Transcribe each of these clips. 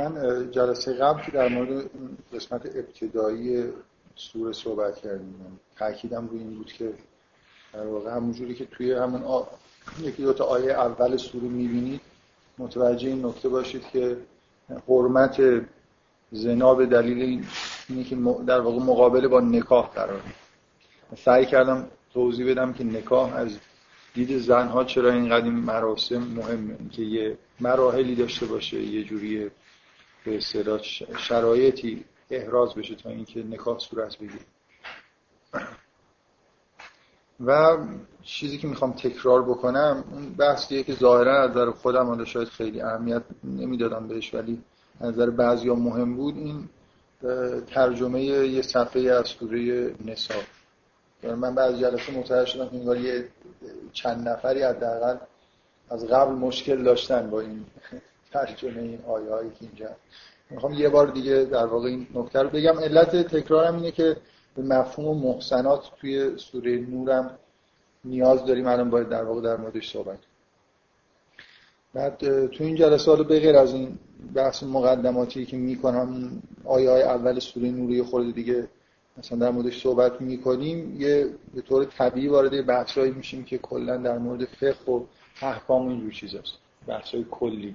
من جلسه قبل که در مورد قسمت ابتدایی سوره صحبت کردیم. تاکیدم روی این بود که در واقع همونجوری که توی همون آ... یکی دو تا آیه اول سوره می‌بینید متوجه این نکته باشید که حرمت زنا به دلیل اینه که در واقع مقابله با نکاح قرار سعی کردم توضیح بدم که نکاح از دید زنها چرا اینقدر این مراسم مهمه. که یه مراحلی داشته باشه یه جوری به اصطلاح شرایطی احراز بشه تا اینکه نکاح صورت بگیره. و چیزی که می‌خوام تکرار بکنم اون بحثیه که ظاهرا از نظر خودم حالا شاید خیلی اهمیت نمی‌دادم بهش ولی از نظر بعضیا مهم بود این ترجمه یه صفحه از سوره نسا. من بعضی جلسه متوجه شدم که یه چند نفری حداقل از قبل مشکل داشتن با این ترجمه این آیه هایی که اینجا. می‌خوام یه بار دیگه در واقع این نکته رو بگم. علت تکرارم اینه که به مفهوم محسنات توی سوره نورم نیاز داریم. الان باید در واقع در موردش صحبت بعد تو این جلسه حالا به غیر از این بحث مقدماتی که می‌کنم آیه های اول سوره نوری خورده دیگه مثلا در موردش صحبت می‌کنیم یه به طور طبیعی وارد بحثایی میشیم که کلا در مورد فقه و احکام و اینجور چیزاست. بحثای کلی.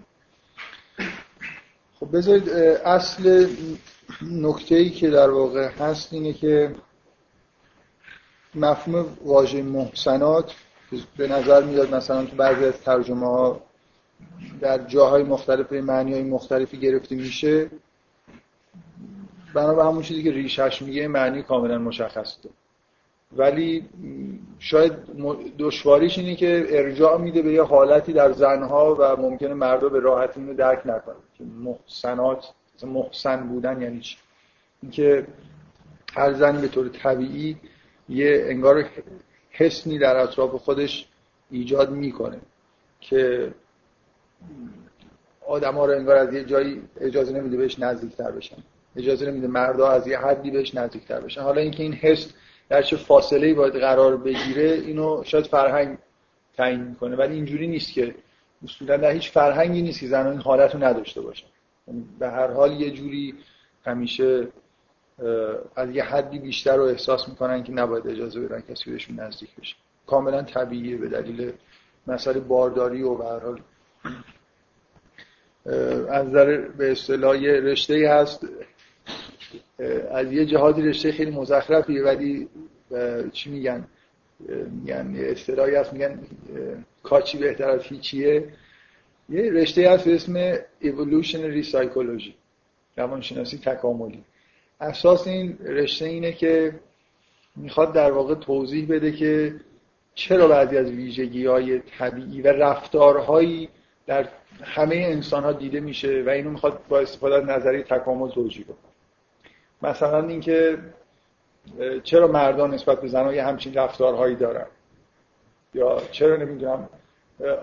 خب بذارید اصل نکته ای که در واقع هست اینه که مفهوم واژه محسنات به نظر میاد مثلا تو بعضی از ترجمه ها در جاهای مختلف معنی های مختلفی گرفته میشه. بنا به همون چیزی که ریشش میگه معنی کاملا مشخص ده ولی شاید دشواریش اینه که ارجاع میده به یه حالتی در زنها و ممکنه مردا به راحتی اینو درک نکنه که محسنات محسن بودن یعنی چی؟ اینکه هر زنی به طور طبیعی یه انگار حسنی در اطراف خودش ایجاد می‌کنه که آدم ها رو انگار از یه جایی اجازه نمیده بهش نزدیکتر بشن. اجازه نمیده مردا از یه حدی بهش نزدیکتر بشن. حالا اینکه این حس در چه فاصله باید قرار بگیره اینو شاید فرهنگ تعیین می‌کنه. ولی اینجوری نیست که اصولا در هیچ فرهنگی نیست که زنان این حالت رو نداشته باشن. یعنی به هر حال یه جوری همیشه از یه حدی بیشتر رو احساس می‌کنن که نباید اجازه بدن کسی بهشون نزدیک بشه. کاملا طبیعیه به دلیل مسئله بارداری و به هر حال. از نظر به اصطلاح رشته هست. از یه جهادی رشته خیلی مزخرفیه ولی چی میگن؟ میگن اصطلاحی هست میگن کاچی بهتر از هیچیه. یه رشته هست به اسم Evolutionary Psychology روانشناسی تکاملی. اساس این رشته اینه که می‌خواد در واقع توضیح بده که چرا بعضی از ویژگی های طبیعی و رفتارهایی در همه انسان ها دیده میشه و اینو می‌خواد با استفاده از نظری تکامل توجیه کنه مثلا اینکه چرا مردان نسبت به زنها یه همچین رفتارهایی دارن؟ یا چرا نمی‌دونم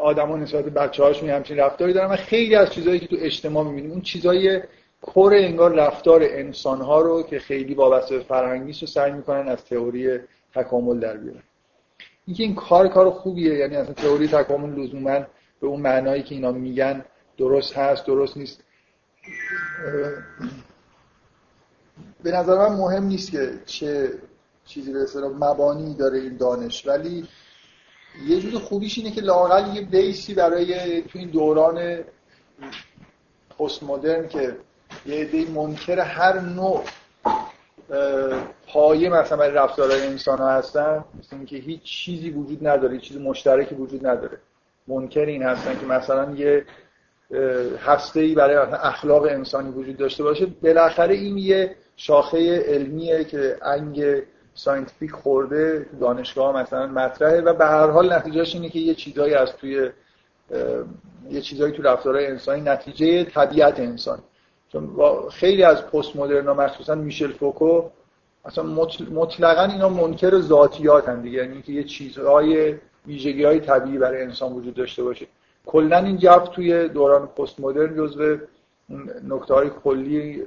آدما نسبت به بچه هاشون همچین رفتاری دارن؟ و خیلی از چیزهایی که تو اجتماع می‌بینیم اون چیزای کور انگار رفتار انسان ها رو که خیلی وابسته به فرهنگی رو سعی می‌کنن از تئوری تکامل در بیارن. اینکه این کار کار خوبیه یعنی اصلا تئوری تکامل لزوما به اون معنایی که اینا میگن درست هست درست نیست. به نظر من مهم نیست که چه چیزی به اصطلاح مبانی داره این دانش ولی یه جور خوبیش اینه که لاقل یه بیسی برای تو این دوران پست مدرن که یه عده منکر هر نوع پایه مثلا برای رفتارهای انسان ها هستن مثل اینکه هیچ چیزی وجود نداره هیچ چیز مشترکی وجود نداره. منکر این هستن که مثلا یه هسته ای برای اخلاق انسانی وجود داشته باشه. بالاخره این یه شاخه علمیه که انگ scientific خورده دانشگاه مثلا مطرحه و به هر حال نتیجهش اینه که یه چیزایی از توی یه چیزایی تو رفتارهای انسانی نتیجه طبیعت انسان. چون خیلی از پست مدرن مخصوصا میشل فوکو اصلا مطلقا اینا منکر ذاتیات هم دیگه. یعنی که یه چیزهای ویژگی های طبیعی برای انسان وجود داشته باشه. کلا این جو توی دوران پست مدرن جزو نکته های کلی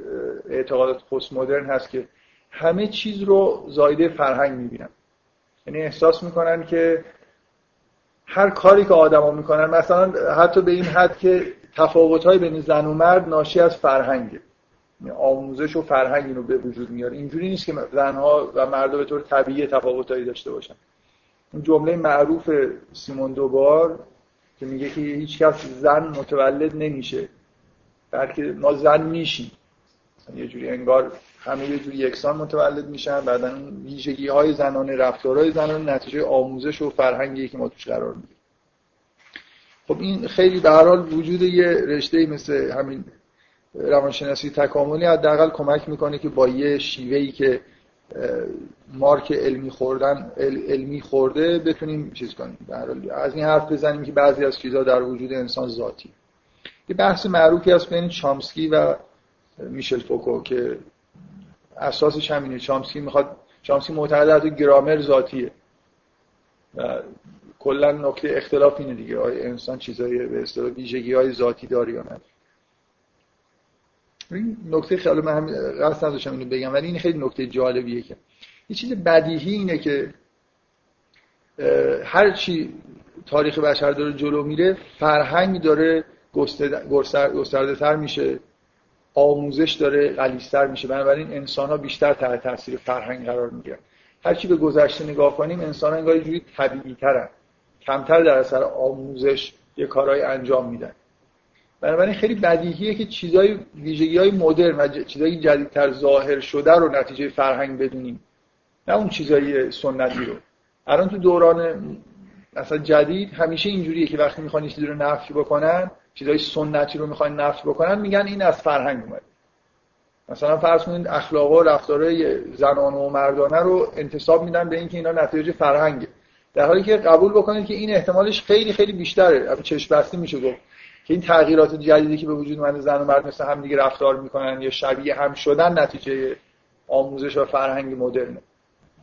اعتقادات پست مدرن هست که همه چیز رو زایده فرهنگ می‌بینن. یعنی احساس می‌کنن که هر کاری که آدما می‌کنن مثلا حتی به این حد که تفاوت های بین زن و مرد ناشی از فرهنگه. یعنی آموزش و فرهنگ رو به وجود میاره. اینجوری نیست که زنها و مردا به طور طبیعی تفاوتایی داشته باشن. این جمله معروف سیمون دوبار که میگه که هیچ کس زن متولد نمیشه بلکه ما زن میشیم. یعنی یه جوری انگار همه یه جوری یکسان متولد میشن بعدا ویژگی های زنانه رفتارهای زنانه نتیجه آموزش و فرهنگی که ما توش قرار می‌گیریم خب این خیلی به حال وجود یه رشته مثل همین روانشناسی تکاملی حداقل کمک می‌کنه که با یه شیوهی که مارک علمی خوردن علمی خورده بتونیم چیز کنیم. از این حرف بزنیم که بعضی از چیزها در وجود انسان ذاتی یه بحث معروفی هست بین چامسکی و میشل فوکو که اساسش همینه. چامسکی می‌خواد چامسکی معتقد گرامر ذاتیه. و کلا نکته اختلاف اینه دیگه. آیا انسان چیزای به اصطلاح ویژگی های ذاتی داره یا نه؟ این نکته خیلی من هم قصد نداشتم اینو بگم ولی این خیلی نکته جالبیه که یه چیز بدیهی اینه که هر چی تاریخ بشر داره جلو میره فرهنگ داره گسترده تر میشه آموزش داره غلیظتر میشه. بنابراین انسان ها بیشتر تحت تاثیر فرهنگ قرار می‌گیرن. هر چی به گذشته نگاه کنیم انسان ها انگار جوری طبیعی ترن کمتر در اثر آموزش یه کارهای انجام میدن. بنابراین خیلی بدیهیه که چیزای ویژگی های مدرن و چیزای جدیدتر ظاهر شده رو نتیجه فرهنگ بدونیم. نه اون چیزای سنتی رو. الان تو دوران مثلا جدید همیشه اینجوریه که وقتی می‌خوان چیزی رو نفی بکنن چیزای سنتی رو می‌خوان نفی بکنن میگن این از فرهنگ اومده. مثلا فرض کنید اخلاق و رفتارهای زنانه و مردانه رو انتصاب میدن به اینکه اینا نتیجه فرهنگه. در حالی که قبول بکنید که این احتمالش خیلی خیلی بیشتره. چشم بسته میشه گفت. که این تغییرات جدیدی که به وجود اومده زن و مرد مثل هم دیگه رفتار می‌کنن یا شبیه هم شدن نتیجه آموزش و فرهنگ مدرنه.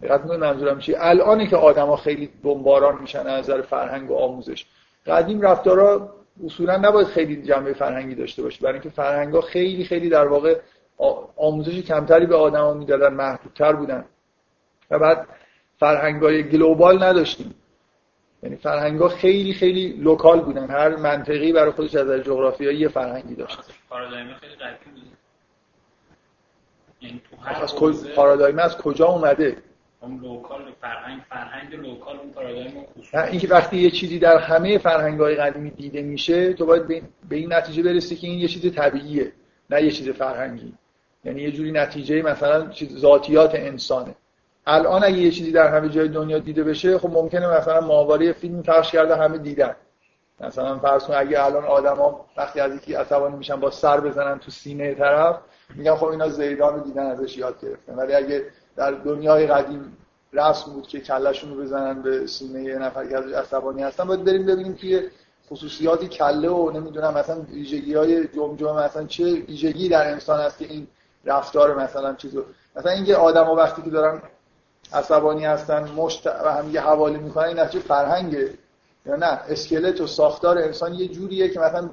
دقت منظورم چیه؟ الان که آدما خیلی بمباران میشن از نظر فرهنگ و آموزش. قدیم رفتارا اصولا نباید خیلی جنبه فرهنگی داشته باشه برای اینکه فرهنگا خیلی خیلی در واقع آموزش کمتری به آدما می‌دادن محدودتر بودن. و بعد فرهنگای global نداشتیم. یعنی فرهنگا خیلی خیلی local بودن. هر منطقه‌ای برای خودش از جغرافیایی یه فرهنگی داشت. پارادایم خیلی قدیم یعنی از پارادایم از کجا اومده؟ اون local فرهنگ فرهنگ local اون پارادایم اینکه وقتی یه چیزی در همه فرهنگ‌های قدیمی دیده میشه تو باید به این نتیجه برسی که این یه چیز طبیعیه نه یه چیز فرهنگی. یعنی یه جوری نتیجه مثلا چیز ذاتیات انسانه. الان اگه یه چیزی در همه جای دنیا دیده بشه خب ممکنه مثلا ماهواره فیلم پخش کرده همه دیدن. مثلا فرض کن اگه الان آدما وقتی از یکی عصبانی میشن با سر بزنن تو سینه طرف میگن خب اینا زیدان رو دیدن ازش یاد گرفتن. ولی اگه در دنیای قدیم رسم بود که کلشون رو بزنن به سینه یه نفر که ازش عصبانی هستن باید بریم ببینیم که خصوصیاتی کله و نمی‌دونم مثلا ویژگی های جمجمه مثلا چه ویژگی در انسان هست که این رفتار مثلا چیزو مثلا اینکه آدما وقتی که دارن عصبانی هستن مشت و هم یه حوالی می‌کنن این نتیجه فرهنگه. یا نه اسکلت و ساختار انسان یه جوریه که مثلا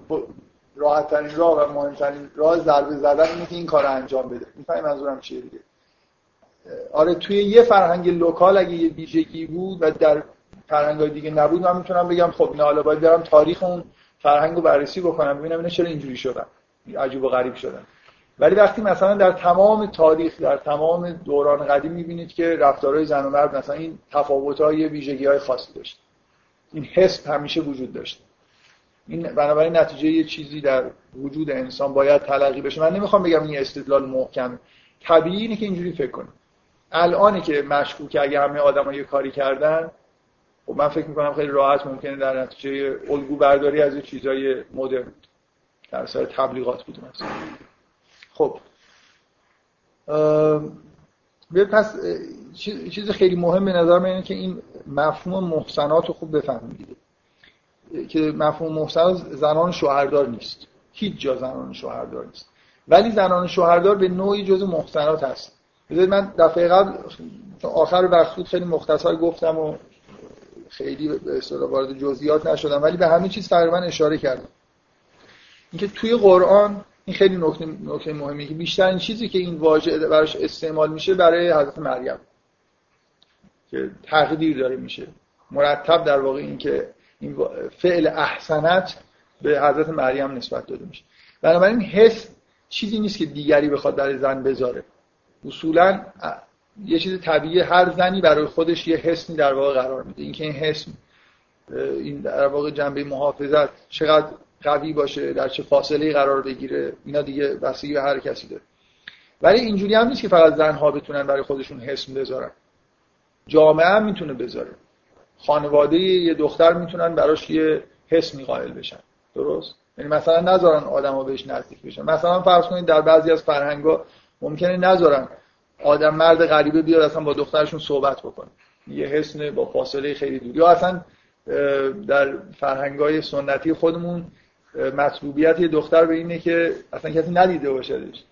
راحت ترین راه و مهمترین راه ضربه زدن اینه که این کار انجام بده. می‌فهمی منظورم چیه دیگه؟ آره توی یه فرهنگ لوکال اگه یه ویژگی بود و در فرهنگ دیگه نبود من می‌تونم بگم خب نه حالا باید برم تاریخ اون فرهنگ رو بررسی بکنم ببینم اینا چرا اینجوری شدن. عجیب و غریب شدن. ولی وقتی مثلا در تمام تاریخ در تمام دوران قدیم می‌بینید که رفتارهای زن و مرد مثلا این تفاوت‌های ویژگی های خاصی داشت. این حس همیشه وجود داشت این بنابراین نتیجه یه چیزی در وجود انسان باید تلقی بشه. من نمی‌خوام بگم این استدلال محکم. طبیعی اینه که اینجوری فکر کنیم. الانی که مشکوک اگه همه آدم‌ها یه کاری کردن خب من فکر می‌کنم خیلی راحت ممکنه در نتیجه الگو برداری از چیزای مدرن در سر تبلیغات بود مثلا. خب پس چیز خیلی مهم به نظر من اینه که این مفهوم محسنات رو خوب بفهمید که مفهوم محسنات زنان شوهردار نیست. هیچ جا زنان شوهردار نیست. ولی زنان شوهردار به نوعی جز محسنات هست. بذارید من دفعه قبل آخر بخش خیلی مختصر گفتم و خیلی به اصطلاح وارد جزئیات نشدم ولی به همین چیز تقریبا اشاره کردم. اینکه توی قرآن این خیلی نکته نکته مهمی که بیشتر این چیزی که این واژه براش استعمال میشه برای حضرت مریم. که تقدیر داره میشه. مرتب در واقع این که این فعل احسنت به حضرت مریم نسبت داده میشه. بنابراین حس چیزی نیست که دیگری بخواد برای زن بذاره. اصولا یه چیز طبیعی هر زنی برای خودش یه حسنی در واقع قرار میده. اینکه این حس این در واقع جنبه محافظت چقدر قوی باشه در چه فاصله قرار بگیره اینا دیگه بستگی به هر کسی داره. ولی اینجوری هم نیست که فقط زنها بتونن برای خودشون حسم بذارن. جامعه هم می‌تونه بذاره. خانواده یه دختر می‌تونن براش یه حسمی قائل بشن. درست؟ یعنی مثلا نذارن آدما بهش نزدیک بشن. مثلا فرض کنید در بعضی از فرهنگا ممکنه نذارن آدم مرد غریبه بیاد اصلا با دخترشون صحبت بکنه. یه حسن با فاصله خیلی دور. یا اصلا در فرهنگای سنتی خودمون مطلوبیت یه دختر به اینه که اصلا کسی ندیده باشدش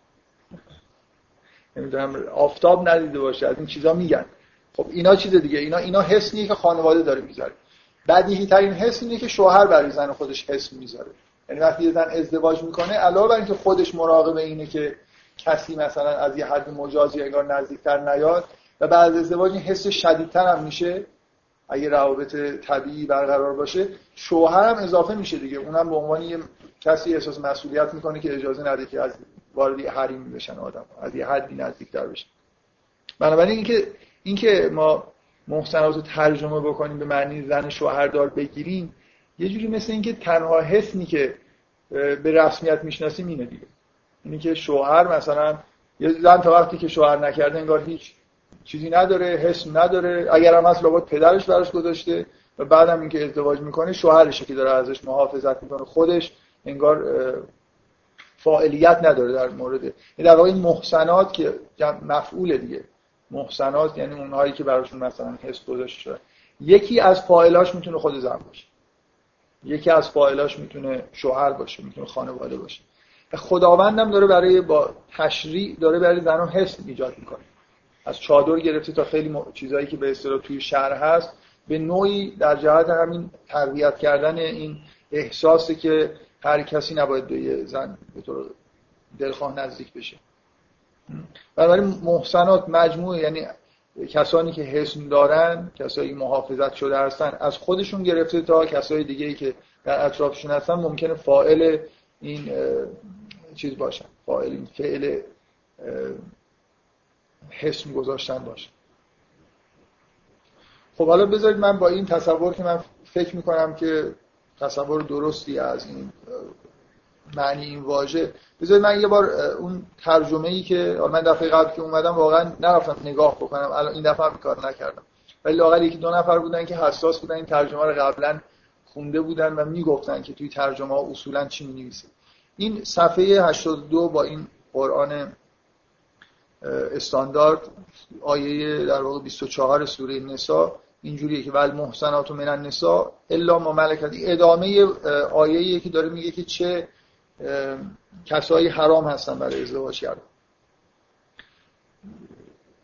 نمی‌دونم آفتاب ندیده باشه از این چیزا میگن. خب اینا چیز دیگه اینا اینا حسنیه که خانواده داره می‌ذاره بدیهی ترین حس اینه که شوهر برای زن خودش حس می‌ذاره یعنی وقتی یه زن ازدواج می‌کنه علاوه بر اینکه خودش مراقب اینه که کسی مثلا از یه حد مجازی انگار نزدیکتر نیاد و بعد از ازدواج این حس شدیدتر هم میشه اگه روابط طبیعی برقرار باشه شوهر هم اضافه میشه دیگه. اونم به عنوان یه کسی احساس مسئولیت می‌کنه که اجازه نده که از وارد حریم بشن آدم از یه حدی نزدیکتر بشن. بنابراین اینکه اینکه ما محسنات رو ترجمه بکنیم به معنی زن شوهردار بگیریم یه جوری مثل اینکه تنها حسنی که به رسمیت می‌شناسیم اینه دیگه. اینی که شوهر مثلا یه زن تا وقتی که شوهر نکرده انگار هیچ چیزی نداره حس نداره. اگر هم اصلا لابد پدرش براش گذاشته و بعدم اینکه ازدواج می‌کنه شوهرشه که داره ازش محافظت می‌کنه. خودش انگار فاعلیت نداره در مورد. در واقع این محسنات که مفعول دیگه. محسنات یعنی اونهایی که براشون مثلا حس گذاشته شده. یکی از فاعلاش می‌تونه خود زن باشه. یکی از فاعلاش می‌تونه شوهر باشه می‌تونه خانواده باشه. خداوندم داره برای با تشریع داره برای زنان حس ایجاد می‌کنه. از چادر گرفته تا خیلی م... چیزایی که به اصطلاح توی شهر هست به نوعی در جهت همین تربیت کردن این احساسی که هر کسی نباید به زن به طور دلخواه نزدیک بشه. بنابراین محسنات مجموعه یعنی کسانی که حسن دارن کسایی محافظت شده هستن از خودشون گرفته تا کسای دیگه ای که در اطرافشون هستن ممکنه فائل این چیز باشن فائل این فعل حسم گذاشتن باشه. خب حالا بذارید من با این تصور که من فکر می‌کنم که تصور درستی از این معنی این واژه بذارید من یه بار اون ترجمه ای که من دفعه قبل که اومدم واقعا نرفتم نگاه بکنم الان این دفعه کار نکردم. ولی لاقل یکی دو نفر بودن که حساس بودن این ترجمه رو قبلا خونده بودن و می‌گفتن که توی ترجمه ها اصولا چی می این صفحه 82 با این قرآن استاندارد آیه در واقع 24 سوره نسا اینجوریه که ول محسنات من النساء الا ما ملکت. ادامه آیه که داره میگه که چه کسایی حرام هستن برای ازدواج کردن.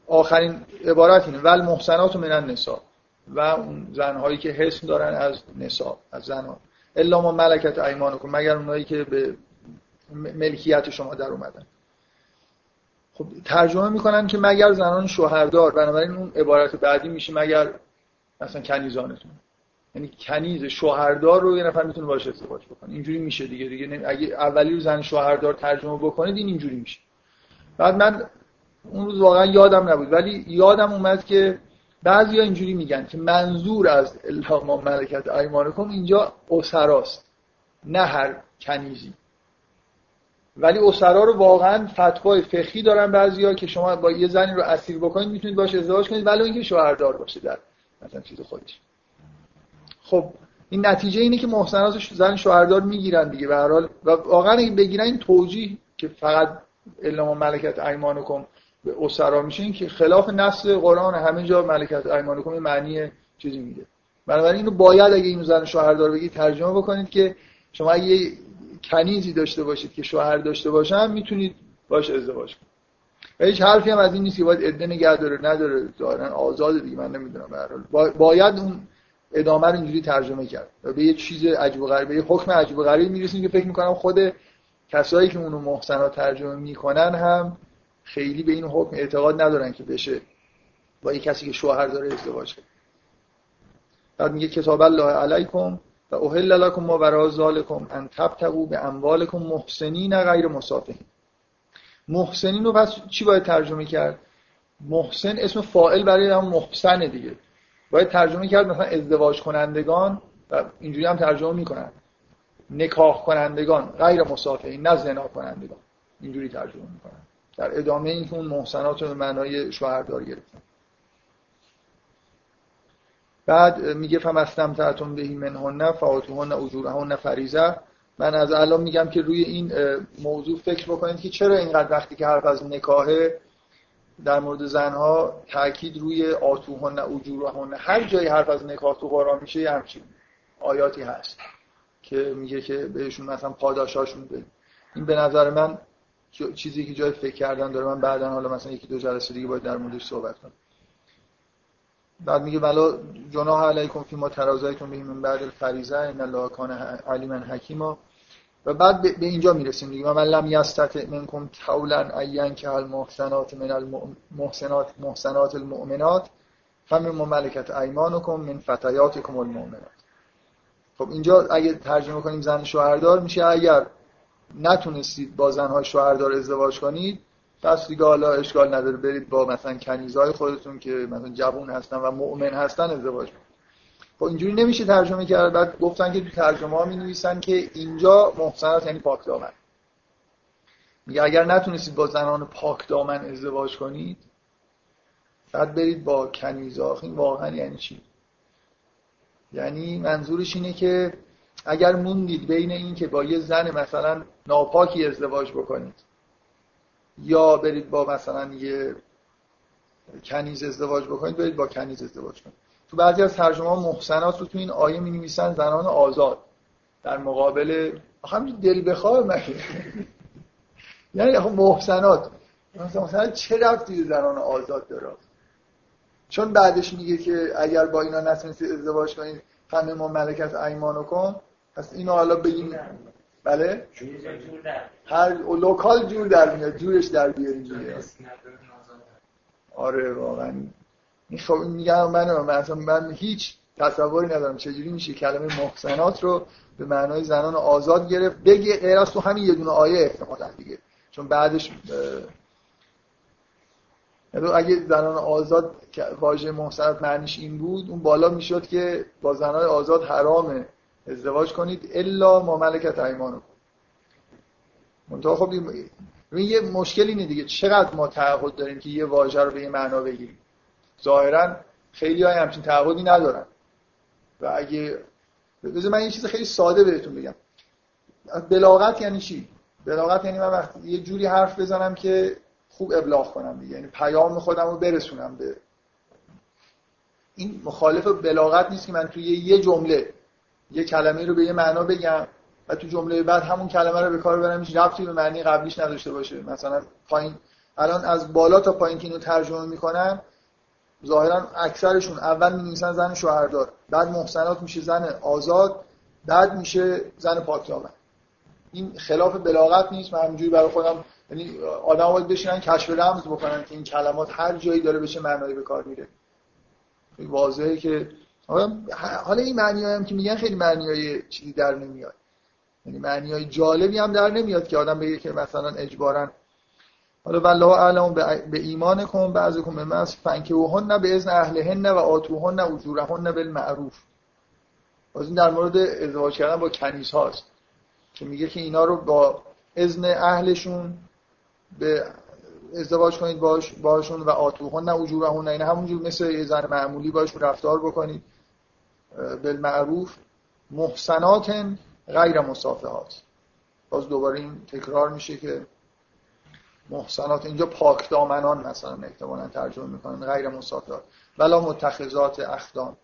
آخرین عبارت اینه ول محسنات من النساء. و اون زنهایی که حسن دارن از نساء از زنها الا ما ملکت ایمانکم. مگر اونایی که به ملکیت شما در اومدن. خب ترجمه می‌کنن که مگر زنان شوهردار بنابراین اون عبارت بعدی میشه مگر مثلا کنیزانتون یعنی کنیز شوهردار رو یه نفر می‌تونه باشه ازدواج بکنه. اینجوری میشه دیگه دیگه اگه اولی رو زن شوهردار ترجمه بکنید این اینجوری میشه. بعد من اون روز واقعا یادم نبود ولی یادم اومد که بعضی اینجوری میگن که منظور از ما ملکت ایمانکم اینجا اسراست نه هر کنیزی. ولی اسرا رو واقعا فتوای فقهی دارن بعضیا که شما با یه زنی رو اسیر بکنید می‌تونید باشه ازدواج کنید ولی اینکه شوهردار باشه در مثلا چیز خودش. خب این نتیجه اینه که محسنات زن شوهردار می‌گیرن دیگه. به هر حال و واقعا اگه بگیرن این توجیه که فقط الا ملکت ایمانکم به اسرا میشه این که خلاف نص قرآن همه جا ملکت ایمانکم معنی چیزی میده بنابراین اینو باید اگه اینو زن شوهردار بگید ترجمه بکنید که شما اگه کنیزی داشته باشید که شوهر داشته باشن می‌تونید باش ازدواج کنید. هیچ حرفی هم از این نیست که باید عده نگه داره نداره. دارن آزاد دیگه من نمی‌دونم به باید اون ادامه رو اینجوری ترجمه کرد. و به یه چیز عجیب و غریب به یه حکم عجیب و غریب می‌رسیم که فکر می‌کنم خود کسایی که اونو محسنات ترجمه می‌کنن هم خیلی به این حکم اعتقاد ندارن که بشه با یه کسی که شوهر داره ازدواج کنه. بعد میگه کتاب الله علیکم و اوهل لکم ما برای ذالکم ان تبتغوا به اموالکم محسنین غیر مسافهین محسنین رو پس چی باید ترجمه کرد؟ محسن اسم فائل برای هم محسن دیگه. باید ترجمه کرد مثلا ازدواج کنندگان و اینجوری هم ترجمه می‌کنن. نکاح کنندگان غیر مسافهین نه زنا کنندگان. اینجوری ترجمه می‌کنن. در ادامه این که اون محسنات رو به معنای شوهردار گرفتن. بعد میگه فم استمتعتم بهی منهن فاتوهن اجورهن فریزه من از الان میگم که روی این موضوع فکر بکنید که چرا اینقدر وقتی که حرف از نکاهه در مورد زنها تاکید روی آتوهن اجورهن هر جایی حرف از نکاح تو قرآن میشه یه همچین آیاتی هست که میگه که بهشون مثلا پاداشاشون بده این به نظر من چیزی که جای فکر کردن داره. من بعدا حالا مثلا یکی دو جلسه دیگه باید در موردش صحبت کنم. بعد میگه ولا جناح علیکم فی ما ترازایتون به من بعد الفریضه ان الله کان علیما حکیما. و بعد به اینجا می‌رسیم دیگه. من لم یستطع منکم طولا ایان که المحسنات من المحسنات محسنات المؤمنات فمن مملکت ایمانکم من فتیاتکم المؤمنات. خب اینجا اگه ترجمه کنیم زن شوهردار میشه. اگر نتونستید با زنهای شوهردار ازدواج کنید پس دیگه حالا اشکال نداره برید با مثلا کنیزای خودتون که مثلا جوون هستن و مؤمن هستن ازدواج کنید. خب اینجوری نمیشه ترجمه کرد بعد گفتن که تو ترجمه ها می نویسن که اینجا محسنات یعنی پاک دامن. میگه اگر نتونستید با زنان پاک دامن ازدواج کنید بعد برید با کنیزا. این واقعا یعنی چی؟ یعنی منظورش اینه که اگر موندید بین این که با یه زن مثلا ناپاکی ازدواج بکنید یا برید با مثلا یه کنیز ازدواج بکنید برید با کنیز ازدواج کنید. تو بعضی از ترجمه ها محسنات رو تو این آیه می نویسن زنان آزاد. در مقابل همین دل بخواه مگه یعنی محسنات. مثلا چه رفتی زنان آزاد داره؟ چون بعدش میگه که اگر با اینا نتونستید ازدواج کنید همه ما ملکت ایمانو کن پس اینو حالا بگیم. بله؟ هر لوکال جور در میاد جورش در بیاریم دیگه آره واقعا. این خب میگم من مثلا من هیچ تصوری ندارم. چجوری میشه کلمه محسنات رو به معنای زنان آزاد گرفت؟ بگی غیر از تو همین یه دونه آیه احتمالا دیگه. چون بعدش یعنی اگه زنان آزاد واژه محسنات معنیش این بود اون بالا می‌شد که با زنان آزاد حرامه. ازدواج کنید الا ما ملکت ایمانو منتها خب این یه مشکل اینه دیگه. چقدر ما تعهد داریم که یه واژه رو به یه معنا بگیریم؟ ظاهرا خیلی های همچین تعهدی ندارن. و اگه بذار من یه چیز خیلی ساده بهتون بگم. بلاغت یعنی چی؟ بلاغت یعنی من وقتی یه جوری حرف بزنم که خوب ابلاغ کنم دیگه. یعنی پیام خودم رو برسونم به این مخالف بلاغت نیست که من توی یه جمله یه کلمه رو به یه معنا بگم و تو جمله بعد همون کلمه رو به کار برم هیچ ربطی به معنی قبلیش نداشته باشه. مثلا پایین الان از بالا تا پایین که اینو ترجمه می‌کنن ظاهرا اکثرشون اول می‌نویسن زن شوهردار بعد محسنات میشه زن آزاد بعد میشه زن پاکدامن این خلاف بلاغت نیست. من همینجوری برای خودم یعنی آدم باید بشینن کشف رمز بکنن که این کلمات هر جایی داره بشه معنایی به کار میره. واضحه که حالا این معنی هم که میگن خیلی معنی های چیزی در نمیاد. یعنی معنی های جالبی هم در نمیاد که آدم بگه که مثلا اجبارا حالا والله اعلم به ایمان کن بعضی کن به مس نه به اذن اهلهن و آتوهن اجورهن بالمعروف. باز این در مورد ازدواج کردن با کنیز هاست که میگه که اینا رو با اذن اهلشون به ازدواج کنید باش باشون و آتوهن اجورهن این همونجور مثل یه زن معمولی باش رفتار بکنید. بالمعروف محسنات غیر مصافحات باز دوباره این تکرار میشه که محسنات اینجا پاک دامنان مثلا احتمالا ترجمه می‌کنن غیر مصافحات ولا متخذات اخدان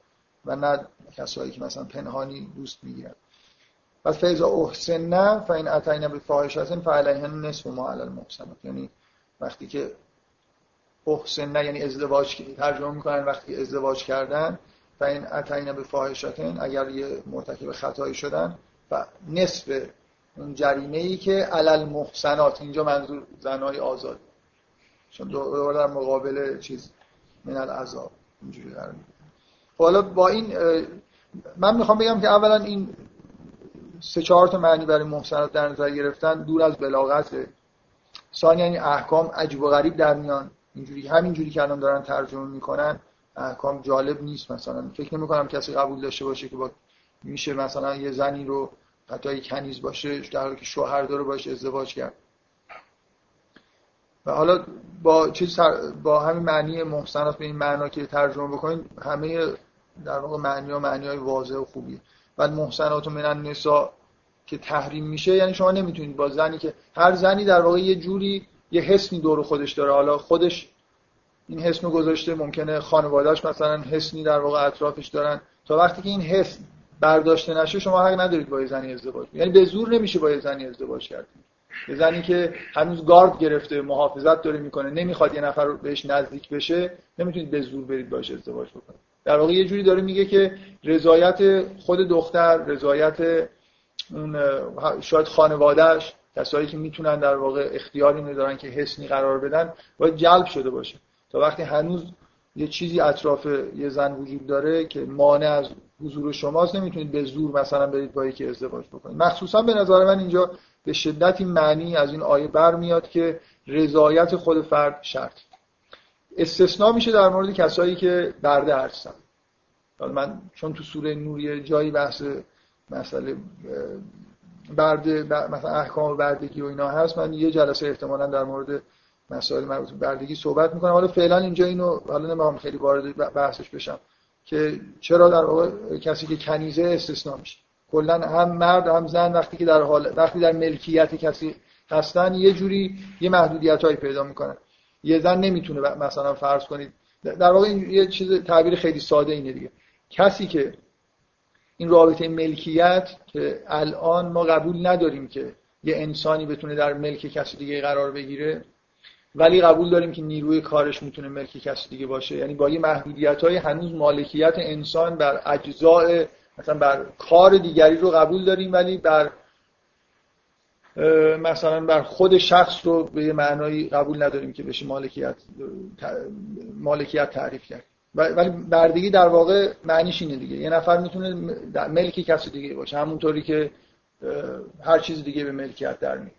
و نه کسایی که مثلا پنهانی دوست می‌گیرن. پس فیضا احسن نه فاین اتینا به فاحشتن فعلیهن نصف ما علی المحسنات. یعنی وقتی که احسن نه یعنی ازدواج ترجمه می‌کنن وقتی ازدواج کردن و این اتینا به فاحشتن اگر یه مرتکب خطایی شدن و نصف اون جریمه ای که علل محسنات اینجا منظور زنای آزاد چون دوباره در مقابل چیز من العذاب اینجوری قرار خب حالا با این من می‌خوام بگم که اولا این سه چهار تا معنی برای محسنات در نظر گرفتن دور از بلاغته ثانیا یعنی احکام عجیب و غریب در میان. اینجوری همینجوری که الان دارن ترجمه می‌کنن. احکام جالب نیست مثلا. فکر نمی کنم کسی قبول داشته باشه که با میشه مثلا یه زنی رو حتی کنیز باشه در حالی که شوهر داره باش ازدواج کرد. و حالا با چیز با همین معنی محسنات به این معنا که ترجمه بکنید همه در واقع معنی ها معنی های واضح و خوبیه. بعد محسنات من النساء که تحریم میشه یعنی شما نمی‌تونید با زنی که هر زنی در واقع یه جوری یه حسنی دور خودش داره. حالا خودش این حسن گذاشته ممکنه خانوادهش مثلا حسنی در واقع اطرافش دارن. تا وقتی که این حسن برداشته نشه شما حق ندارید با یه زنی ازدواج یعنی به زور نمیشه با یه زنی ازدواج کرد. یه زنی که هنوز گارد گرفته محافظت داره می‌کنه نمی‌خواد یه نفر بهش نزدیک بشه نمی‌تونید به زور برید باش ازدواج بکنید. در واقع یه جوری داره میگه که رضایت خود دختر رضایت اون شاید خانوادهش کسایی که می‌تونن در واقع اختیاری دارن که حسنی قرار بدن باید جلب شده باشه. تا وقتی هنوز یه چیزی اطراف یه زن وجود داره که مانع از حضور شماست نمی‌تونید به زور مثلا برید با یکی ازدواج بکنید. مخصوصا به نظر من اینجا به شدت این معنی از این آیه برمیاد که رضایت خود فرد شرط. استثناء میشه در مورد کسایی که برده هستن. من چون تو سوره نوریه جایی بحث مسئله برده مثلا احکام بردگی و اینا هست من یه جلسه احتمالا در مورد مسائل مربوط به بردگی صحبت می‌کنم. حالا فعلا اینجا اینو حالا نمی‌خوام خیلی وارد بحثش بشم که چرا در واقع کسی که کنیزه استثناء میشه. کلا هم مرد هم زن وقتی که در حال وقتی در ملکیت کسی هستن یه جوری یه محدودیت هایی پیدا می‌کنن. یه زن نمی‌تونه مثلا فرض کنید. در واقع این یه چیز تعبیر خیلی ساده اینه دیگه. کسی که این رابطه ملکیت که الان ما قبول نداریم که یه انسانی بتونه در ملک کسی دیگه قرار بگیره ولی قبول داریم که نیروی کارش می‌تونه ملک کسی دیگه باشه. یعنی با یه محدودیت های هنوز مالکیت انسان بر اجزاء مثلا بر کار دیگری رو قبول داریم ولی بر مثلا بر خود شخص رو به یه معنایی قبول نداریم که بشه مالکیت مالکیت تعریف کرد. ولی بردگی در واقع معنیش اینه دیگه. یه نفر می‌تونه ملک کسی دیگه باشه همونطوری که هر چیز دیگه به ملکیت در میاد.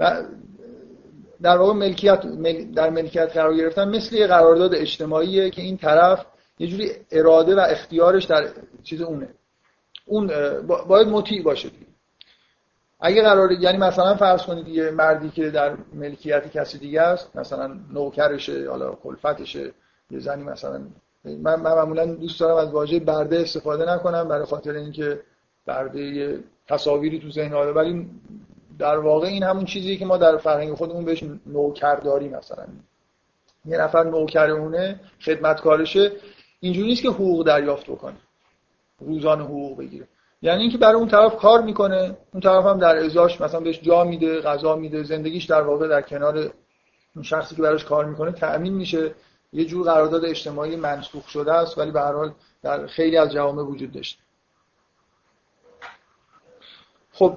و در واقع ملکیت در ملکیت قرار گرفتن مثل یه قرارداد اجتماعیه که این طرف یه جوری اراده و اختیارش در چیز اونه. اون باید مطیع باشه دیگه. اگه قرار یعنی مثلا فرض کنید یه مردی که در ملکیت کسی دیگه است مثلا نوکرشه حالا کلفتشه یه زنی مثلا من, معمولا دوست دارم از واژه برده استفاده نکنم برای خاطر اینکه برده تصاویری تو ذهن حالا ولی در واقع این همون چیزیه که ما در فرهنگ خودمون بهش نوکرداری مثلا. یه نفر نوکرونه خدمتکارشه اینجوری نیست که حقوق دریافت بکنه. روزانه حقوق بگیره. یعنی اینکه برای اون طرف کار می‌کنه اون طرف هم در ازاش مثلا بهش جا میده غذا میده زندگیش در واقع در کنار اون شخصی که براش کار می‌کنه تأمین میشه. یه جور قرارداد اجتماعی منسوخ شده است ولی به هر حال در خیلی از جوامع وجود داشته. خب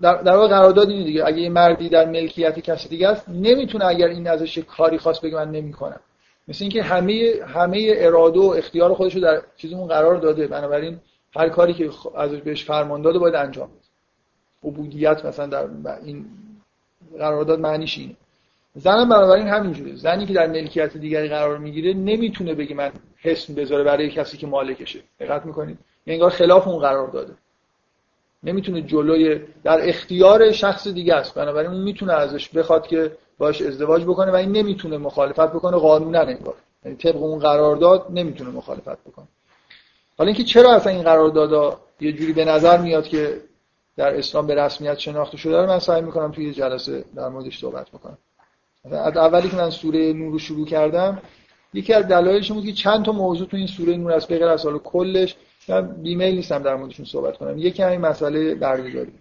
در, در واقع قرارداد اینه دیگه. اگه یه مردی در ملکیت کسی دیگه است نمی‌تونه اگر این ازش کاری خاص بگه من نمی‌کنم. مثل اینکه همه همه اراده و اختیار خودش رو در چیزمون قرار داده. بنابراین هر کاری که ازش بهش فرمان داده باید انجام بده. عبودیت مثلا در این قرارداد معنیش اینه. زن بنابراین همینجوره. زنی که در ملکیت دیگری قرار می‌گیره نمی‌تونه بگه من حسن بذاره برای کسی که مالکشه. دقت می‌کنید؟ انگار خلاف اون قرار داده نمی‌تونه جلوی در اختیار شخص دیگه است. بنابراین اون می‌تونه ازش بخواد که باش ازدواج بکنه و این نمی‌تونه مخالفت بکنه قانونا انگار. یعنی طبق اون قرارداد نمی‌تونه مخالفت بکنه. حالا اینکه چرا اصلا این قراردادا یه جوری به نظر میاد که در اسلام به رسمیت شناخته شده رو من سعی می‌کنم توی جلسه در موردش صحبت بکنم. از اولی که من سوره نور رو شروع کردم یکی از دلایلش بود که چند تا موضوع تو این سوره نور از بغیر از حال کلش من بیمیل نیستم در موردشون صحبت کنم. یکی همین مسئله برگزاری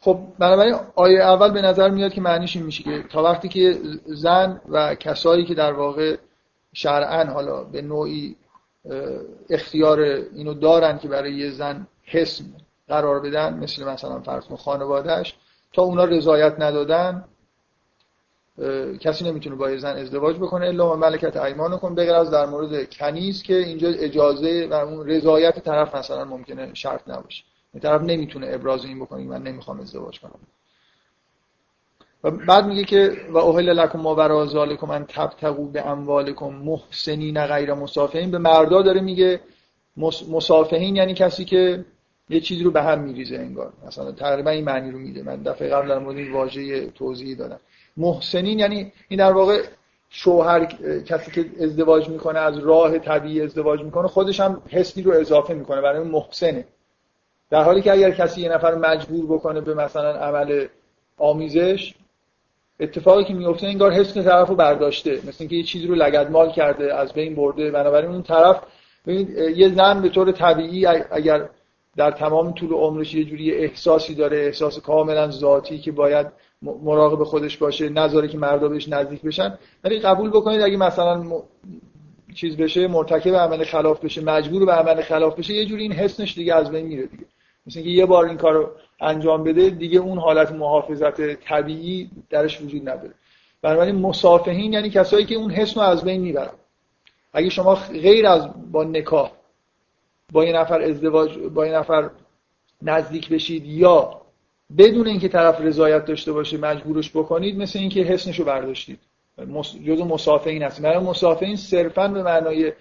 خب بنابراین آیه اول به نظر میاد که معنیش این میشه که تا وقتی که زن و کسایی که در واقع شرعا حالا به نوعی اختیار اینو دارن که برای یه زن حسم قرار بدن مثل مثلا فرض خانوادهش تا اونا رضایت ندادن کسی نمی‌تونه با زن ازدواج بکنه الا من ملکت ایمان کن بغیر از در مورد کنیز که اینجا اجازه و اون رضایت طرف مثلا ممکنه شرط نباشه. این طرف نمی‌تونه ابراز این بکنه من نمی‌خوام ازدواج کنم. و بعد میگه که و اوهل لکم ما برا ذالکم ان تبتغوا به اموالکم محسنین غیر مسافهین به مردا داره میگه مسافهین یعنی کسی که یه چیزی رو به هم میریزه انگار. مثلا تقریبا این معنی رو میده. من دفعه قبل در مورد این واژه توضیحی دادم. محسنین یعنی این در واقع شوهر کسی که ازدواج می‌کنه از راه طبیعی ازدواج می‌کنه خودش هم حسی رو اضافه می‌کنه برای محسنه. در حالی که اگر کسی یه نفر مجبور بکنه به مثلا عمل آمیزش اتفاقی که میفته انگار حس طرف رو برداشته مثل اینکه یه چیزی رو لگدمال کرده از بین برده. بنابراین اون طرف یه زن به طور طبیعی اگر در تمام طول عمرش یه جوری احساسی داره احساس کاملا ذاتی که باید مراقب خودش باشه نذاره که مردا بهش نزدیک بشن. ولی قبول بکنید اگه مثلا چیز بشه مرتکب عمل خلاف بشه مجبور به عمل خلاف بشه یه جوری این حسنش دیگه از بین میره دیگه. مثل اینکه یه بار این کارو انجام بده دیگه اون حالت محافظت طبیعی درش وجود نداره. بنابراین مسافهین یعنی کسایی که اون حس رو از بین می‌برن. اگه شما غیر از با نکاح با یه نفر ازدواج با یه نفر نزدیک بشید یا بدون اینکه طرف رضایت داشته باشه مجبورش بکنید مثل اینکه حسنشو برداشتید. جزء مسافهین هست برای مسافهین صرفا به معنای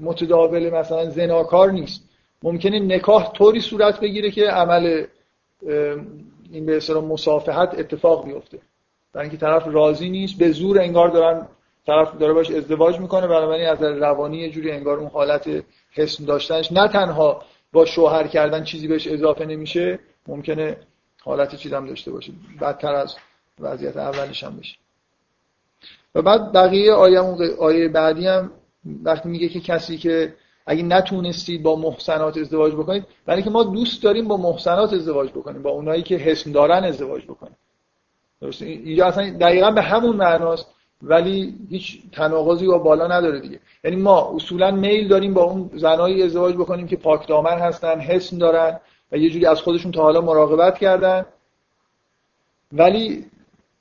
متداول مثلا زناکار نیست. ممکنه نکاح طوری صورت بگیره که عمل این به اصطلاح مسافحت اتفاق بیفته. برای اینکه طرف راضی نیست به زور انگار دارن طرف داره باش ازدواج می‌کنه بنابراین از روانی یه جوری انگار اون حالت حسن داشتنش نه تنها با شوهر کردن چیزی بهش اضافه نمیشه ممکنه حالت چیز هم داشته باشه. بدتر از وضعیت اولش هم بشه. و بعد بقیه آیه, آیه بعدی هم وقتی میگه که کسی که اگه نتونستید با محسنات ازدواج بکنید برای که ما دوست داریم با محسنات ازدواج بکنیم با اونایی که حسن دارن ازدواج بکنیم. درسته؟ اینجا اصلا دقیقا به همون معناست ولی هیچ تناقضی با بالا نداره دیگه. یعنی ما اصولا میل داریم با اون زنایی ازدواج بکنیم که پاک دامن هستن حسن دارن. و یه جوری از خودشون تا حالا مراقبت کردن. ولی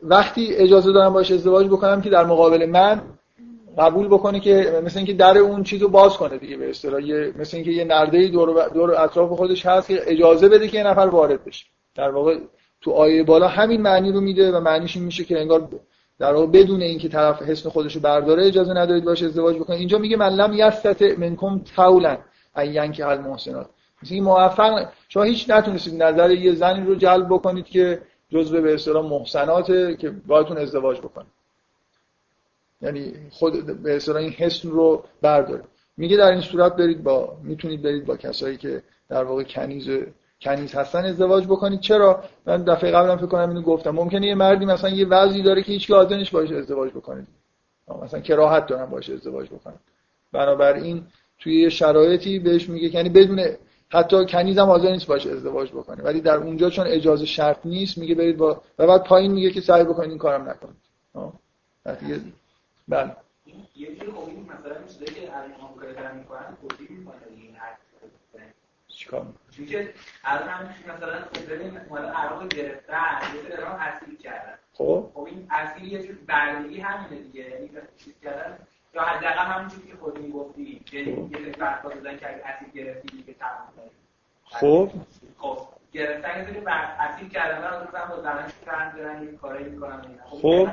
وقتی اجازه دارم باش ازدواج بکنم که در مقابل من قبول بکنه که مثل اینکه در اون چیزو باز کنه دیگه به اصطلاح. مثل اینکه یه نرده دور, دور اطراف خودش هست که اجازه بده که یه نفر وارد بشه. در واقع تو آیه بالا همین معنی رو میده و معنیش این میشه که انگار در واقع بدون اینکه طرف حسن خودش رو برداره اجازه ندارید باشه ازدواج بکنه اینجا میگه من لم یستت منکم طولا این که المحسنات. این موفق شما هیچ نتونستید نظر یه زنی رو جلب بکنید که جزء به اصطلاح محسناته که باهاتون ازدواج بکنه. یعنی خود به اصطلاح این حسن رو برداره. میگه در این صورت برید با می‌تونید برید با کسایی که در واقع کنیز کنیز هستن ازدواج بکنید. چرا؟ من دفعه قبلا فکر کنم اینو گفتم. ممکنه یه مردی مثلا یه وضعی داره که هیچ حاضر نیست باشه ازدواج بکنید مثلا کراهت دارن باشه ازدواج بکنن. بنابراین توی یه شرایطی بهش میگه یعنی بدون حتی کنیزم حاضر نیست باشه ازدواج بکنه. ولی در اونجا چون اجازه شرط نیست میگه برید با و بعد پایین میگه که سعی بکنید این کارم نکنید. بله. یه جور خب مثلا چیزایی که الان ما کار دارن می‌کنن توضیح می‌کنه این چیکار چون که الان هم مثلا ببین مال عراق گرفتن یه سری دارن اسیر کردن خب. خب این اسیر یه جور بردگی همینه دیگه. یعنی چیز کردن یا حداقل همون چیزی که خود می‌گفتی یعنی خب. یه فرض دادن که اگه اسیر گرفتی دیگه تمام خب. خب گرفتن یه اسیر کردن رو مثلا با زنش فرض دارن یه کاری می‌کنن خب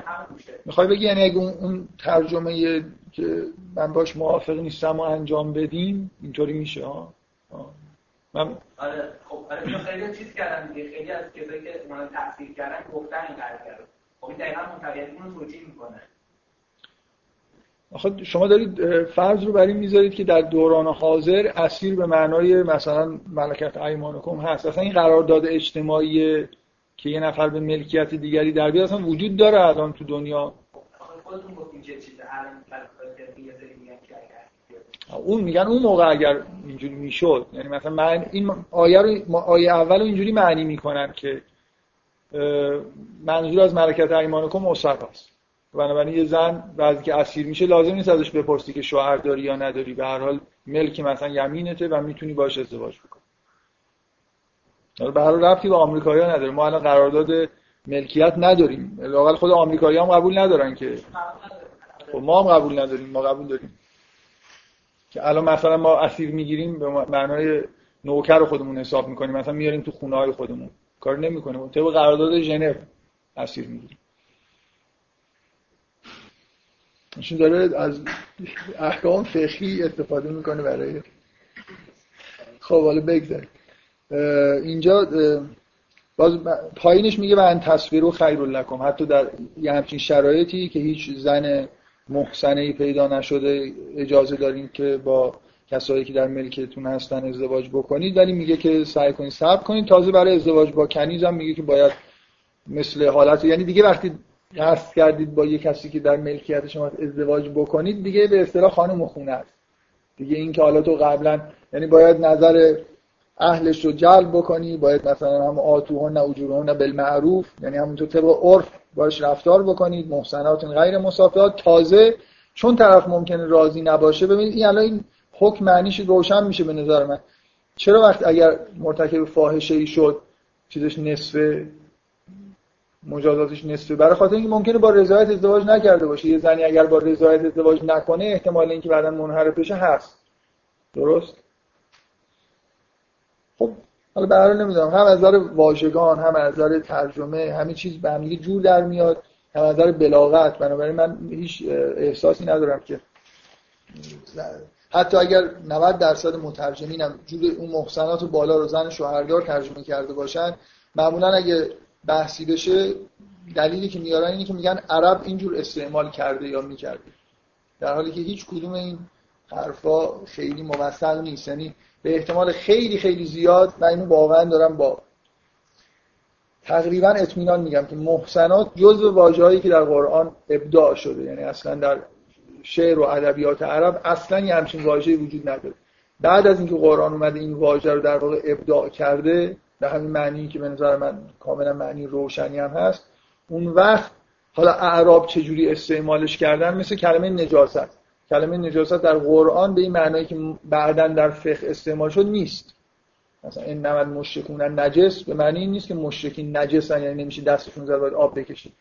می‌خوای بگی یعنی اگه اون ترجمه که من باش موافق نیستم و انجام بدیم اینطوری میشه ها من آره خب آره خیلی چیز کردن دیگه. خیلی از کسایی که من تفسیر کردن گفتن این قضیه کردن خب این دقیقاً منطقیتون رو توجیه می‌کنه. آخه شما دارید فرض رو بر این می‌ذارید که در دوران حاضر اسیر به معنای مثلا ملکت ایمانکم هست. اصلا این قرارداد اجتماعی که یه نفر به ملکیت دیگری در بیاد اصلا وجود داره الان تو دنیا. اون میگن اون موقع اگر اینجوری می‌شد. یعنی مثلا من این آیه رو آیه اول رو اینجوری معنی می‌کنن که منظور از ملکت ایمانکم مصحف است بنابراین یه زن بعضی که اسیر میشه لازم نیست ازش بپرسی که شوهر داری یا نداری. به هر حال ملک مثلا یمینته و می‌تونی باش ازدواج بکنی. به هر ربطی به آمریکایی‌ها نداره. ما الان قرارداد ملکیت نداریم. لاقل خود آمریکایی هم قبول ندارن که. خب ما هم قبول نداریم. ما قبول داریم. که الان مثلا ما اسیر می‌گیریم به معنای نوکر خودمون حساب می‌کنیم. مثلا میاریم تو خونه های خودمون. کار نمی‌کنه. طبق قرارداد ژنو اسیر می‌گیریم. نشون داره از احکام فقهی استفاده می‌کنه برای خب حالا بگذاریم. اینجا باز پایینش میگه من تصویر و خیر لکم. حتی در یه همچین شرایطی که هیچ زن محسنه ای پیدا نشده اجازه دارین که با کسایی که در ملکتون هستن ازدواج بکنید ولی میگه که سعی کنید صبر کنید. تازه برای ازدواج با کنیز هم میگه که باید مثل حالت یعنی دیگه وقتی قصد کردید با یه کسی که در ملکیت شما ازدواج بکنید دیگه به اصطلاح خانم خونه است. دیگه این که حالا تو قبلا یعنی باید نظر اهلش رو جلب بکنی باید مثلا هم آتوهن نه بالمعروف یعنی همونطور طبق عرف باش رفتار بکنید محسنات غیر مسافرات. تازه چون طرف ممکنه راضی نباشه ببینید این الان این حکم معنیش روشن میشه به نظر من. چرا وقت اگر مرتکب فاحشه ای شد چیزش نصفه مجازاتش نصفه. برای خاطر اینکه ممکنه با رضایت ازدواج نکرده باشه. یه زنی اگر با رضایت ازدواج نکنه احتمال اینکه بعدا منحرف بشه هست. درست؟ خب حالا به نمی‌دونم. هم از نظر واژگان هم از ترجمه همه چیز به هم جور در میاد. هم از نظر بلاغت. بنابراین من هیچ احساسی ندارم که حتی اگر 90 درصد مترجمینم جور اون محسنات بالا رو زن شوهردار ترجمه کرده باشن معمولا اگه بحثی بشه دلیلی که میارن اینه که میگن عرب اینجور استعمال کرده یا می‌کرده. در حالی که هیچ کدوم این حرفا خیلی موثق نیست. یعنی به احتمال خیلی خیلی زیاد من اینو واقعا دارم با تقریبا اطمینان میگم که محسنات جزء واژه‌ای که در قرآن ابداع شده. یعنی اصلا در شعر و ادبیات عرب اصلا یه همچین واژه‌ای وجود نداره. بعد از اینکه قرآن اومده این واژه رو در واقع ابداع کرده به همین معنی که به نظر من کاملا معنی روشنی هم هست اون وقت حالا اعراب چجوری استعمالش کردن؟ مثل کلمه نجاست. کلمه نجاست در قرآن به این معنایی که بعدا در فقه استعمال شد نیست. مثلا این نمد مشرکون نجس به معنی این نیست که مشرکین نجسن یعنی نمیشه دستشون زد باید آب بکشید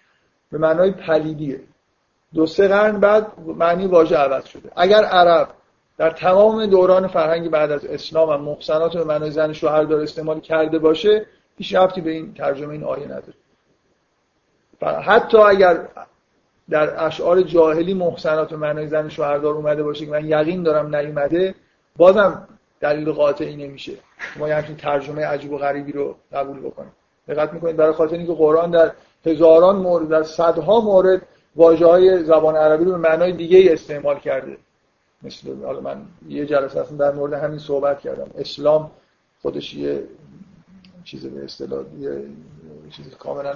به معنای پلیدیه. دو سه قرن بعد معنی واژه عوض شده. اگر عرب در تمام دوران فرهنگ بعد از اسلام و محسنات به معنای زن شوهر داره استعمال کرده باشه هیچ رفتی به این ترجمه این آیه نداره. حتی اگر در اشعار جاهلی محسنات و معنای زن شوهردار اومده باشه که من یقین دارم نیومده بازم دلیل قاطعی نمیشه. ما یه همچین ترجمه عجیب و غریبی رو قبول بکنیم. دقت می‌کنید برای خاطر اینکه قرآن در هزاران مورد در صدها مورد واژه های زبان عربی رو به معنای دیگه استعمال کرده. مثل حالا من یه جلسه اصلا در مورد همین صحبت کردم. اسلام خودش یه چیز به اصطلاح یه چیز کاملا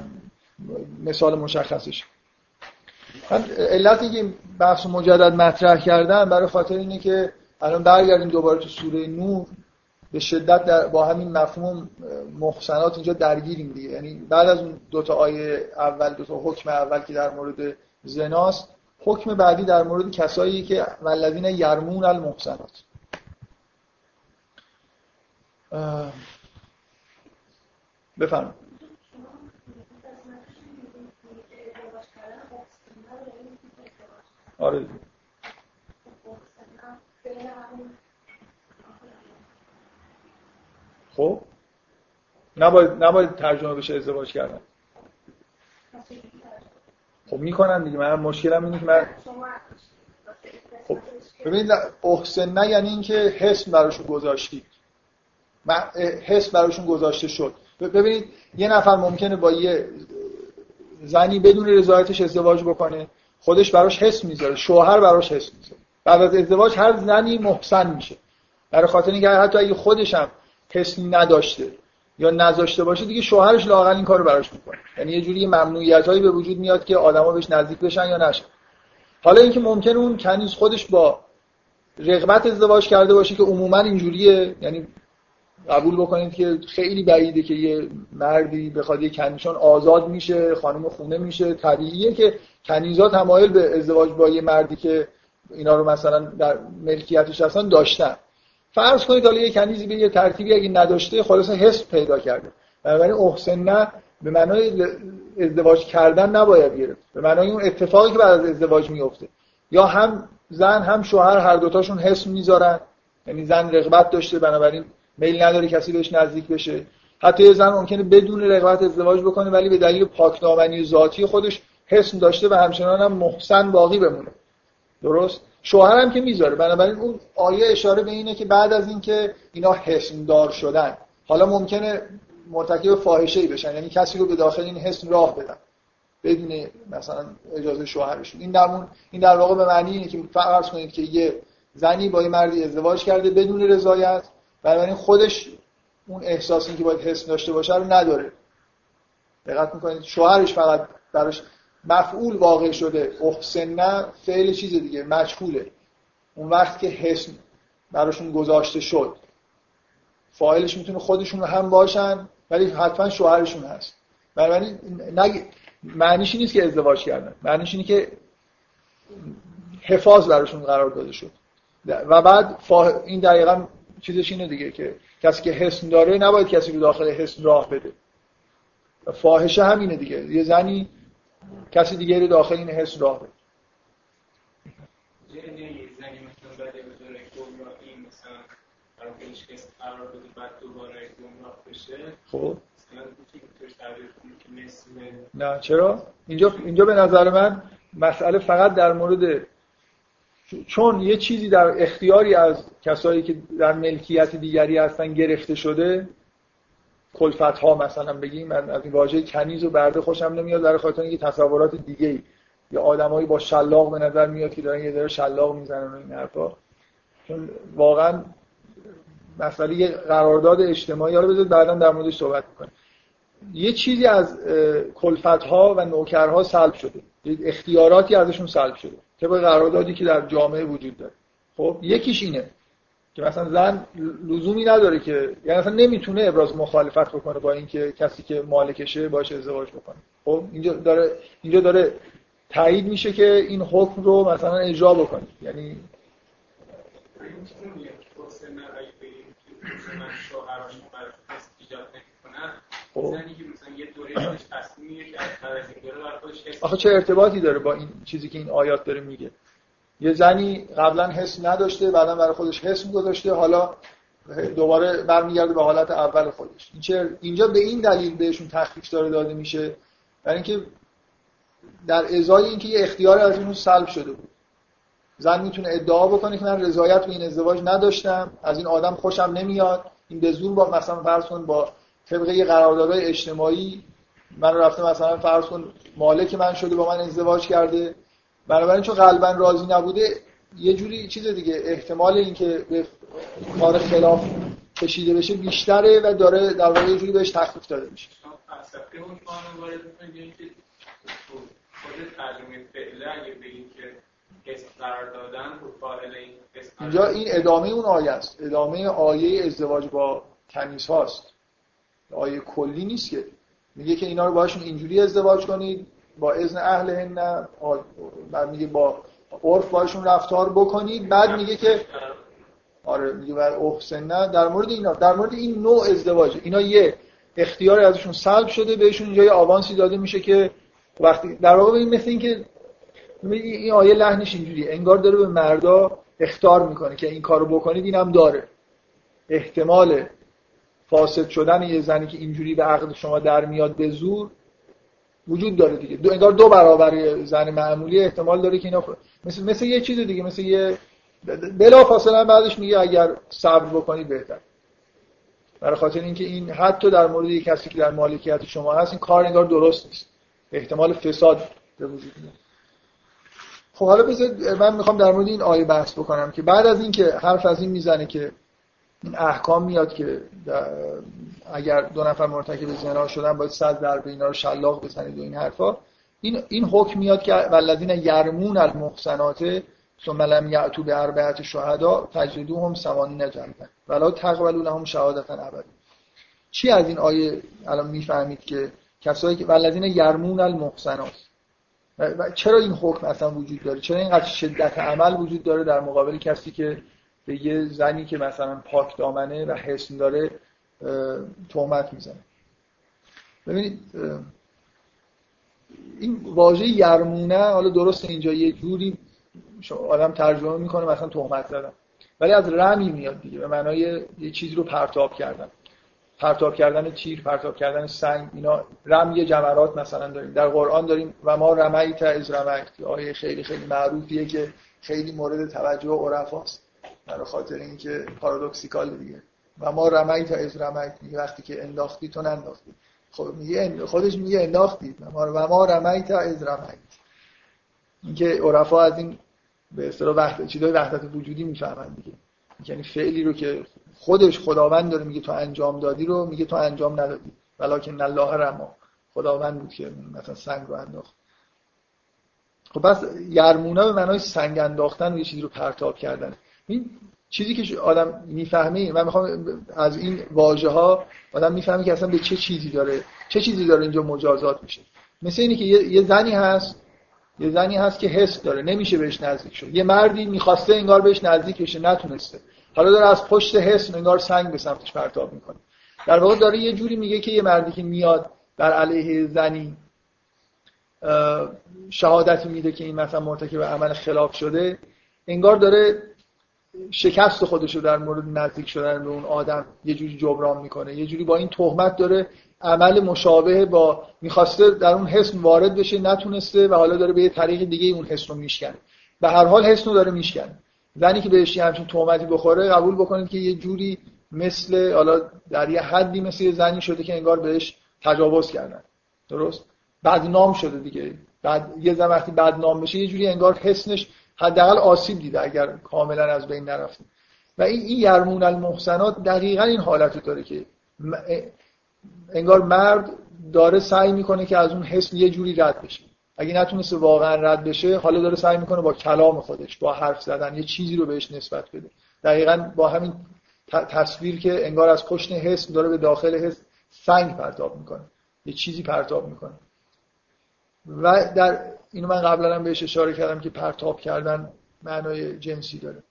مثال مشخصش. من علتی که بحث مجدد مطرح کردم برای خاطر اینه که الان برگردیم دوباره تو سوره نور به شدت در با همین مفهوم محسنات اینجا درگیریم دیگه. یعنی بعد از اون دو تا آیه اول دو تا حکم اول که در مورد زناست حکم بعدی در مورد کسایی که والذین یرمون المحسنات. بفرمایید. آره. خب؟ نباید, نباید ترجمه بشه ازدواج کردن. خب می‌کنن دیگه. من مشکلم اینه که من خب ببینید احسن نه یعنی اینکه حسن براشون گذاشتید حس براشون گذاشته شد. ببینید یه نفر ممکنه با یه زنی بدون رضایتش ازدواج بکنه خودش براش حس می‌ذاره شوهر براش حس می‌ذاره. بعد از ازدواج هر زنی محسن میشه. برای خاطر اینکه حتی اگه خودش هم حس نداشته. یا نذاشته باشه دیگه شوهرش لاقل این کارو براش می‌کنه. یعنی یه جوری ممنوعیت هایی به وجود میاد که آدما بهش نزدیک بشن یا نشن. حالا اینکه ممکنه اون کنیز خودش با رغبت ازدواج کرده باشه که عموما اینجوریه یعنی قبول بکنید که خیلی بعیده که یه مردی بخواد یه کنیشان آزاد میشه خانم خونه میشه. طبیعیه که کنیزا تمایل به ازدواج با یه مردی که اینا رو مثلا در ملکیتش هستن داشتن. فرض کنید حالا یه کنیزی به یه ترتیبی اگه نداشته خلاص حس پیدا کرده. بنابراین احسن نه به معنای ازدواج کردن نباید گرفت. به معنای اون اتفاقی که بعد از ازدواج میفته یا هم زن هم شوهر هر دوتاشون حس می‌ذارن یعنی زن رغبت داشته بنابراین میل نداره کسی بهش نزدیک بشه. حتی یه زن ممکنه بدون رغبت ازدواج بکنه ولی به دلیل پاکدامنی ذاتی خودش حسم داشته و همچنان هم محسن باقی بمونه. درست؟ شوهر هم که می‌ذاره. بنابراین اون آیه اشاره به اینه که بعد از اینکه اینا حسم دار شدن حالا ممکنه مرتکب فاحشه ای بشن. یعنی کسی رو به داخل این حسم راه بدن. بدون مثلا اجازه شوهرشون این در این در واقع به معنی اینه که فرض کنید که یه زنی با یه مردی ازدواج کرده بدون رضایت. بنابراین خودش اون احساسی که باید حس داشته باشه رو نداره. دقت می‌کنید؟ شوهرش فقط براش مفعول واقع شده. احسن فعل چیز دیگه مجهوله. اون وقت که حس براشون گذاشته شد. فاعلش می‌تونه خودشون هم باشن ولی حتما شوهرشون هست. بنابراین نگ... معنیش نیست که ازدواج کردن. معنیش اینه که حفاظ براشون قرار داده شد. و بعد فا... این دقیقا چیزش اینه دیگه که کسی که حسن داره نباید کسی رو داخل حسن راه بده. فاحشه همینه دیگه. یه زنی کسی دیگه رو داخل این حس راه بده. خب. نه چرا؟ اینجا اینجا به نظر من مسئله فقط در مورد چون یه چیزی در اختیاری از کسایی که در ملکیت دیگری هستن گرفته شده کلفت ها مثلا بگیم من از این واژه کنیز و برده خوشم نمیاد. در خاطر اینکه تصورات دیگه یا آدمایی با شلاق به نظر میاد که دارن یه ذره شلاق می‌زنن این حرفا. چون واقعا مسئله قرارداد اجتماعی. رو بذارید بعدا در موردش صحبت می‌کنیم یه چیزی از کلفت ها و نوکرها سلب شده. اختیاراتی ازشون سلب شده. طبق قراردادی که در جامعه وجود داره. خب یکیش اینه. که مثلا زن لزومی نداره که یعنی مثلا نمی‌تونه ابراز مخالفت بکنه با اینکه کسی که مالکشه باشه ازدواج بکنه. خب اینجا داره اینجا داره تایید میشه که این حکم رو مثلا اجرا بکنه. یعنی خب. آخه چه ارتباطی داره با این چیزی که این آیات داره میگه؟ یه زنی قبلا حس نداشته بعدا برای خودش حس گذاشته حالا دوباره برمیگرده به حالت اول خودش. اینجا به این دلیل بهشون تخفیف داره داده میشه؟ برای اینکه در ازای اینکه یه اختیار از اون سلب شده بود. زن می‌تونه ادعا بکنه که من رضایت به این ازدواج نداشتم از این آدم خوشم نمیاد. این به زور با مثلا فرض کن با طبقه قراردادهای اجتماعی من رفته مثلا فرض کن مالک من شده با من ازدواج کرده. بنابراین چون قلبا راضی نبوده یه جوری چیز دیگه احتمال اینکه به کار خلاف کشیده بشه بیشتره و داره در واقع یه جوری بهش تخفیف داده میشه. اینجا این ادامه اون آیه است. ادامه آیه ازدواج با کنیس هاست. آیه کلی نیست که. میگه که اینا رو باشون اینجوری ازدواج کنید با اذن اهل هن بعد میگه با عرف باشون رفتار بکنید بعد میگه که آره میگه بعد احسن در مورد اینا در مورد این نوع ازدواج اینا یه اختیار ازشون سلب شده بهشون جای آوانسی داده میشه که وقتی در واقع این مثل اینکه این آیه لحنش اینجوری انگار داره به مردا اختار می‌کنه که این کارو بکنید اینم داره. احتمال فاسد شدن یه زنی که اینجوری به عقد شما در میاد به زور وجود داره دیگه. دو انگار دو برابر زن معمولی احتمال داره که اینا مثل مثل یه چیز دیگه مثل یه بلا فاصله بعدش میگه اگر صبر بکنید بهتر. برای خاطر اینکه این حتی در مورد یک کسی که در مالکیت شما هست این کار انگار درست نیست. احتمال فساد به وجود میاد. خب حالا بذارید من می‌خوام در مورد این آیه بحث بکنم که بعد از اینکه حرف از این می‌زنه که این احکام میاد که اگر دو نفر مرتکب زنا شدن باید صد ضربه اینا رو شلاق بزنید و این حرفا. این این حکم میاد که والذین یرمون المحسنات ثم لم یأتوا به اربعه شهدا فجلدوهم ثمانین جلده ولا تقبلوا لهم شهادتا ابدا. چی از این آیه الان می‌فهمید که کسایی که والذین یرمون المحسنات. و چرا این حکم اصلا وجود داره؟ چرا اینقدر شدت عمل وجود داره در مقابل کسی که به یه زنی که مثلا پاک دامنه و حسن داره تهمت می‌زنه. ببینید این واژه یرمونه حالا درست اینجا یه جوری آدم ترجمه می‌کنه مثلا تهمت زدن. ولی از رمی میاد دیگه به معنای یه چیزی رو پرتاب کردن. پرتاب کردن تیر پرتاب کردن سنگ اینا رمی جمرات مثلا داریم. در قرآن داریم و ما رمیت از رمیت آیه خیلی خیلی معروفیه که خیلی مورد توجه عرفاست. برای خاطر اینکه پارادوکسیکال دیگه. و ما رمیت از رمیت میگه وقتی که انداختی تو ننداختی. خب میگه خودش میگه انداختی. و ما رمیت از رمیت اینکه عرفا از این به اصطلاح وحدت چیزای وحدت وجودی می‌فهمن دیگه. یعنی فعلی رو که خودش خداوند داره میگه تو انجام دادی رو میگه تو انجام ندادی. ولکن الله رما. خداوند بود که مثلا سنگ رو انداخت. خب پس یرمونا به معنای سنگ انداختن و یه چیزی رو پرتاب کردن. این چیزی که آدم می‌فهمه من می‌خوام از این واژه ها آدم می‌فهمه که اصلا به چه چیزی داره چه چیزی داره اینجا مجازات میشه. مثل اینی که یه زنی هست یه زنی هست که حس داره نمیشه بهش نزدیک شد. یه مردی می‌خواسته انگار بهش نزدیک بشه نتونسته. حالا داره از پشت حس انگار سنگ به سمتش پرتاب می‌کنه. در واقع داره یه جوری میگه که یه مردی که میاد در علیه زنی شهادتی میده که این مثلا مرتکب عمل خلاف شده انگار داره شکست خودش رو در مورد نزدیک شدن به اون آدم یه جوری جبران می‌کنه. یه جوری با این تهمت داره عمل مشابه با می‌خواسته در اون حسن وارد بشه نتونسته و حالا داره به یه طریق دیگه اون حسن رو میشکنه. به هر حال حسن رو داره میشکنه. زنی که بهش همچین تهمتی بخوره قبول بکنید که یه جوری مثل حالا در یه حدی مثل یه زنی شده که انگار بهش تجاوز کردن. درست؟ بدنام شده دیگه. بعد یه زن وقتی بدنام بشه یه جوری انگار حسنش حداقل آسیب دیده اگر کاملا از بین نرفته و این این یرمون المحسنات دقیقا این حالت داره که انگار مرد داره سعی می‌کنه که از اون حس یه جوری رد بشه. اگه نتونسته واقعا رد بشه حالا داره سعی می‌کنه با کلام خودش با حرف زدن یه چیزی رو بهش نسبت بده. دقیقا با همین تصویر که انگار از پشت حس داره به داخل حس سنگ پرتاب می‌کنه یه چیزی پرتاب می‌کنه. و در اینو من قبلا هم بهش اشاره کردم که پرتاب کردن معنای جنسی داره.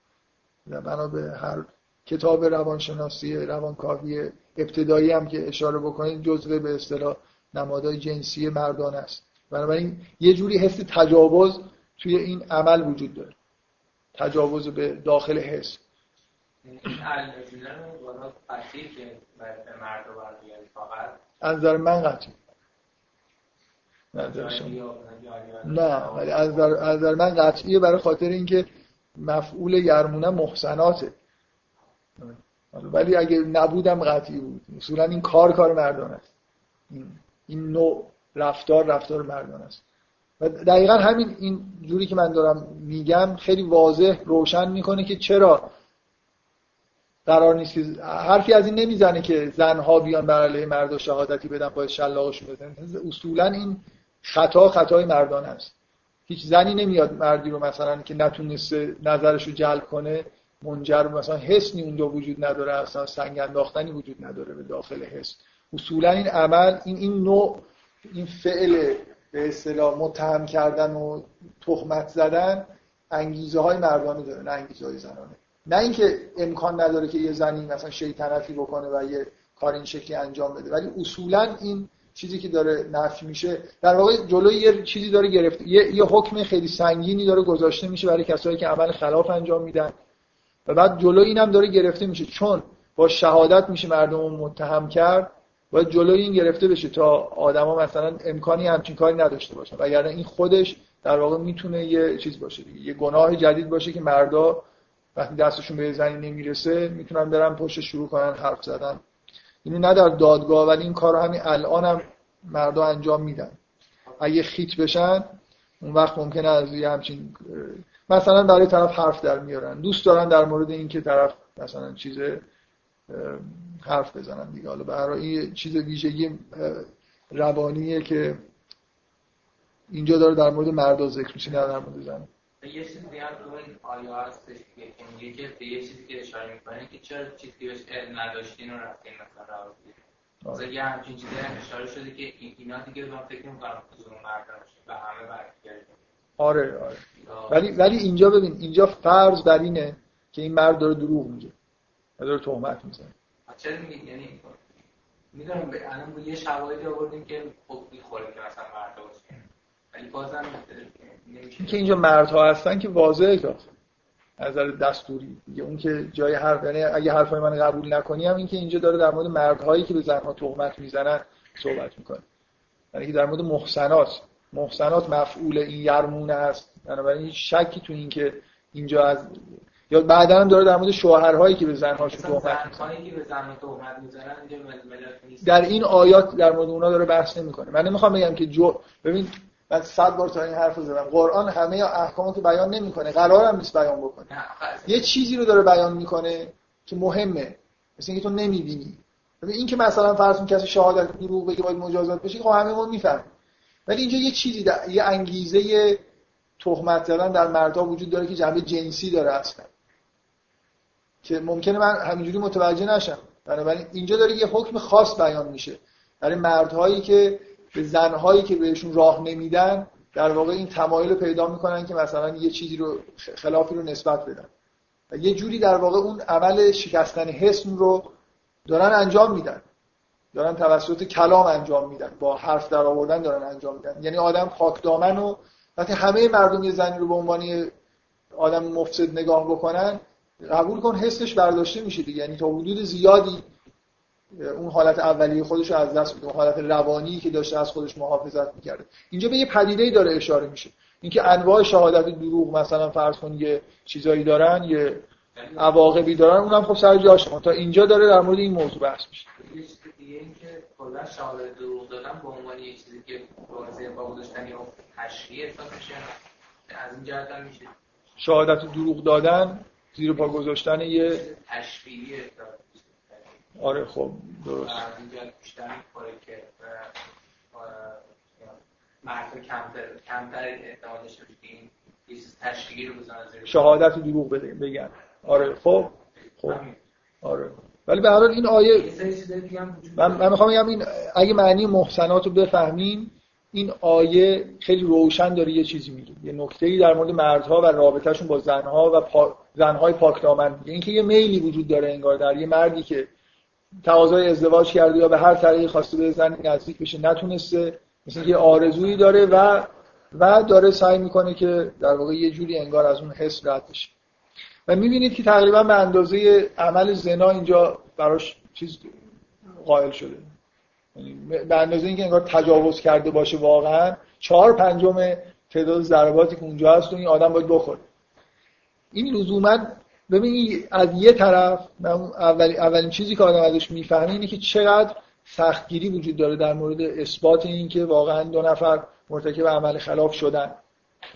بنا به هر کتاب روانشناسی روانکاوی ابتدایی هم که اشاره بکنید جزء به اصطلاح نمادهای جنسی مردان است. بنابراین یه جوری حس تجاوز توی این عمل وجود داره. تجاوز به داخل حس. از نظر من قطعی. نه ولی از نظر من قطعیه برای خاطر اینکه مفعول یرمونه محسناته. ولی اگه نبودم قطعی بود. اصولا این کار کار مردان است. این نوع رفتار رفتار مردان است. و دقیقا همین این جوری که من دارم میگم خیلی واضح روشن می‌کنه که چرا قرار نیست که حرفی از این نمی‌زنه که زنها بیان بر علیه مرد شهادتی بدن باید شلاقشون بزنن اصولا این خطا خطای مردان است. هیچ زنی نمیاد مردی رو مثلا که نتونسته نظرش رو جلب کنه منجر مثلا حسنی اونجا وجود نداره اصلا سنگ انداختنی وجود نداره به داخل حس. اصولا این عمل این این نوع این فعل به اصطلاح متهم کردن و تهمت زدن انگیزه های مردانه داره نه انگیزه های زنانه. نه اینکه امکان نداره که یه زنی مثلا شیطنتی بکنه و یه کار این شکلی انجام بده ولی اصولا این چیزی که داره نفی میشه. در واقع جلوی یه چیزی داره گرفته یه, یه حکم خیلی سنگینی داره گذاشته میشه برای کسایی که عمل خلاف انجام میدن. و بعد جلوی اینم داره گرفته میشه. چون با شهادت میشه مردم متهم کرد باید جلوی این گرفته بشه تا آدما مثلا امکانی همچین کاری نداشته باشن. و اگر این خودش در واقع می‌تونه یه چیز باشه. دیگه یه گناه جدید باشه که مردا وقتی دستشون به زنی نمی‌رسه می‌تونن برن پشت شروع کنن حرف زدن. اینو نه در دادگاه ولی این کار همین الان هم مردا انجام میدن. اگه خیت بشن اون وقت ممکنه از یه همچین مثلا برای طرف حرف در میارن. دوست دارن در مورد اینکه طرف مثلا چیز حرف بزنن دیگه. حالا برای چیز ویژگی روانیه که اینجا داره در مورد مردا ذکر میشه نه در مورد زن. یه چیزی هم تو این آیا هستش که میگه که به یه چیزی که اشاره می‌کنه که چرا چیزی بهش علم نداشتین و رفتین مثلا رو مثلا یه همچین چیزی هم اشاره شده که اینا دیگه من فکر نمی‌کنم حضور مرد به همه برگرده آره آره. ولی ولی اینجا ببین اینجا فرض بر اینه که این مرد داره دروغ میگه. داره تهمت می‌زنه. چرا میگه یعنی می‌دونم الان یه شواهدی آوردیم که خوب می‌خوره که مثلا مرد باشه. ولی بازم نمیشه. که اینجا مردها هستن که واضحه که نظر دستوری. دیگه اون که جای حرف یعنی اگه حرفای من قبول نکنی هم این که اینجا داره در مورد مردهایی که به زنها تهمت می‌زنن صحبت می‌کنه. یعنی که در مورد محسنات. محسنات مفعول این یرمونه است. بنابراین هیچ شکی تو این که اینجا از یا بعدا هم داره در مورد شوهرهایی که به زنهاشون تهمت می‌زنن. در این آیات در مورد اونا داره بحث نمی‌کنه. من نمی‌خوام بگم که جو ببین من صد بار تا این حرف زدم. قرآن همه احکامو که بیان نمی‌کنه. قرارم نیست بیان بکنه. یه چیزی رو داره بیان می‌کنه که مهمه. مثل اینکه تو نمی‌بینی. این که مثلا فرض کسی شهادت دروغ بگه باید مجازات بشه خب همه ما می‌فهمیم. ولی اینجا یه چیزی در... یه انگیزه تهمت زدن در مردها وجود داره که جنبه جنسی داره اصلا. که ممکنه من همینجوری متوجه نشم. بنابراین اینجا داره یه حکم خاص بیان میشه. برای مردهایی که به زنهایی که بهشون راه نمیدن در واقع این تمایل پیدا می‌کنن که مثلا یه چیزی رو خلافی رو نسبت بدن. و یه جوری در واقع اون عمل شکستن حسن رو دارن انجام میدن. دارن توسط کلام انجام میدن. با حرف در آوردن دارن انجام میدن. یعنی آدم پاک دامن و وقتی همه مردم یه زنی رو به عنوان آدم مفسد نگاه بکنن قبول کن حسش برداشته میشه دیگه. یعنی تا حدود زیادی اون حالت اولیه خودش رو از دست میده اون حالت روانی که داشته از خودش محافظت می‌کرده. اینجا به یه پدیده داره اشاره میشه. اینکه انواع شهادت دروغ مثلا فرض کن یه چیزایی دارن یه عواقبی دارن اونم خب سر جاشه تا اینجا داره در مورد این موضوع بحث میشه. یه چیز دیگه این که کلا شهادت دروغ دادن به عنوان یه چیزی که واضح با گذاشتن یا تشریع احساس میشه از این جهت میشه. شهادت دروغ دادن زیر پا گذاشتن یه تشریعی آره خب درست. که مرد کمتر کمتر داشته رو بزنن شهادت دروغ بگن. آره خب خب. آره. ولی به هر حال این آیه من, من می‌خوام بگم این اگه معنی محسنات رو بفهمین این آیه خیلی روشن داره یه چیزی میگه. یه نکته در مورد مردها و رابطهشون با زنها و پا... زنهای پاکدامن. میگه اینکه یه میلی وجود داره انگار در یه مردی که تقاضای ازدواج کرده یا به هر طریقی خواسته به زن نزدیک بشه نتونسته. مثل یه آرزویی داره و و داره سعی می‌کنه که در واقع یه جوری انگار از اون حس رد بشه. و می‌بینید که تقریبا به اندازه عمل زنا اینجا براش چیز قائل شده. یعنی به اندازه اینکه انگار تجاوز کرده باشه واقعا چهار پنجم تعداد ضرباتی که اونجا هست و این آدم باید بخوره. این لزوما ببینید از یه طرف اول اولین چیزی که آدم ازش می‌فهمه اینه که چقدر سختگیری وجود داره در مورد اثبات این که واقعا دو نفر مرتکب عمل خلاف شدن.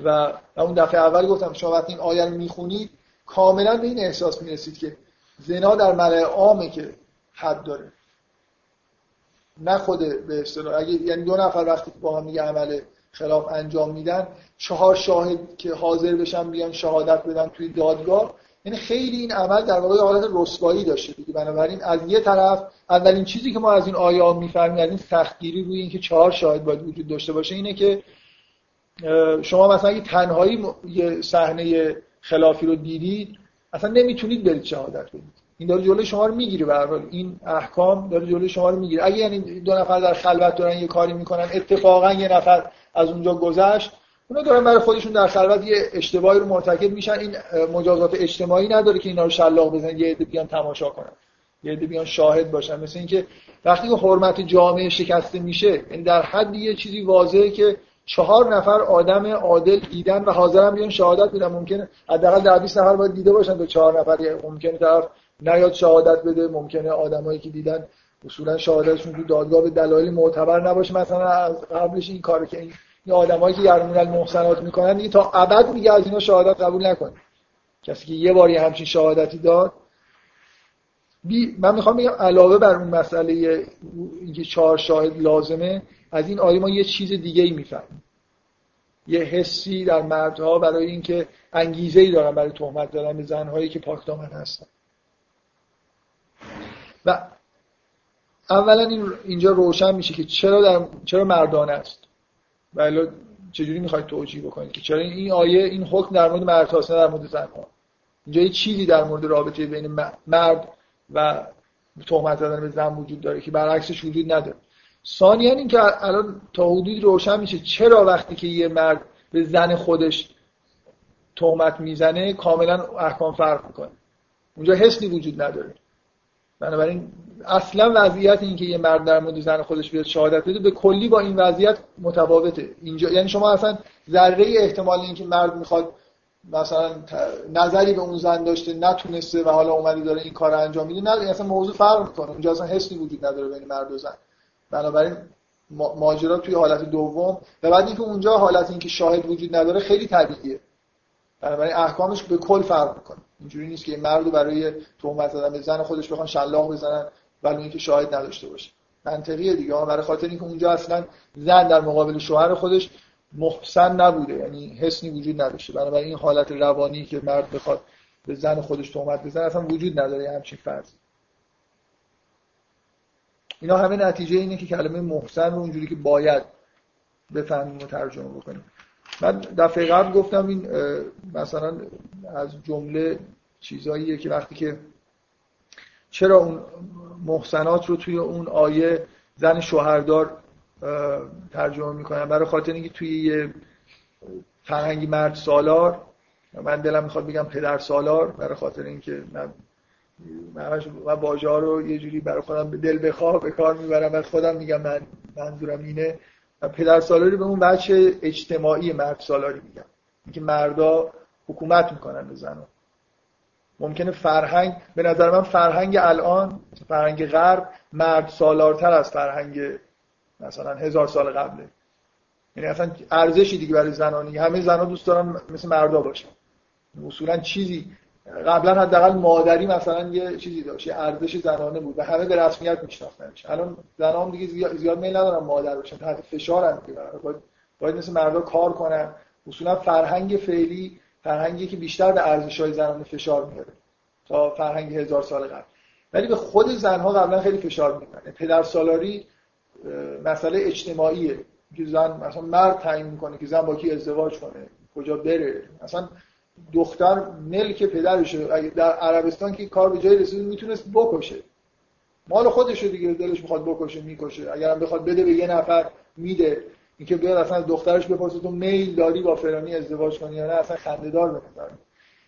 و اون دفعه اول گفتم شما وقتی این آیه رو می‌خونید کاملا به این احساس می‌رسید که زنا در ملع عامه که حد داره. نه خود به اصطلاح. اگه یعنی دو نفر وقتی با هم میگه عمل خلاف انجام میدن چهار شاهد که حاضر بشن بیان شهادت بدن توی دادگاه یعنی خیلی این عمل در واقع حالت رسوایی داشته دیگه. بنابراین از یه طرف اولین چیزی که ما از این آیات می‌فهمیم از این سختگیری روی اینکه چهار شاهد باید وجود داشته باشه اینه که شما مثلا اگه تنهایی یه صحنه خلافی رو دیدید اصلا نمی‌تونید برید شهادت بدید. این داره جلوی شما رو می‌گیره به این احکام داره جلوی شما رو می‌گیره. اگه یعنی دو نفر در خلوت دارن یه کاری می‌کنن اتفاقا یه نفر از اونجا گذشت اونا دارن برای خودشون در خلوت یه اشتباهی رو مرتکب میشن. این مجازات اجتماعی نداره که اینا رو شلاق بزنن یه عده بیان تماشا کنن. یه عده بیان شاهد باشن. مثل اینکه وقتی که حرمت جامعه شکسته میشه یعنی در حد یه چیزی واضحه که چهار نفر آدم عادل دیدن و حاضرن بیان شهادت بدن. ممکنه حداقل در 20 نفر باید دیده باشن تا چهار نفر. ممکنه طرف نیاد شهادت بده. ممکنه آدمایی که دیدن اصولا شهادتشون تو دادگاه به دلایل معتبر نباشه. مثلا از قبلش این کارو که این این آدمایی که یرمون المحسنات می‌کنن دیگه تا ابد میگه از اینا شهادت قبول نکنه. کسی که یه باری همچین شهادتی داد بی من می‌خوام بگم علاوه بر اون مسئله اینکه چهار شاهد لازمه از این آیه ما یه چیز دیگه ای می‌فهمیم. یه حسی در مردها برای اینکه انگیزه ای دارن برای تهمت دادن به زنهایی که پاک دامن هستن. و اولا این اینجا روشن میشه که چرا در چرا مردانه است. بله چجوری می‌خواید توجیه بکنید که چرا این آیه این حکم در مورد مرد در مورد زن ها اینجا یه چیزی در مورد رابطه بین مرد و تهمت زدن به زن وجود داره که برعکسش وجود نداره. ثانیا این که الان تا حدودی روشن میشه چرا وقتی که یه مرد به زن خودش تهمت می‌زنه کاملا احکام فرق می‌کنه. اونجا حسی وجود نداره. بنابراین اصلا وضعیت این که یه مرد در مورد زن خودش بیاد شهادت بده به کلی با این وضعیت متفاوته. اینجا یعنی شما اصلا ذره احتمال اینکه مرد می‌خواد مثلا نظری به اون زن داشته نتونسته و حالا اومده داره این کار انجام میده نه اصلا موضوع فرق می‌کنه. اونجا اصلا حسی وجود نداره بین مرد و زن. بنابراین ماجرا توی حالت دوم. و بعد اینکه اونجا حالت اینکه شاهد وجود نداره خیلی طبیعیه. بنابراین احکامش به کل فرق می‌کنه. اینجوری نیست که مرد برای تهمت زدن به زن خودش بخوان شلاق بزنن ولی اینکه شاهد نداشته باشه. منطقیه دیگه. برای خاطر اینکه اونجا اصلا زن در مقابل شوهر خودش محسن نبوده. یعنی حسنی وجود نداشته. بنابراین این حالت روانی که مرد بخواد به زن خودش تهمت بزنه اصلا وجود نداره. همچین فرض اینا همه نتیجه اینه که کلمه محسن رو اونجوری که باید بفهمیم و ترجمه بکنیم. من دفعه قبل گفتم این مثلا از جمله چیزاییه که وقتی که چرا اون محسنات رو توی اون آیه زن شوهردار ترجمه می‌کنن؟ برای خاطر اینکه توی یه فرهنگی مرد سالار من دلم می‌خواد بگم پدر سالار برای خاطر اینکه من من باجه رو یه جوری برای خودم به دل بخواه به کار می‌برم. و خودم میگم من منظورم اینه. و پدر سالاری به اون بچه اجتماعی مرد سالاری میگم. اینکه مردا حکومت می‌کنن به زنها. ممکنه فرهنگ به نظر من فرهنگ الان فرهنگ غرب مرد سالارتر از فرهنگ مثلا هزار سال قبله. یعنی اصلا ارزشی دیگه برای زنانی همه زنها دوست دارن مثل مردا باشن. اصولا چیزی قبلا حداقل مادری مثلا یه چیزی داشت یه ارزش زنانه بود و همه به رسمیت میشناختنش. الان زنان دیگه زیاد, میل ندارن مادر باشن تحت فشارن باید, باید مثل مردا کار کنن. اصولا فرهنگ فعلی فرهنگی که بیشتر به ارزش های زنانه فشار میاره تا فرهنگ هزار سال قبل. ولی به خود زنها قبلا خیلی فشار می‌کنه پدر سالاری مسئله اجتماعیه. که زن مثلا مرد تعیین می‌کنه که زن با کی ازدواج کنه کجا بره. مثلا دختر ملک پدرشه. در عربستان که کار به جای رسید می‌تونست بکشه. مال خودشه دیگه دلش می‌خواد بکشه می‌کشه. اگرم بخواد بده به یه نفر میده. اینکه بیاد اصلا دخترش بپرسه تو میل داری با فلانی ازدواج کنی یا نه اصلا خنده‌دار به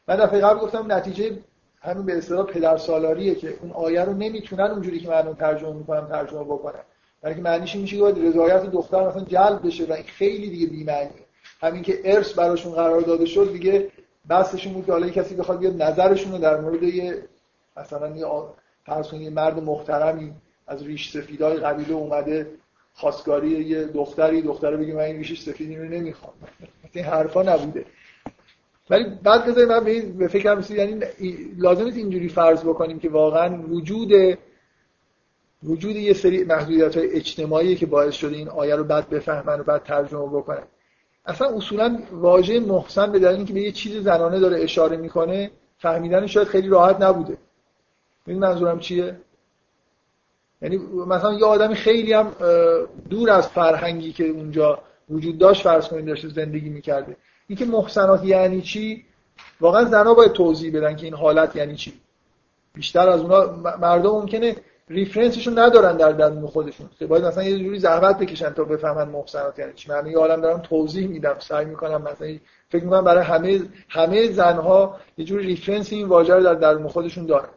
من دفعه قبل گفتم نتیجه همین به اصطلاح پدر سالاریه که اون آیه رو نمی‌تونن اونجوری که من ترجمه می‌کنم ترجمه بکنن. برای که معنیش میشه که رضایت دختر مثلا جلب بشه و این خیلی دیگه بی‌معنیه. همین که ارث براشون قرار داده شد دیگه بحثشون بود که حالا کسی بخواد بیاد نظرشون رو در مورد یه مثلا یه یه مرد محترمی از ریش سفیدای قبیله اومده خواستگاری یه دختری دختره بگه من این ریش سفیدی رو نمی‌خوام. این حرفا نبوده. ولی بعد بذارید من به فکرم یعنی لازم نیست اینجوری فرض بکنیم که واقعا وجود وجود یه سری محدودیت های اجتماعی که باعث شده این آیه رو بعد بفهمن و بعد ترجمه بکنن. اصلا اصولا واژه محسن به دلیل اینکه به یه چیز زنانه داره اشاره می‌کنه فهمیدن شاید خیلی راحت نبوده. این منظورم چیه؟ یعنی مثلا یه آدمی خیلی هم دور از فرهنگی که اونجا وجود داشت فرض کنید داشته زندگی می‌کرده. اینکه محسنات یعنی چی؟ واقعا زنها باید توضیح بدن که این حالت یعنی چی. بیشتر از اونا مردم ممکنه ریفرنسشون ندارن در درون خودشون. که باید مثلا یه جوری زحمت بکشن تا بفهمن محسنات یعنی چی. من یه عالم دارم توضیح میدم سعی می‌کنم مثلا فکر می‌کنم برای همه همه زنها یه جوری ریفرنس این واژه رو در درون خودشون دارن.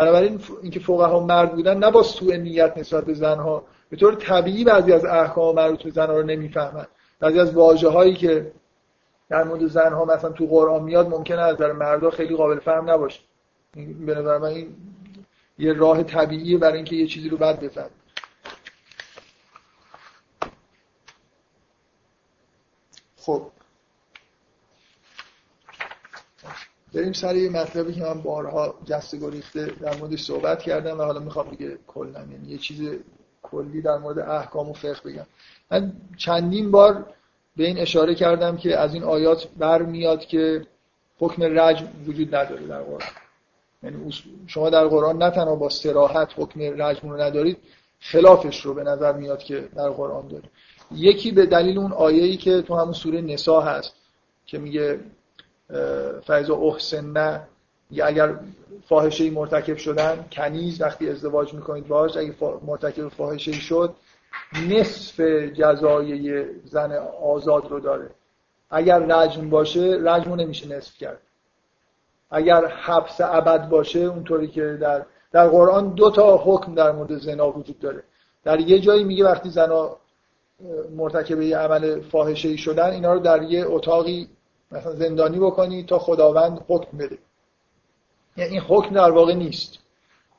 بنابراین اینکه فقها مرد بودن نه با سوء نیت نسبت به زنها به طور طبیعی بعضی از احکام مربوط به زنها رو نمی‌فهمن. بعضی از واژه هایی که در مورد زنها مثلا تو قرآن میاد ممکنه از نظر مردا خیلی قابل فهم نباشه. به نظر من این یه راه طبیعیه برای اینکه یه چیزی رو بعد بفهم خب. بریم سر یه مطلبی که من بارها جسته گریخته در موردش صحبت کردم و حالا می‌خوام دیگه کلا یعنی یه چیز کلی در مورد احکام و فقه بگم. من چندین بار به این اشاره کردم که از این آیات برمیاد که حکم رجم وجود نداره در قرآن. یعنی شما در قرآن نه تنها با سراحت حکم رجم رو ندارید خلافش رو به نظر میاد که در قرآن دارید یکی به دلیل اون آیه‌ای که تو همون سوره نسا هست که میگه فیضا احسن نه اگر فاحشه مرتکب شدن کنیز وقتی ازدواج می‌کنید باش اگه مرتکب فاحشه شد نصف جزای زن آزاد رو داره. اگر رجم باشه رجم نمیشه نصف کرد. اگر حبس ابد باشه اونطوری که در در قرآن دو تا حکم در مورد زنا وجود داره. در یه جایی میگه وقتی زنا مرتکب یه عمل فاحشه شدن اینا رو در یه اتاقی مثلا زندانی بکنی تا خداوند حکم بده. یعنی این حکم در واقع نیست.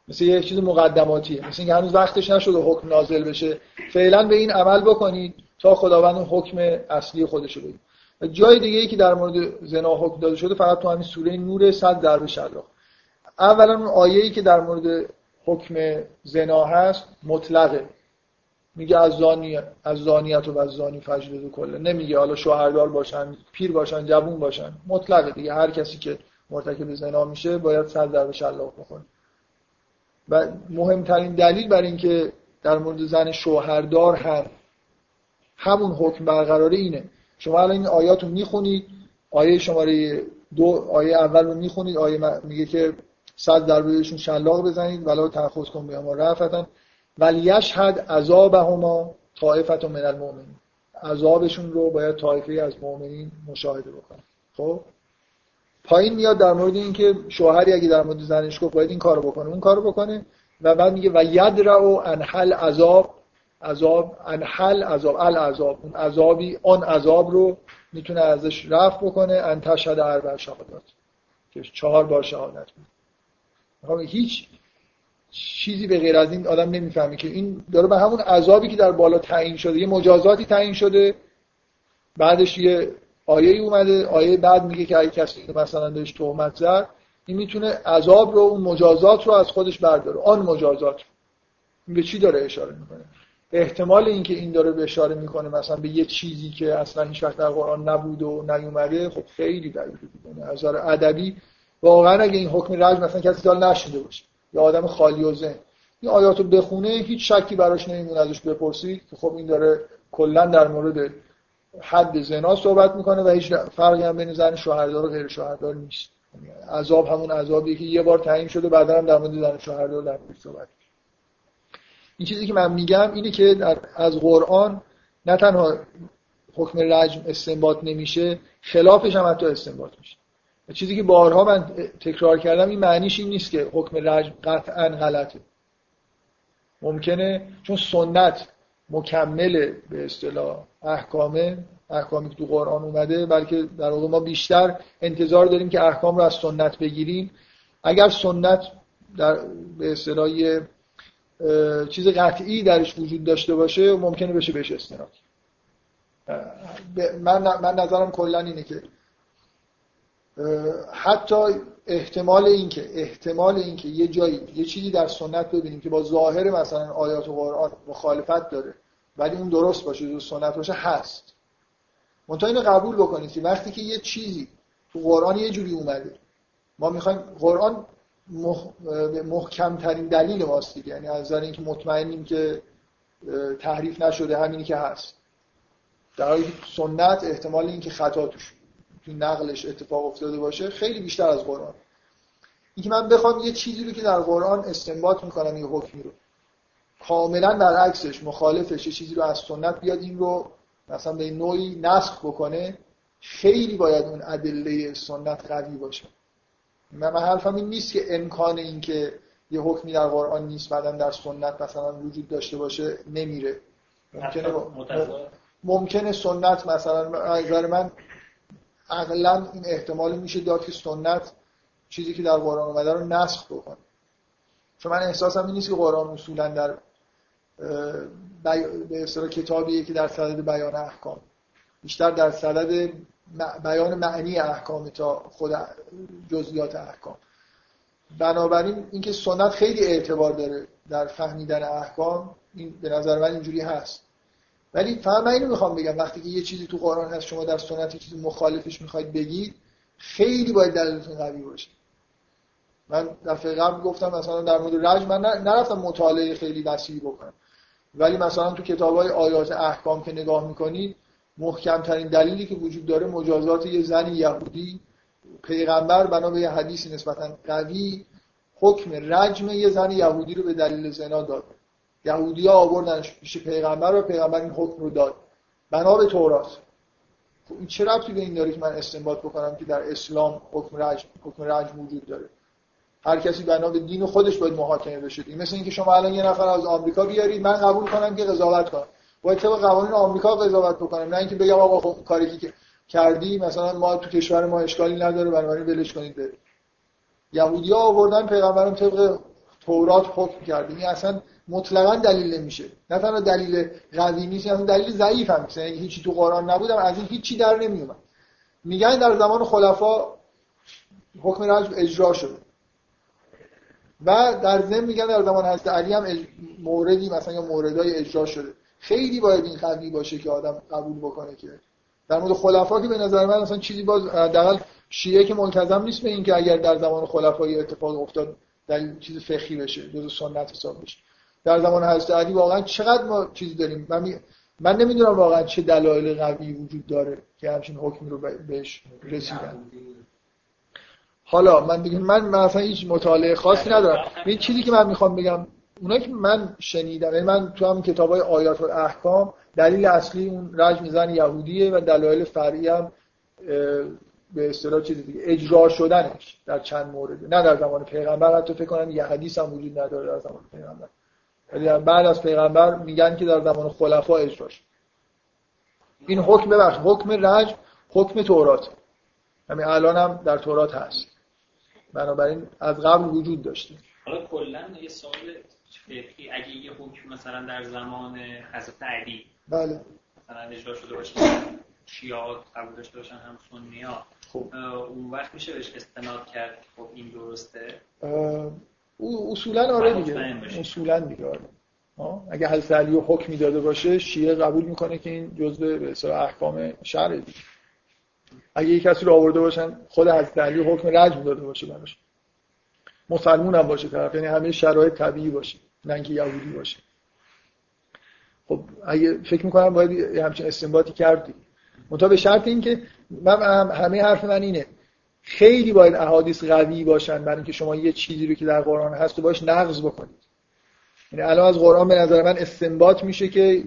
مثل یه چیز مقدماتیه. مثل اینکه هنوز وقتش نشده حکم نازل بشه. فعلا به این عمل بکنید تا خداوند حکم اصلی خودش رو بده. جای دیگه ای که در مورد زنا حکم داده شده فقط تو همین سوره نور صد درب شلاق. اولا اون آیه‌ای که در مورد حکم زنا هست مطلقه. میگه از زانی از زانیت و از زانی فجلدو کله. نمیگه حالا شوهردار باشن پیر باشن جوون باشن. مطلقه دیگه. هر کسی که مرتکب زنا میشه باید صد ضربه شلاق بخوره. و مهمترین دلیل بر اینکه در مورد زن شوهردار هم همون حکم برقراره اینه. شما الان این آیات رو می‌خونید آیه شماره دو آیه اول رو می‌خونید آیه میگه که صد ضربه بهشون شلاق بزنید ولا تأخذ کن به ما رفتن ولی یشهد عذابهما طائفه من المؤمنین. عذابشون رو باید طایفه از مؤمنین مشاهده بکنن. خب؟ پایین میاد در مورد اینکه شوهری اگه در مورد زنش گفت باید این کارو بکنه اون کارو بکنه و بعد میگه و یدرع انحل عذاب عذاب انحل عذاب العذاب. اون عذابی آن عذاب رو می‌تونه ازش رفع بکنه. ان تشهد اربع شهادات که چهار بار شهادت میده. هیچ چیزی به غیر از این آدم نمی‌فهمه که این داره به همون عذابی که در بالا تعیین شده یه مجازاتی تعیین شده بعدش یه آیه اومده آیه بعد میگه که اگه کسی مثلا بهش تهمت زد این می‌تونه عذاب رو اون مجازات رو از خودش برداره. آن مجازات. این به چی داره اشاره می‌کنه؟ احتمال اینکه این داره به اشاره می‌کنه مثلا به یه چیزی که اصلا هیچ وقت در قرآن نبود و نیومده خب خیلی بعید می‌کنه از نظر ادبی واقعا اگه این حکم رجم مثلا کسی دال نشده باشه. یا آدم خالی و ذهن. این آیات رو بخونه هیچ شکی براش نمیمونه ازش بپرسید که خب این داره کلا در مورد حد زنا صحبت می‌کنه و هیچ فرقی هم بین زن شوهردار و غیر شوهردار نیست. عذاب همون عذابی که یه بار تعیین شده بعدا هم در مورد زن شوهردار در صحبت این چیزی که من میگم اینه که در از قرآن نه تنها حکم رجم استنباط نمیشه خلافش هم حتی استنباط میشه. چیزی که بارها من تکرار کردم این معنیش این نیست که حکم رجم قطعا غلطه. ممکنه چون سنت مکمل به اصطلاح احکامه احکامی که تو قرآن اومده بلکه در واقع ما بیشتر انتظار داریم که احکام رو از سنت بگیریم. اگر سنت در به اصطلاح چیز قطعی درش وجود داشته باشه ممکنه بشه بهش استناد. من من نظرم کلا اینه که حتی احتمال اینکه احتمال اینکه یه جایی یه چیزی در سنت ببینیم که با ظاهر مثلا آیات و قرآن مخالفت داره ولی اون درست باشه جو سنت باشه هست. منتها اینو قبول بکنید که وقتی که یه چیزی تو قرآن یه جوری اومده ما می‌خوایم قرآن محکم ترین دلیل ماست دیگه. یعنی از نظر اینکه مطمئنیم که تحریف نشده همینی که هست. در حالی سنت احتمال اینکه خطا تو نقلش اتفاق افتاده باشه خیلی بیشتر از قرآن. اینکه من بخوام یه چیزی رو که در قرآن استنباط می‌کنم یه حکمی رو. کاملا برعکسش مخالفش یه چیزی رو از سنت بیاد این رو مثلا به نوعی نسخ بکنه خیلی باید اون ادله سنت قوی باشه. من حرفم این نیست که امکان این که یه حکمی در قرآن نیست بعدا در سنت مثلا وجود داشته باشه نمیره. ممکنه ممکنه سنت مثلا نظر من عقلا این احتمال میشه داد که سنت چیزی که در قرآن اومده رو نسخ بکنه. چون من احساسم این نیست که قرآن اصولا در به اصطلاح کتابیه که در صدد بیان احکام. بیشتر در صدد بیان معنی احکام تا خود جزئیات احکام. بنابراین اینکه سنت خیلی اعتبار داره در فهمیدن احکام این به نظر من اینجوری هست. ولی من اینو می‌خوام بگم وقتی که یه چیزی تو قرآن هست شما در سنت چیزی مخالفش می‌خواید بگید خیلی باید دلیلتون قوی باشه. من دفعه قبل گفتم مثلا در مورد رج من نرفتم مطالعه خیلی وسیعی بکنم. ولی مثلا تو کتاب های آیات احکام که نگاه می‌کنید محکمترین دلیلی که وجود داره مجازات یه زن یهودی. پیغمبر بنا به یه نسبتا قوی حکم رجم یه زن یهودی رو به دلیل زنا داد یهودی ها آوردنش پیش پیغمبر و پیغمبر این حکم رو داد. بنا به تورات. خب این چه ربطی به این داره که من استنباط بکنم که در اسلام حکم رجم حکم رجم وجود داره؟ هر کسی بنا به دین خودش باید محاکمه بشه این مثل اینکه شما الان یه نفر از آمریکا بیارید من قبول کنم که قضاوت کنم. باید طبق قوانین آمریکا قضاوت بکنم نه اینکه بگم آقا خب کاری که کردی مثلا ما تو کشور ما اشکالی نداره بنابراین ولش کنید بره یهودی‌ها آوردن پیغمبرم طبق تورات حکم کرد. این اصلا مطلقا دلیل نمیشه. نه تنها دلیل قوی نیست اصلا دلیل ضعیف هم نیست. یعنی هیچی تو قرآن نبودم از این هیچی در نمیومد. میگن در زمان خلفا حکم رجم اجرا شده. و در ضمن میگن در زمان حضرت علی هم موردی مثلا یا موردای اجرا شده. خیلی باید این قوی باشه که آدم قبول بکنه که. در مورد خلفا که به نظر من اصلا چیزی باز حداقل شیعه که ملتزم نیست به اینکه اگر در زمان خلفا یه اتفاق افتاد در چیز فقهی بشه جزء سنت حساب بشه. در زمان حضرت علی واقعا چقدر ما چیزی داریم. من. من نمی‌دونم واقعا چه دلایل قوی وجود داره که همچین حکمی رو بهش رسیدن. حالا من بگم من مثلا هیچ مطالعه خاصی ندارم. این چیزی که من می‌خوام بگم اونایی که من شنیدم یعنی من تو هم کتاب آیات و احکام دلیل اصلی اون رجم زن یهودیه و دلایل فرعی هم به اصطلاح چیزی دیگه اجرا شدنش در چند مورد. نه در زمان پیغمبر حتی فکر کنم یه حدیث هم وجود نداره در زمان پیغمبر. بعد از پیغمبر میگن که در زمان خلفا اجرا شد این حکم ببخش حکم رجم حکم تورات. همین الان هم در تورات هست. بنابراین از قبل وجود داشته. حالا کلا یه سوال اگه یه حکم مثلا در زمان حضرت علی بله. مثلا اجرا شده باشه شیعات قبول داشته باشن هم سنی ها خب. اون وقت میشه بهش استناد کرد خب این درسته؟ اصولا آره دیگه. اصولا دیگه آره. اگه حضرت علی حکمی داده باشه شیعه قبول می‌کنه که این جزء به احکام شرع دیگه. اگه یک کسی رو آورده باشن خود حضرت علی حکم رجم داده باشه براش. مسلمون هم باشه طرف یعنی همه شرایط طبیعی باشه نه اینکه یهودی باشه. خب اگه فکر می‌کنم باید همچین استنباطی کردی. منتها به شرط اینکه من همه حرف من اینه. خیلی باید احادیث قوی باشن برای اینکه شما یه چیزی رو که در قرآن هست و باش نقض بکنید. یعنی الان از قرآن به نظر من استنباط میشه که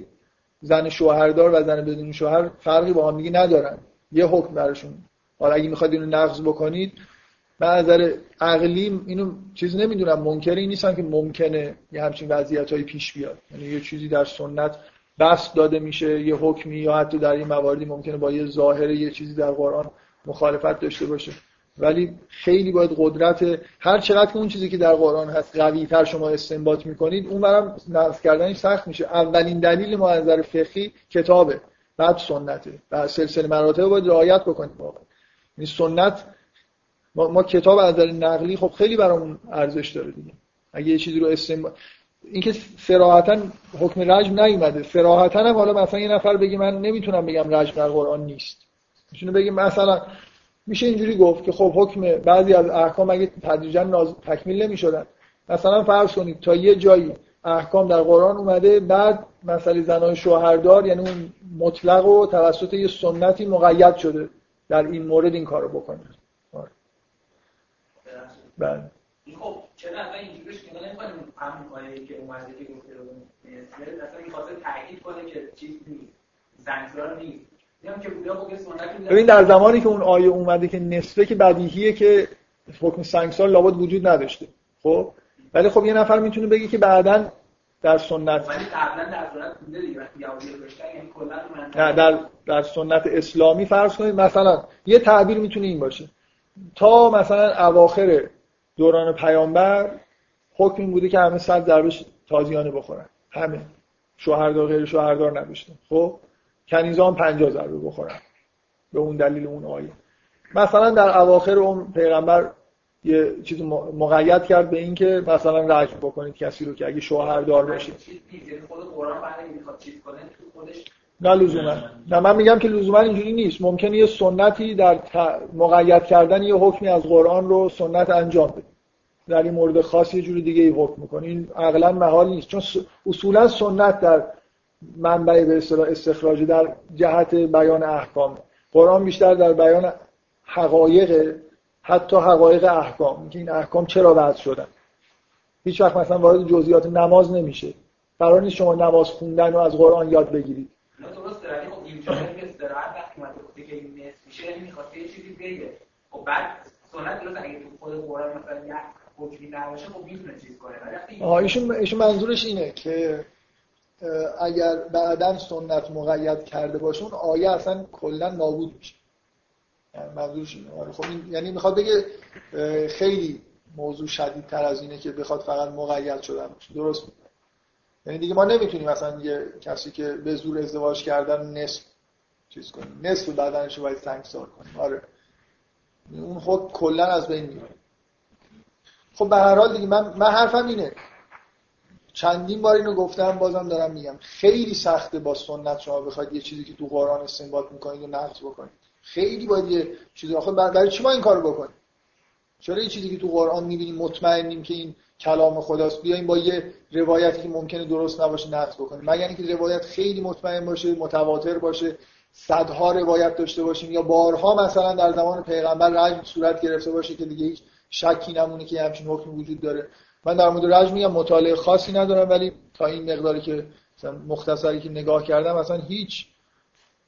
زن شوهردار و زن بدون شوهر فرقی با هم دیگه ندارن. یه حکم براشون. حالا اگه می‌خواد اینو نقض بکنید به نظر عقلی اینو چیز نمی‌دونم. منکری نیستم که ممکنه یه همچین وضعیت پیش بیاد. یعنی یه چیزی در سنت بس داده میشه یه حکمی یا حتی در این مواردی ممکنه با یه ظاهر یه چیزی در قرآن مخالفت داشته باشه. ولی خیلی باید قدرت هر چقدر که اون چیزی که در قرآن هست قوی تر شما استنباط می‌کنید اون برم نقض کردنش سخت میشه. اولین دلیل ما نظر فقهی کتابه بعد سنته. و سلسله مراتب باید رعایت بکنیم واقعا. این سنت ما, ما کتاب از نظر نقلی خب خیلی برامون ارزش داره دیگه. اگه یه چیزی رو استنباط اینکه صراحتا حکم رجم نیومده. صراحتا هم حالا مثلا یه نفر بگه من نمی‌تونم بگم رجم در قرآن نیست. می‌تونه بگیم مثلا میشه اینجوری گفت که خب حکم بعضی از احکام اگه تدریجا ناز... تکمیل نمی‌شدن. مثلا فرض کنید تا یه جایی احکام در قرآن اومده بعد مسئله زنای شوهردار یعنی اون مطلق و توسط یه سنتی مقید شده. در این مورد این کارو بکنه. آره. بله. خب چرا اصلا اینجوریش که نمی‌کنیم همون که اومده که گفته اصلا این خاطر تاکید کنه که چیز نیست. ببین در زمانی که اون آیه اومده که نصفه که بدیهیه که حکم سنگسار لابد وجود نداشته خب؟ ولی خب یه نفر می‌تونه بگه که بعدا در سنت ولی در یعنی نه در در سنت اسلامی فرض کنید مثلا یه تعبیر می‌تونه این باشه. تا مثلا اواخر دوران پیامبر حکم این بوده که همه صد ضربش تازیانه بخورن. همه. شوهردار غیر شوهردار نداشتن خب؟ کنیزان 50 ضربه بخورن به اون دلیل اون آیه. مثلا در اواخر اون پیغمبر یه چیز مقید کرد به اینکه مثلا رجم بکنید کسی رو که اگه شوهر دار باشه نه لزوما. نه من میگم که لزوما اینجوری نیست. ممکنه یه سنتی در مقید کردن یه حکمی از قرآن رو سنت انجام بده در این مورد خاص یه جوری دیگه ای حکم می‌کنه این عقلا محال نیست. چون اصولا سنت در منبع به اصطلاح استخراج در جهت بیان احکام. قرآن بیشتر در بیان حقایق حتی حقایق احکام. که این احکام چرا وضع شدن. هیچ وقت مثلا وارد جزئیات نماز نمیشه. قرار نیست شما نماز خوندن رو از قرآن یاد بگیرید. نه درسته ولی خب اومده گفته که این یعنی خب بعد سنت درست اگه تو خود قرآن مثلا یک حکمی نباشه خب می‌تونه چیز کنه. ایشون منظورش اینه که اگر بعدا سنت مقید کرده باشه اون آیه اصلا کلا نابود میشه. یعنی منظورش آره، خب این یعنی می‌خواد بگه خیلی موضوع شدید تر از اینه که بخواد فقط مقید شدن باشه. درست یعنی دیگه ما نمی‌تونیم مثلا یه کسی که به زور ازدواج کردن نصف چیز کنیم. نصف بدنش باید سنگسار کنیم. آره. اون خود کلا از بین میره خب به هر حال دیگه من من حرفم اینه. چندین بار اینو گفتم بازم دارم میگم خیلی سخته با سنت شما بخواید یه چیزی که تو قرآن استنباط می‌کنید و نقض بکنید. خیلی باید یه چیزی. آخه برای چی ما این کارو بکنیم؟ چرا یه چیزی که تو قرآن می‌بینیم مطمئنیم که این کلام خداست؟ بیایم با یه روایتی که ممکنه درست نباشه نقض بکنیم. مگر اینکه روایت خیلی مطمئن باشه متواتر باشه صدها روایت داشته باشیم یا بارها مثلا در زمان پیغمبر رجم صورت گرفته باشه که دیگه هیچ شکی نمونه که همچین حکمی وجود داره. من در مورد رجم میگم مطالعه خاصی ندارم ولی تا این مقداری که مختصری که نگاه کردم اصلا هیچ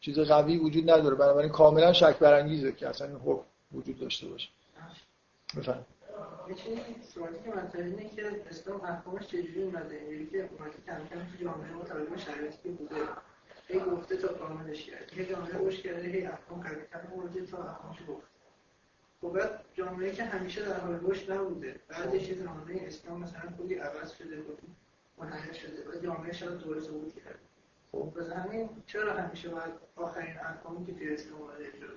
چیز قوی وجود نداره. بنابراین کاملا شک برانگیزه که اصلا این حکم وجود داشته باشه. بفرمایید. سوالی که من اینه که اسلام احکامش چجوری اومده؟ اینجوری که اومده کم کم تو جامعه توجه شرایطی بوده. هی گفته تا کاملش کرد هی جامعه روش کرده هی احکام قوی‌تر آورده تا احکامش گفت خب جامعه که همیشه در حال رشد نبوده بعدش یه زمانه اسلام مثلا کلی عوض شده بود منحل شده و جامعه شاید دوره صعود کرد خب بس همین چرا همیشه باید آخرین احکامی که توی اسلام اومده اجرا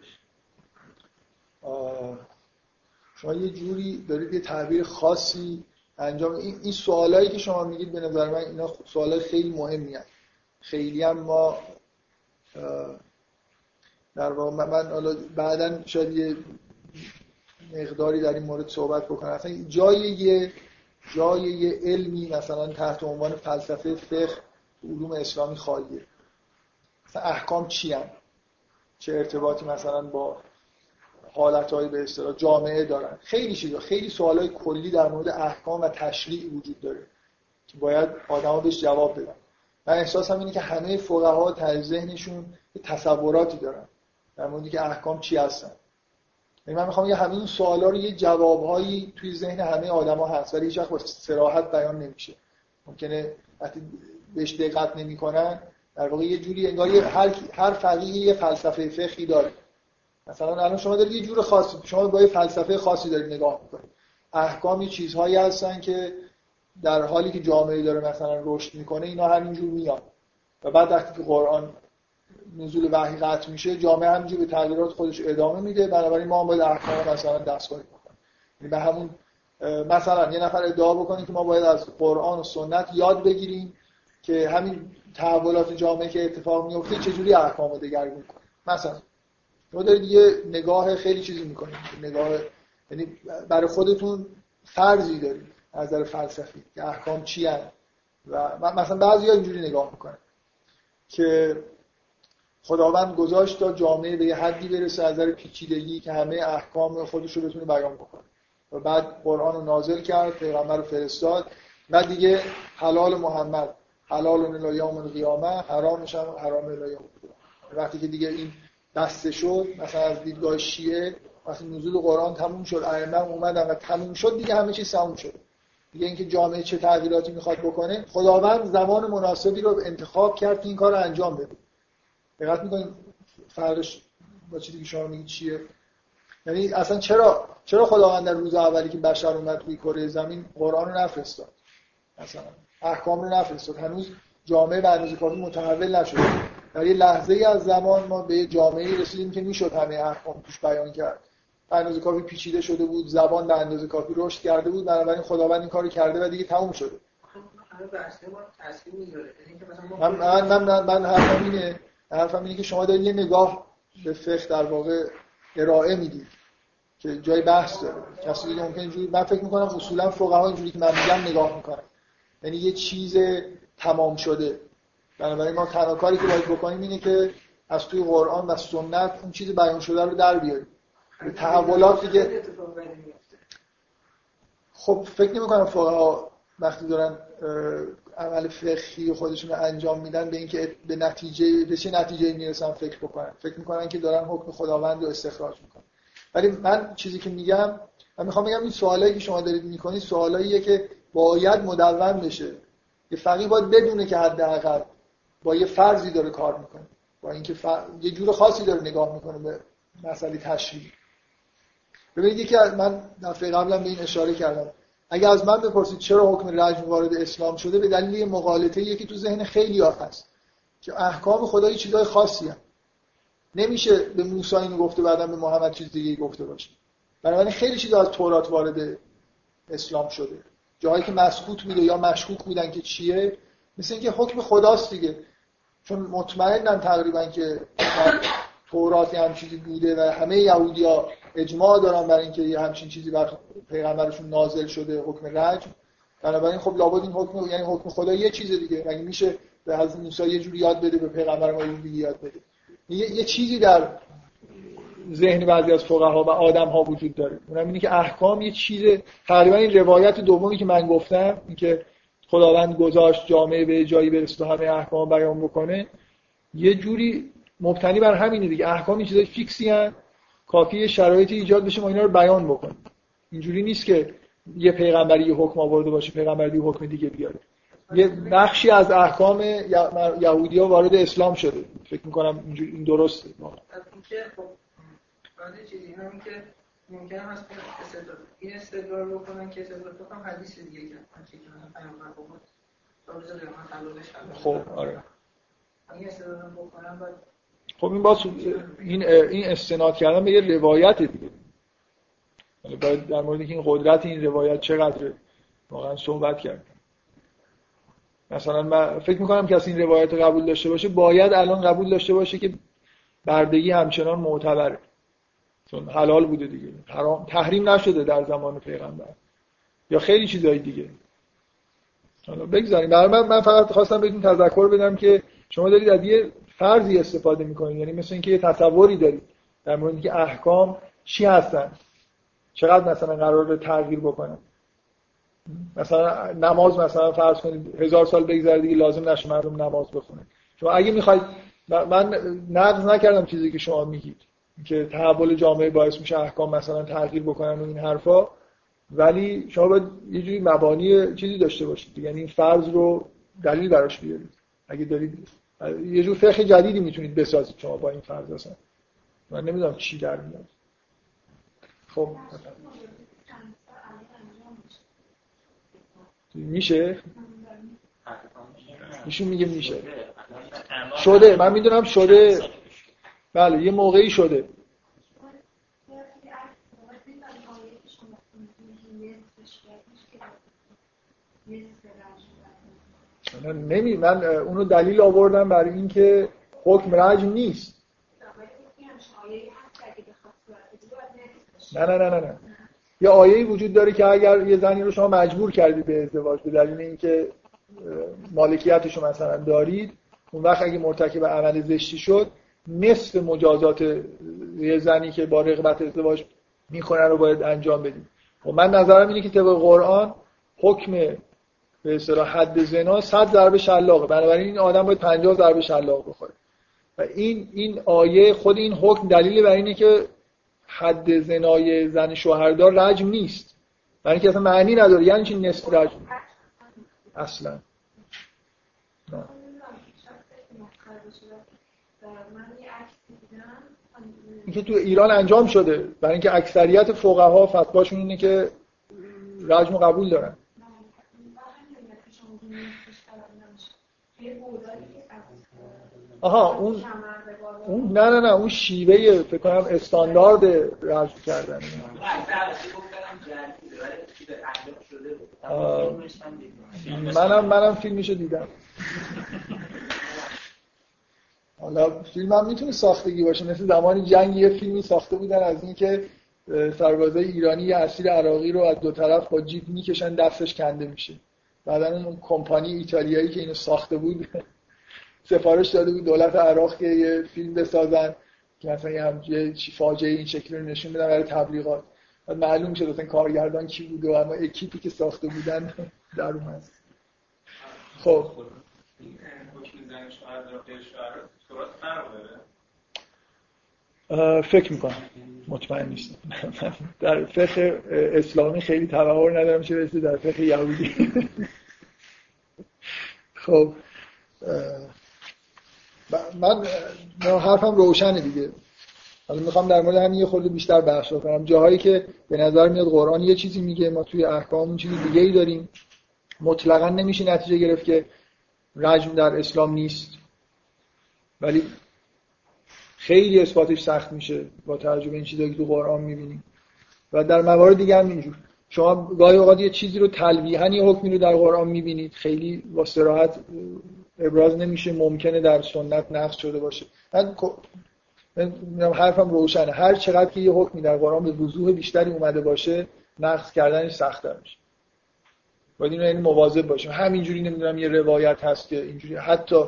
شما یه جوری دارید یه تعبیر خاصی انجام این, این سوالایی که شما میگید به نظر من اینا سوالای خیلی مهمی هست. خیلی هم ما در واقع من حالا بعدا شاید یه مقداری در این مورد صحبت بکنم. اصلا جای یه جای یه علمی مثلا تحت عنوان فلسفه فقه علوم اسلامی خالیه. مثلا احکام چی؟ چه ارتباطی مثلا با حالتهای به اصطلاح جامعه دارن؟ خیلی چیزا. خیلی سوالای کلی در مورد احکام و تشریع وجود داره که باید آدما بهش جواب بدن. من احساسم اینه که همه فقها در ذهنشون تصوراتی دارن در مورد که احکام چی هستن. من می‌خوام یه همین سوالا رو یه جوابهایی توی ذهن همه آدما هست ولی هیچ با صراحت بیان نمیشه. ممکنه وقتی بهش دقت نمی‌کنن در واقع یه جوری انگار هر هر فقیه یه فلسفه فقهی داره. مثلا الان شما دارید یه جور خاصی شما با یه فلسفه خاصی دارید نگاه می‌کنید. احکامی چیزهایی هستن که در حالی که جامعه داره مثلا رشد می‌کنه اینا همینجور میاد و بعد وقتی که قرآن نزول وحی قطع میشه جامعه همینجور به تغییرات خودش ادامه میده. بنابراین ما هم باید احکام مثلا دستکاری بکنیم. یعنی به همون مثلا یه نفر ادعا بکنه که ما باید از قرآن و سنت یاد بگیریم که همین تحولات جامعه که اتفاق میفته چجوری احکام رو دگرگون کنیم مثلا شما دارید یه نگاه خیلی چیزی می‌کنید نگاه یعنی برای خودتون فرضی دارید از نظر فلسفی که احکام چی هست و مثلا بعضی اینجوری نگاه می‌کنن که خداوند گذاشت تا جامعه به یه حدی برسه از نظر پیچیدگی که همه احکام خودش رو بتونه بیان بکنه. و بعد قرآن رو نازل کرد پیغمبر رو فرستاد. و دیگه حلال محمد حلال الی یوم القیامه حرامش هم حرام الی یوم وقتی که دیگه این بسته شد مثلا از دیدگاه شیعه وقتی نزول قرآن تموم شد ائمه اومدن و تموم شد دیگه همه چیز تموم شد. دیگه اینکه جامعه چه تغییراتی می‌خواد بکنه خداوند زمان مناسبی رو انتخاب کرد که این کار رو انجام بده. دقت می‌کنید فرقش با چیزی که شما میگید چیه؟ یعنی اصلا چرا چرا خداوند در روز اولی که بشر اومد روی کره زمین قرآن رو نفرستاد؟ مثلا احکام رو نفرستاد. هنوز جامعه به اندازه کافی متحول نشده. در یه لحظه ای از زمان ما به جامعه رسیدیم که می‌شد همه احکام توش بیان کرد. به اندازه کافی پیچیده شده بود زبان به اندازه کافی رشد کرده بود بنابراین خداوند این کارو کرده و دیگه تموم شده. من من من, من حرفم اینه حرفم اینه که شما دارید یه نگاه به فقه در واقع ارائه می‌دید که جای بحث داره. کسی دیگه ممکن اینجوری من فکر می‌کنم اصولا فقها اینجوری که من میگم نگاه می‌کنن. یعنی یه چیز تمام شده. بنابراین ما تنها کاری که باید بکنیم اینه که از توی قرآن و سنت اون چیز بیان شده رو در بیاریم. تحولات دیگه خب فکر نمی کنم فقها وقتی دارن عمل فقهی خودشون رو انجام میدن به اینکه به نتیجه به چه نتیجه می‌رسن فکر بکنن. فکر می‌کنن که دارن حکم خداوند رو استخراج می‌کنن. ولی من چیزی که میگم من می‌خوام بگم این سوالایی که شما دارید می‌کنید سوالاییه که باید مدون بشه. یه فقیه باید بدونه که حداقل با یه فرضی داره کار می‌کنه. با اینکه یه جور خاصی داره نگاه می‌کنه به مسئله تشریع ببینید یکی من دفعه قبلا به این اشاره کردم. اگه از من بپرسید چرا حکم رجم وارد اسلام شده به دلیل مقالطه یکی تو ذهن خیلی هست که احکام خدایی چیزای خاصی هم. نمیشه به موسی اینو گفته بعدا به محمد چیز دیگه گفته باشه. بنابراین خیلی چیز از تورات وارد اسلام شده. جاهایی که مسکوت بوده یا مشکوک بودن که چیه؟ مثل اینکه حکم خداست دیگه. چون مطمئنن تقریبا که تورات هم چیزی بوده و همه یهودیا اجماع دارن برای اینکه یه همچین چیزی بر پیغمبرشون نازل شده حکم رجم بنابراین خب لابد این حکم یعنی حکم خدا یه چیز دیگه. مگه میشه به حضرت موسی یه جوری یاد بده به پیغمبر ما یه یاد بده؟ یه،, یه چیزی در ذهن بعضی از فقها و آدم ها وجود داره. اونم اینه که احکام یه چیز تقریبا این روایت دومی که من گفتم اینکه خداوند گذاشت جامعه به جایی برسه همه احکام بیان بکنه یه جوری مبتنی بر همینه دیگه. احکام این چیزای فیکسی هن. کافی شرایطی ایجاد بشه ما اینا رو بیان بکنیم. اینجوری نیست که یه پیغمبری یه حکم آورده باشه پیغمبری یه حکم دیگه بیاره. یه بخشی از احکام یهودی ها وارد اسلام شده. فکر می‌کنم اینجوری این درسته. خب چیزی همین که ممکن هست استدلال این استدلال رو کنن که استدلال بکنم حدیث دیگه که کنم خب آره. این استدلال بکنم بعد خب این باز این این استناد کردن به یه روایت دیگه. باید در مورد این قدرت این روایت چقدر واقعا صحبت کرد مثلا من فکر می‌کنم که از این روایت قبول داشته باشه باید الان قبول داشته باشه که بردگی همچنان معتبره. چون حلال بوده دیگه. حرام تحریم نشده در زمان پیغمبر. یا خیلی چیزای دیگه. حالا بگذاریم. برای من من فقط خواستم بهتون تذکر بدم که شما دارید از یه فرضی استفاده می‌کنید یعنی مثل اینکه یه تصوری دارید در مورد اینکه احکام چی هستن. چقدر مثلا قرار تغییر بکنن. مثلا نماز مثلا فرض کنید هزار سال بگذره دیگه لازم نشه مردم نماز بخونه. شما اگه می‌خواید من نقض نکردم چیزی که شما میگید. که تحول جامعه باعث میشه احکام مثلا تغییر بکنن و این حرفا. ولی شما باید یه جوری مبانی چیزی داشته باشید. یعنی این فرض رو دلیل براش بیارید. اگه دارید یه جور فقه جدیدی می‌تونید بسازید شما با این فرض اصلا. من نمی‌دونم چی در میاد. خب. میشه؟ ایشون میگه میشه. شده. من می‌دونم شده. بله یه موقعی شده. نمی من اونو دلیل آوردم برای اینکه حکم رجم نیست. نه نه نه نه نه. یه آیه وجود داره که اگر یه زنی رو شما مجبور کردید به ازدواج به دلیل اینکه مالکیتش رو مثلا دارید اون وقت اگه مرتکب عمل زشتی شد نصف مجازات یه زنی که با رغبت ازدواج می‌کنه رو باید انجام بدید. و خب من نظرم اینه که طبق قرآن حکم به اصطلاح حد زنا 100 ضربه شلاقه. بنابراین این آدم باید 50 ضربه شلاق بخوره. و این این آیه خود این حکم دلیل بر اینه که حد زنای زن شوهردار رجم نیست. برای اینکه اصلا معنی نداره. یعنی چی نصف رجم؟ اصلا. نه. اینکه تو ایران انجام شده. برای اینکه اکثریت فقها فتواشون اینه که رجم قبول دارن. آها اون اون نه نه نه اون شیوه فکر کنم استاندارد رجم کردن. منم منم فیلمشو دیدم. حالا فیلم هم می‌تونه ساختگی باشه. مثل زمانی جنگ یه فیلمی ساخته بودن از اینکه سربازای ایرانی یه اسیر عراقی رو از دو طرف با جیب می‌کشن دستش کنده میشه. بعدا اون کمپانی ایتالیایی که اینو ساخته بود سفارش داده بود دولت عراق که یه فیلم بسازن که مثلا یه فاجعه این شکلی رو نشون بدن برای تبلیغات. معلوم شد مثلا کارگردان کی بوده و اما اکیپی که ساخته بودن در اومد خب. فکر می‌کنم. مطمئن نیستم. در فقه اسلامی خیلی تبهر ندارم چه رسید در فقه یهودی. خب. من حرفم روشنه دیگه. حالا می‌خوام در مورد همین یه خورده بیشتر بحث کنم جاهایی که به نظر میاد قرآن یه چیزی میگه ما توی احکام چیزی دیگه ای داریم. مطلقا نمیشه نتیجه گرفت که رجم در اسلام نیست. ولی خیلی اثباتش سخت میشه با توجه به این چیزایی که تو قرآن می‌بینیم. و در موارد دیگه هم اینجور. شما گاهی اوقات یه چیزی رو تلویحا یه حکمی رو در قرآن می‌بینید. خیلی با صراحت ابراز نمیشه ممکنه در سنت نقص شده باشه. من من حرفم روشنه. هر چقدر که یه حکمی در قرآن به وضوح بیشتری اومده باشه نقص کردنش سخت‌تر میشه. باید اینو یعنی مواظب باشیم. همینجوری نمی‌دونم یه روایت هست که اینجوری حتی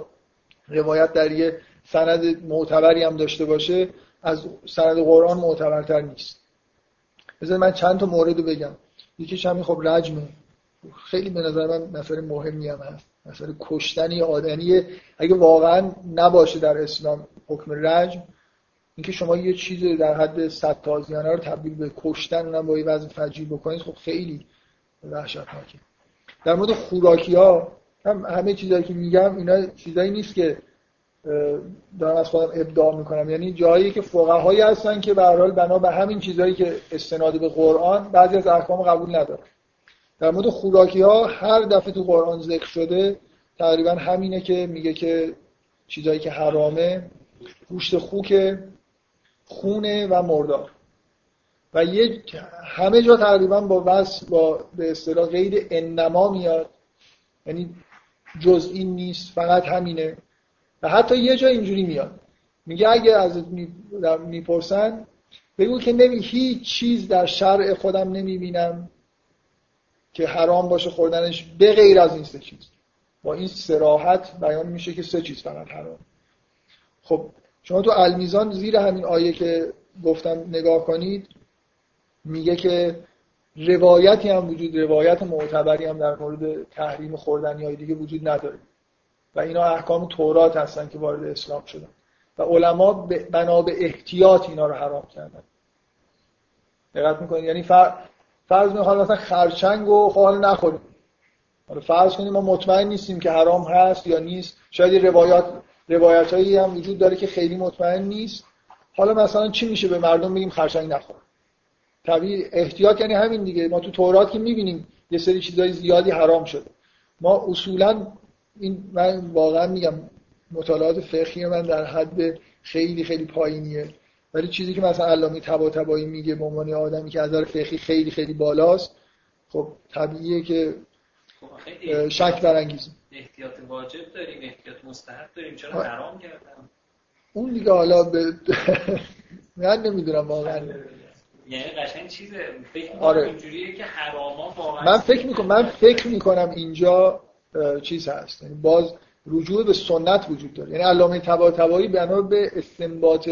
روایت در یه سند معتبری هم داشته باشه از سند قرآن معتبرتر نیست. بذار من چند تا مورد بگم. یکیش همین خب رجمه خیلی به نظر من مسئله مهمی هم هست. مسئله کشتنی آدمیه اگه واقعا نباشه در اسلام حکم رجم اینکه شما یه چیز در حد صد تازیانه رو تبدیل به کشتن اونم با یه وضع فجیع بکنید خب خیلی وحشتناکه. در مورد خوراکی ها هم همه چیزایی که میگم اینا چیزایی نیست که دارم از خودم ابداع می‌کنم. یعنی جایی که فقهایی هستن که به حال بنا به همین چیزایی که استناد به قرآن بعضی از احکام قبول ندارن. در مورد خوراکی ها هر دفعه تو قرآن ذکر شده تقریبا همینه که میگه که چیزایی که حرامه گوشت خوک خونه و مردار. و یه همه جا تقریبا با وصف با به اصطلاح غیر انما میاد. یعنی جز این نیست فقط همینه. و حتی یه جا اینجوری میاد. میگه اگه از می‌پرسن بگو که نمی هیچ چیز در شرع خودم نمی‌بینم. که حرام باشه خوردنش به غیر از این سه چیز. با این سراحت بیان میشه که سه چیز فقط حرام. خب شما تو المیزان زیر همین آیه که گفتم نگاه کنید میگه که روایتی هم وجود روایت معتبری هم در مورد تحریم خوردنی های دیگه وجود نداره. و اینا احکام تورات هستن که وارد اسلام شدن. و علما بنا به احتیاط اینا رو حرام کردن. دقت می‌کنید؟ یعنی فرض می‌خواد مثلا خرچنگ و خال نخوریم. حالا فرض کنیم ما مطمئن نیستیم که حرام هست یا نیست. شاید روایات روایت هایی هم وجود داره که خیلی مطمئن نیست. حالا مثلا چی میشه به مردم بگیم خرچنگ نخور؟ طبیعی احتیاط یعنی همین دیگه. ما تو تورات که می‌بینیم یه سری چیزای زیادی حرام شده. ما اصولا این من واقعا میگم مطالعات فقهی من در حد خیلی خیلی پایینیه. ولی چیزی که مثلا علامه طباطبایی میگه به عنوان آدمی که از نظر فقهی خیلی خیلی بالاست خب طبیعیه که شک برانگیزه احتیاط واجب داریم احتیاط مستحب داریم. چرا حرام کردن؟ اون دیگه حالا به من نمی‌دونم واقعا. یعنی قشنگ چیز فکر آره. اینجوریه که حراما واقعا من فکر می‌کنم من فکر می‌کنم اینجا چیز هست. یعنی باز رجوع به سنت وجود داره. یعنی علامه طباطبایی بنا به استنباط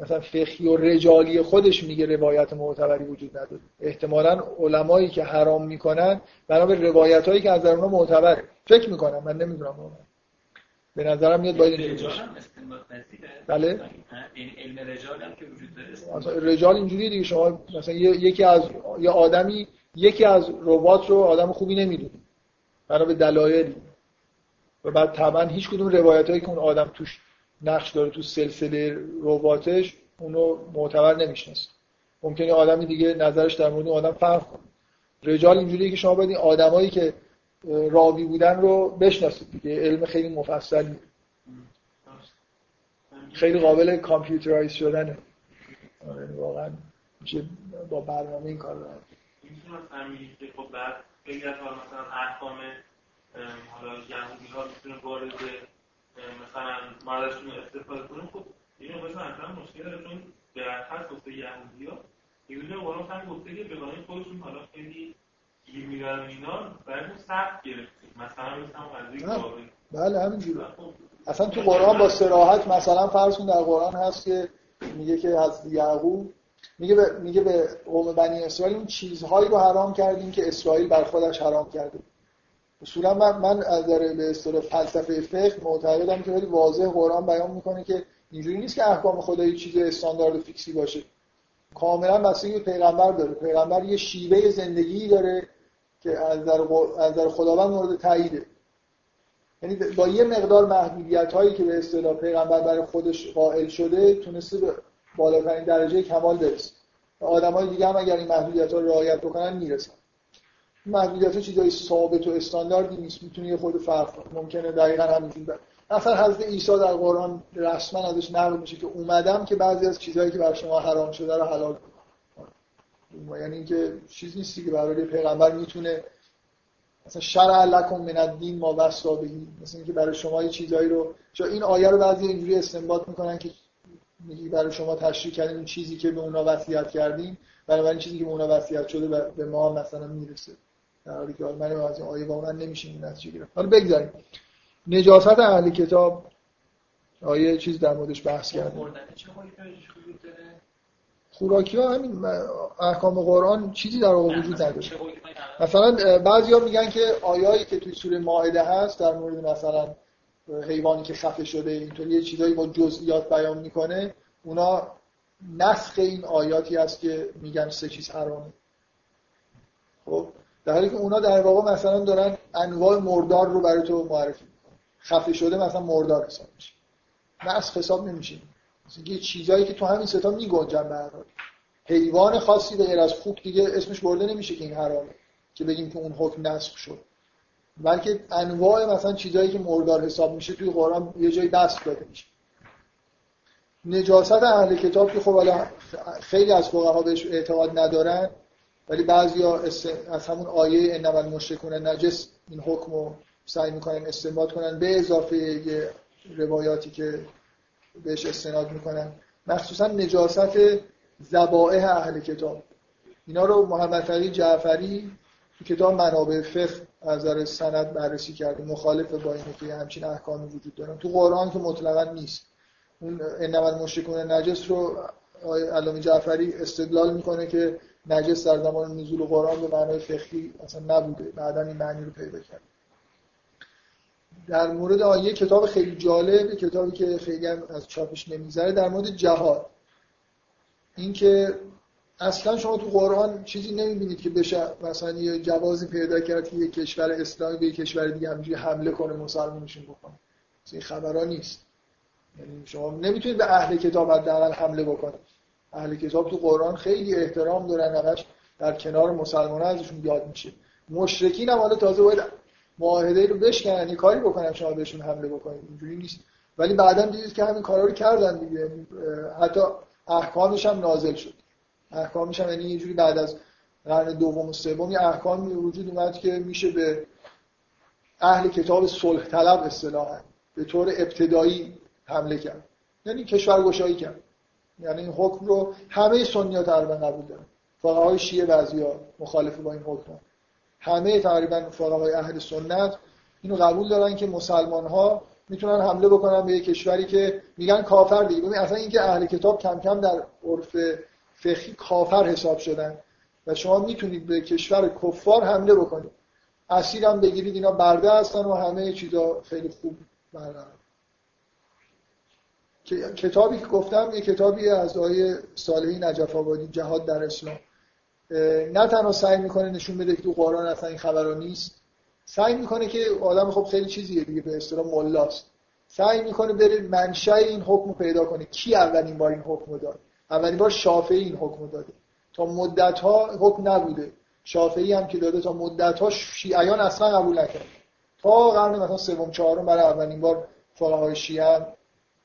مثلا فقهی و رجالی خودش میگه روایت معتبری وجود نداره. احتمالا علمایی که حرام می‌کنن بنا به روایت هایی که از اونها معتبره. فکر می‌کنم من نمی‌دونم واقعا. به نظرم میاد باید اینجوری بله. این علم رجال هم که وجود داره. رجال اینجوری دیگه. شما مثلا یکی از یه آدمی یکی از ربات رو آدم خوبی نمی‌دونه. بنا به دلایلی. و بعد طبعا هیچ کدوم روایت هایی که اون آدم توش نقش داره تو سلسله رباتش اونو معتبر نمی‌شناسه. ممکنه آدمی دیگه نظرش در مورد آدم فرق کنه. رجال اینجوریه که شما باید این آدمایی که راوی بودن رو بشناسید دیگه. علم خیلی مفصلی خیلی قابل کامپیوترایز شدنه. آره واقعا میشه با برنامه این کار رو خب بعد مثلا احکام حالا یهودی ها می‌تونه وارد مثلا ما ازشون استفاده کنیم. خب این مثلا اصلا مشکل داره چون در خاص واسه یهودی ها. یهودی ها قرآن هم گفته که به خودشون حالا خیلی گیر میدن اینا برای سخت گرفتیم. مثلا مثلا قضیه بله همینجوره خب اصلا تو قرآن با سراحت مثلا فرض کن در قرآن هست که میگه که از یعقوب میگه به میگه به قوم بنی اسرائیل اون چیزهایی رو حرام کردیم که اسرائیل بر خودش حرام کرده. اصولا من من از داره به اصطلاح فلسفه فقه معتقدم که خیلی واضح قرآن بیان می‌کنه که اینجوری نیست که احکام خدا یه چیز استاندارد فیکسی باشه. کاملا بستگی پیغمبر داره. پیغمبر یه شیوه زندگی داره که از در, از در خداوند مورد تاییده یعنی با یه مقدار محدودیت هایی که به اصطلاح پیغمبر برای خودش قائل شده تونسته به بالاترین درجه کمال برسه. آدم های دیگه هم اگر این محدودیت ها رعایت بکنن می‌رسن. محدودیت چیزای ثابت و استانداردی نیست. می‌تونه یه خود فرق کنه ممکنه دقیقا همینجوری اصلا حضرت عیسی در قرآن رسما ازش نقل میشه که اومدم که بعضی از چیزهایی که بر شما حرام شده رو حلال کنم. یعنی اینکه چیز نیستی که برای پیغمبر می‌تونه مثلا شرع لکم من الدین ما وصا بهی مثلا اینکه برای شما یه چیزایی رو چون این آیه رو بعضی اینجوری استنباط می‌کنن که میگی برای شما تشریح کردیم چیزی که به اونا وصیت کردیم این چیزی که به اونا وصیت شده به ما مثلا می‌رسه. در حالی که من از آیه واقعا نمیشه این نتیجه گرفت حالا بگذاریم. نجاست اهل کتاب آیه چیز در موردش بحث کردیم. خوراکی ها همین احکام قرآن چیزی در واقع وجود نداره. مثلا بعضیا میگن که آیایی که توی سوره مائده هست در مورد مثلا حیوانی که خفه شده اینطوری یه چیزایی با جزئیات بیان می‌کنه اونا نسخ این آیاتی هست که میگن سه چیز حرامه خب؟ در حالی که اونا در واقع مثلا دارن انواع مردار رو برای تو معرفی می‌کنن. خفه شده مثلا مردار حساب میشه. نسخ حساب نمیشه. مثلا یه چیزایی که تو همین ستا میگنجن به حیوان خاصی به غیر از خوک دیگه اسمش برده نمیشه که این حرامه که بگیم که اون حکم نسخ شد. بلکه انواع مثلا چیزایی که مردار حساب میشه توی قرآن یه جایی دست داده میشه. نجاست اهل کتاب که خب خیلی از فقها بهش اعتقاد ندارن. ولی بعضیا از همون آیه انما المشرکون نجس این حکم رو سعی می‌کنن استنباط کنن به اضافه یه روایاتی که بهش استناد می‌کنن. مخصوصا نجاست زبائه اهل کتاب. اینا رو محمد علی جعفری کتاب منابع فقه از نظر سند بررسی کرده مخالف با اینه که همچین احکامی وجود دارن تو قرآن که مطلقا نیست. اون انما المشرکون نجس رو علامه جعفری استدلال می‌کنه که نجس در زمان نزول قرآن به معنای فقهی اصلا نبوده. بعدا این معنی رو پیدا کرد. در مورد آیه کتاب خیلی جالب کتابی که خیلی هم از چاپش نمی‌ذاره در مورد جهاد. اینکه اصلا شما تو قرآن چیزی نمی‌بینید که بشه مثلا یه جوازی پیدا کرد که یه کشور اسلامی به یه کشور دیگه همینجوری حمله کنه مسلمانشون بکنه. این خبرها نیست. یعنی شما نمی‌تونید به اهل کتاب حداقل حمله بکنید. اهل کتاب تو قرآن خیلی احترام دارن همش در کنار مسلمان ازشون یاد میشه. مشرکین هم حالا تازه باید معاهده رو بشکنن یه کاری بکنن شما بهشون حمله بکنید. اینجوری نیست. ولی بعدا دیدید که همین کارا رو کردن دیگه. یعنی، حتی احکامش هم نازل شد. احکامش هم یعنی یه جوری بعد از قرن دوم و سوم یه احکامی وجود اومد که میشه به اهل کتاب صلح طلب اصطلاحا به طور ابتدایی حمله کرد. یعنی کشور گشایی کرد. یعنی این حکم رو همه سنی‌ها تقریبا قبول دارن. فقهای شیعه بعضیا مخالف با این حکم همه تقریبا فقهای اهل سنت اینو قبول دارن که مسلمان ها می‌تونن حمله بکنن به یک کشوری که میگن کافر دیگه. ببین اصلا اینکه اهل کتاب کم کم در عرف فقهی کافر حساب شدن و شما می‌تونید به کشور کفار حمله بکنید. اسیر هم بگیرید اینا برده هستن و همه چیزا خیلی خوب برقرار. کتابی که گفتم یه کتابی از آقای صالحی نجف آبادی جهاد در اسلام. نه تنها سعی می‌کنه نشون بده که تو قرآن اصلا این خبرها نیست سعی می‌کنه که آدم خب خیلی چیزیه دیگه به اصطلاح ملاست. سعی می‌کنه بره منشأ این حکم پیدا کنه. کی اولین بار این حکم داد؟ اولین بار شافعی این حکم داده. تا مدت ها حکم نبوده. شافعی هم که داده تا مدت ها شیعیان اصلا قبول نکرد تا قرن مثلا سوم چهارم برای اولین بار فقهای شیعه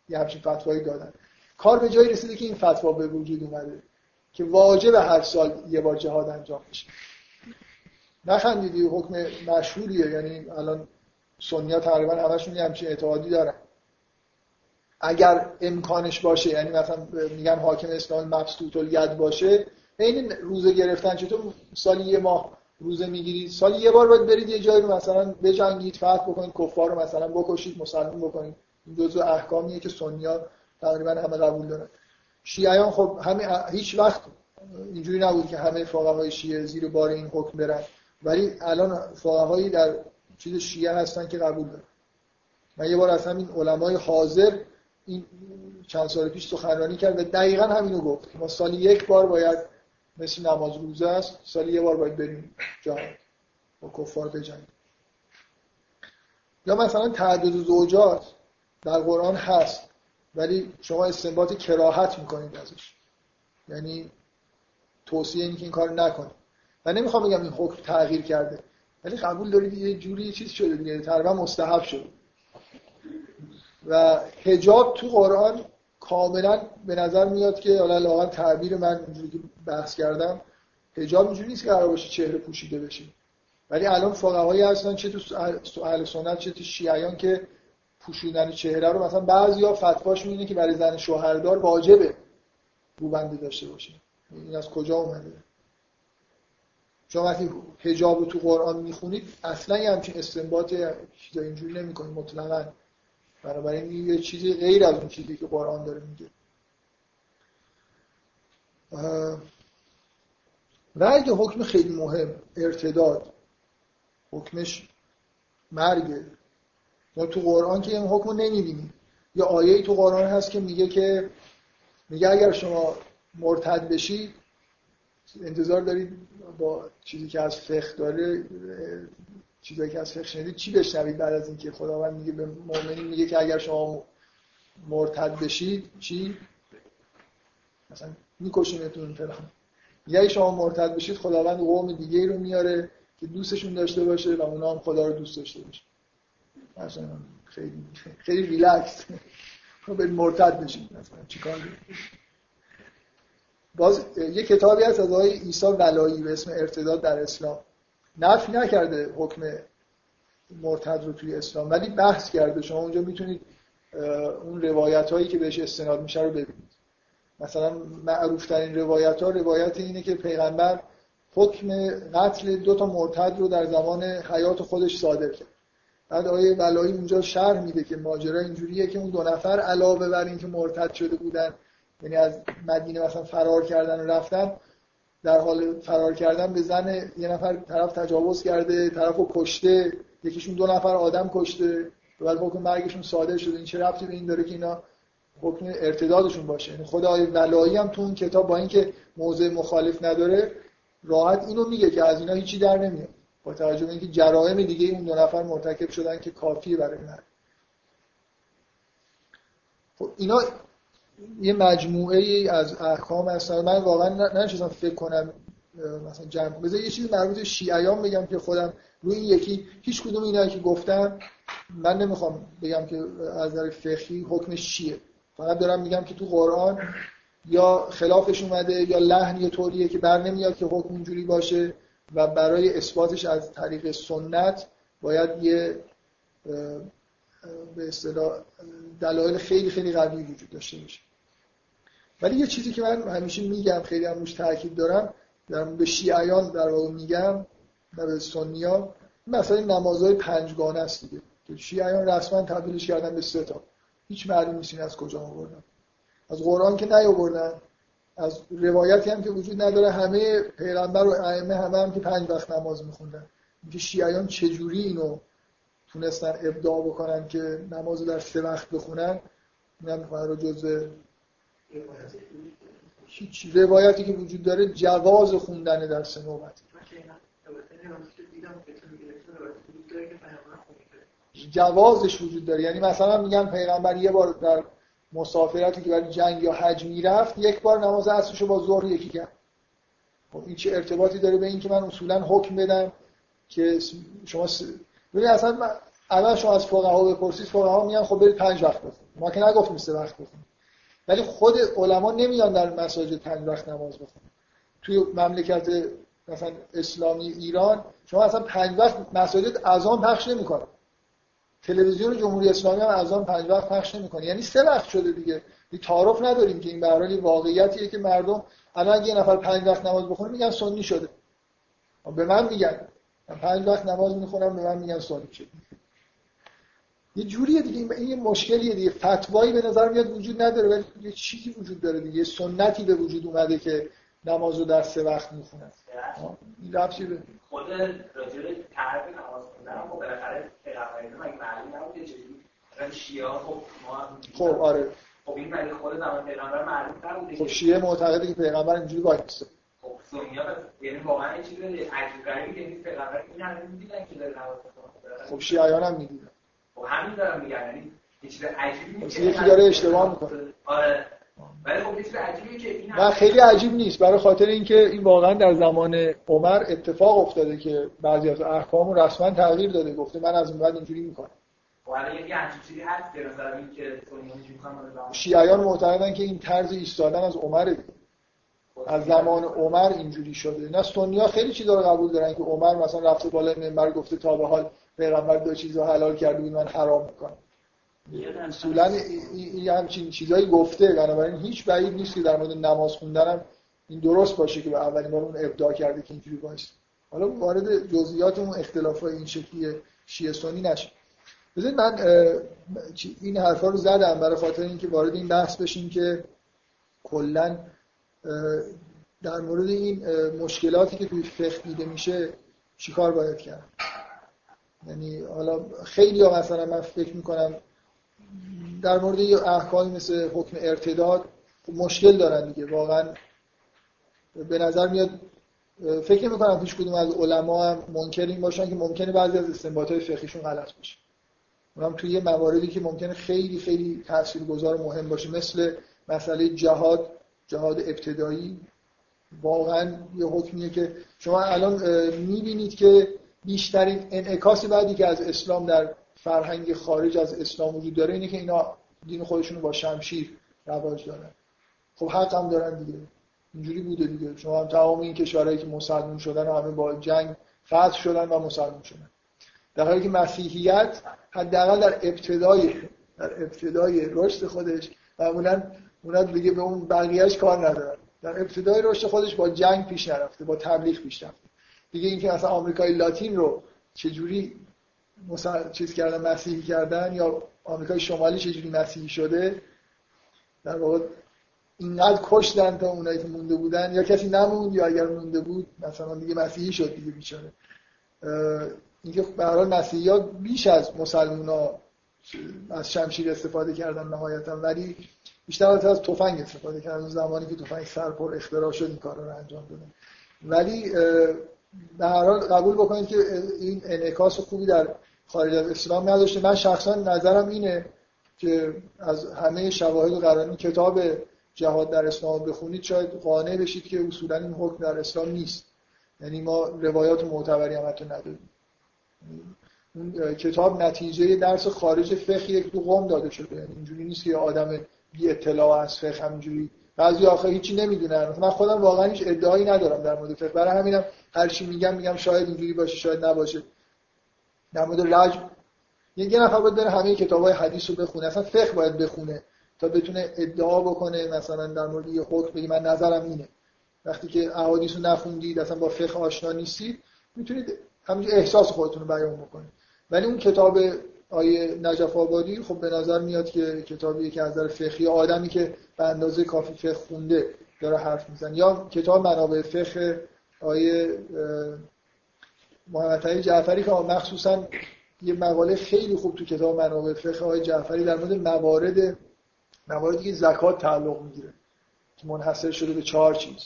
یه همچین فتوایی دادن. کار به جایی رسیده که این فتوا به وجود اومده که واجب هر سال یه بار جهاد انجام بشه. نخندیدی حکم مشهوریه یعنی الان سنیا تقریبا همشون یه همچین اعتقادی دارن. اگر امکانش باشه یعنی مثلا میگن حاکم اسلام مبسوط ید باشه این روزه گرفتن چطور؟ سالی یه ماه روزه می‌گیرید سالی یه بار باید برید یه جایی رو مثلا بجنگید فتح بکنید کفار رو مثلا بکشید مسلمان بکنید. این جزء احکامیه که سنیا تقریبا همه قبول دارن. شیعیان خب همه هیچ وقت اینجوری نبود که همه فقهای شیعه زیر بار این حکم برن. ولی الان فقهایی در چیز شیعه هستن که قبول دارن. من یه بار از همین علمای حاضر این چند سال پیش سخنرانی کرد و دقیقا همینو گفت ما سالی یک بار باید مثل نماز روزه است سالی یه بار باید بریم جهاد با کفار بجنگیم. یا مثلا تعدد زوجات. در قرآن هست ولی شما استنباط کراهت می‌کنید ازش. یعنی توصیه اینه که این کار نکنید و نمی‌خوام بگم این حکم تغییر کرده ولی قبول دارید یه جوری چیز شده دیگه تقریبا مستحب شده. و حجاب تو قرآن کاملا به نظر میاد که حالا لاغر تعبیر من اینجوری که بحث کردم حجاب اینجوری نیست که قرار باشه چهره پوشیده بشه. ولی الان فقهایی هستن چه تو اهل سنت چه تو شیعیان که پوشیدن چهره رو مثلا بعضیا فتواش اینه که برای زن شوهردار واجبه روبنده داشته باشه. این از کجا اومده؟ شما وقتی حجاب رو تو قرآن می‌خونید اصلا یه همچین استنباط چیزا اینجوری نمی‌کنید مطلقا. بنابراین یه چیزی غیر از اون چیزی که قرآن داره میگه. اگه حکم خیلی مهم. ارتداد. حکمش مرگه ما تو قرآن که این حکم نمی‌بینیم. یا آیه تو قرآن هست که میگه که میگه اگر شما مرتد بشید انتظار دارید با چیزی که از فقه داره چیزایی که از فقه شنیدید چی بشنوید بعد از اینکه خداوند میگه به مؤمنین میگه که اگر شما مرتد بشید چی؟ مثلا میکشینتون فلان. یا شما مرتد بشید خداوند قوم دیگه رو میاره که دوستشون داشته باشه و اونا هم خدا رو دوست داشته باشه مثلا خیلی خیلی ریلکس. رو به مرتد بشید مثلا چیکار باز یه کتابی هست از آقای عیسی ولایی به اسم ارتداد در اسلام. نفی نکرده حکم مرتد رو توی اسلام ولی بحث کرده. شما اونجا می‌تونید اون روایت هایی که بهش استناد میشه رو ببینید. مثلا معروف ترین روایت ها روایت اینه که پیغمبر حکم قتل دو تا مرتد رو در زمان حیات خودش صادر کرد. بعد آیه ولایی اونجا شرح میده که ماجرا اینجوریه که اون دو نفر علاوه بر اینکه مرتد شده بودن یعنی از مدینه مثلا فرار کردن و رفتن در حال فرار کردن به زن یه نفر طرف تجاوز کرده طرف رو کشته یکیشون دو نفر آدم کشته بعد حکم مرگشون صادر شده. این چه رفتی به این داره که اینا حکم ارتدادشون باشه؟ یعنی خود آیه ولایی هم تو اون کتاب با اینکه موضع مخالف نداره راحت اینو میگه که از اینا هیچی در نمیاد. با توجه به اینکه جرائم دیگه اون دو نفر مرتکب شدن که کافی برای من خب اینا یه مجموعه ای از احکام هستن. من واقعا نشستم فکر کنم مثلا جمع بذار یه چیزی مربوط به شیعیان بگم که خودم روی این یکی هیچ کدوم اینا که گفتم من نمی‌خوام بگم که از نظر فقهی حکمش چیه. فقط دارم میگم که تو قرآن یا خلافش اومده یا لحن یه طوریه که بر نمیاد که حکم اینجوری باشه. و برای اثباتش از طریق سنت باید یه به اصطلاح دلایل خیلی خیلی قوی وجود داشته باشه. ولی یه چیزی که من همیشه میگم خیلی هم روش تاکید دارم در به شیعیان در واقع میگم و به سنیا مثلا نمازهای پنجگانه است دیگه. که شیعیان رسما تبدیلش کردن به سه تا. هیچ معلوم نیست از کجا آوردن. از قرآن که نیاوردن. از روایتی هم که وجود نداره همه پیغمبر و ائمه همه هم که پنج وقت نماز میخوندن. اینکه شیعیان چجوری اینو تونستن ابداع بکنن که نماز در سه وقت بخونن اینم رو جز هیچ روایتی که وجود داره جواز خوندن در سه نوبت. جوازش وجود داره. یعنی مثلا میگن پیغمبر یه بار در مسافرتی که برای جنگ یا حج می‌رفت یک بار نماز عصرشو با ظهر یکی کرد. خب این چه ارتباطی داره به اینکه من اصولا حکم بدم که شما س... ببین اصلا اول شما از فقها بپرسید فقها میگن خب برید پنج وقت بخونید ما که نگفتیم سه وقت بخونید ولی خود علما نمیان در مساجد پنج وقت نماز بخونن. توی مملکت مثلا اسلامی ایران شما اصلا پنج وقت مساجد اذان پخش نمی‌کنن. تلویزیون جمهوری اسلامی هم اذان پنج وقت پخش نمی‌کنه. یعنی سه وقت شده دیگه. بی تعارف نداریم که این به هر واقعیتیه که مردم الان یه نفر پنج وقت نماز بخونه میگن سنی شده. به من میگن. من پنج وقت نماز می‌خونم به من میگن سنی شده. یه جوریه دیگه. این یه مشکلیه دیگه. فتوایی به نظر میاد وجود نداره ولی یه چیزی وجود داره دیگه. یه سنتی به وجود اومده که نماز رو در سه وقت می‌خونن. این رفتی به خود راجع به تعریف نماز خوندن خب بالاخره پیغمبر مگه معلوم نبوده چجوری مثلا شیعه خب ما خب آره. خب این مگه خود زمان پیغمبر معلوم نبوده خب شیعه معتقده که پیغمبر اینجوری وایسه. خب سنیا یعنی واقعا این چیز عجیب غریبی که نیست پیغمبر این همه می‌دیدن که داره نماز خب شیعیان هم می‌دیدن. خب همین دارم میگم یعنی یه چیز عجیبی نیست یکی داره اشتباه می‌کنه. آره. ولی خب نه خیلی عجیب نیست. برای خاطر اینکه این واقعا در زمان عمر اتفاق افتاده که بعضی از احکام رو رسما تغییر داده. گفته من از این بعد اینجوری می‌کنم. که شیعیان معتقدن که این طرز ایستادن از عمر از زمان عمر اینجوری شده. نه سنیا خیلی چیزا رو قبول دارن که عمر مثلا رفته بالای منبر گفته تا به حال پیغمبر دو چیز رو حلال کرده بود من حرام می‌کنم. اصولا این همچین چیزایی گفته. بنابراین هیچ بعید نیست که در مورد نماز خوندن این درست باشه که به اولین بار اون ابداع کرده که اینجوری باشه. حالا وارد جزئیات اون اختلافات این شکلی شیعه سنی نشه. بذارید من این حرفا رو زدم برای خاطر اینکه وارد این بحث بشیم که کلا در مورد این مشکلاتی که توی فقه دیده میشه چیکار باید کرد؟ یعنی حالا خیلی ها مثلا من فکر می‌کنم در مورد یه احکامی مثل حکم ارتداد مشکل دارن دیگه. واقعا به نظر میاد فکر نمی پیش کدوم از علما هم منکر این باشن که ممکنه بعضی از استنباطات فقهیشون غلط باشه. اونم توی یه مواردی که ممکنه خیلی خیلی تاثیرگذار مهم باشه مثل مسئله جهاد جهاد ابتدایی. واقعا یه حکمیه که شما الان می‌بینید که بیشترین انعکاس بعدی که از اسلام در فرهنگ خارج از اسلام وجود داره اینه که اینا دین خودشون با شمشیر رواج دارن. خب حق هم دارن دیگه. اینجوری بوده دیگه. شما هم تمام این کشورهایی که مسلمون شدن همه با جنگ فتح شدن و مسلمون شدن. در حالی که مسیحیت حداقل در ابتدای در ابتدای رشد خودش معمولا اونا دیگه به اون بقیهش کار ندارن. در ابتدای رشد خودش با جنگ پیش نرفته با تبلیغ پیش رفته. دیگه اینکه مثلا آمریکای لاتین رو چجوری مثلا چیز کردن مسیحی کردن یا آمریکای شمالی چجوری مسیحی شده؟ در واقع اینقدر کشتن تا اونایی که مونده بودن یا کسی نموند یا اگر مونده بود مثلا دیگه مسیحی شد دیگه بیچاره. اینکه به هر حال مسیحی بیش از مسلمان ها از شمشیر استفاده کردن نهایتا ولی بیشتر از تفنگ استفاده کردن. زمانی که تفنگ سرپر اختراع شد این کار رو انجام دادن. ولی به هر حال قبول بکنید که این انعکاس خوبی در خارج از اسلام نداشته. من شخصا نظرم اینه که از همه شواهد و قرانی کتاب جهاد در اسلام بخونید شاید قانع بشید که اصولا این حکم در اسلام نیست. یعنی ما روایات معتبری هم حتی نداریم. اون کتاب نتیجه درس خارج فقه یک تو قوم داده شده. یعنی اینجوری نیست که آدم بی اطلاع از فقه همینجوری. بعضی آخه هیچی نمی‌دونن. من خودم واقعا هیچ ادعایی ندارم در مورد فقه. برای همینم هر چی میگم میگم شاید اینجوری باشه شاید نباشه. در مورد رجم یه نفر باید بره همه کتابای حدیث رو بخونه. اصلا فقه باید بخونه تا بتونه ادعا بکنه مثلا در مورد یه حکم بگی من نظرم اینه. وقتی که احادیث رو نخوندید اصلا با فقه آشنا نیستید می‌تونید همینجوری احساس خودتون رو بیان بکنید. ولی اون کتاب آیه نجف آبادی خب به نظر میاد که کتابی که از نظر فقهی آدمی که به اندازه کافی فقه خونده داره حرف میزن یا کتاب منابع فقه آیه محمد جعفری که مخصوصا یه مقاله خیلی خوب تو کتاب منابع فقه آیه جعفری در مورد موارد مواردی که زکات تعلق می‌گیره که منحصر شده به چهار چیز.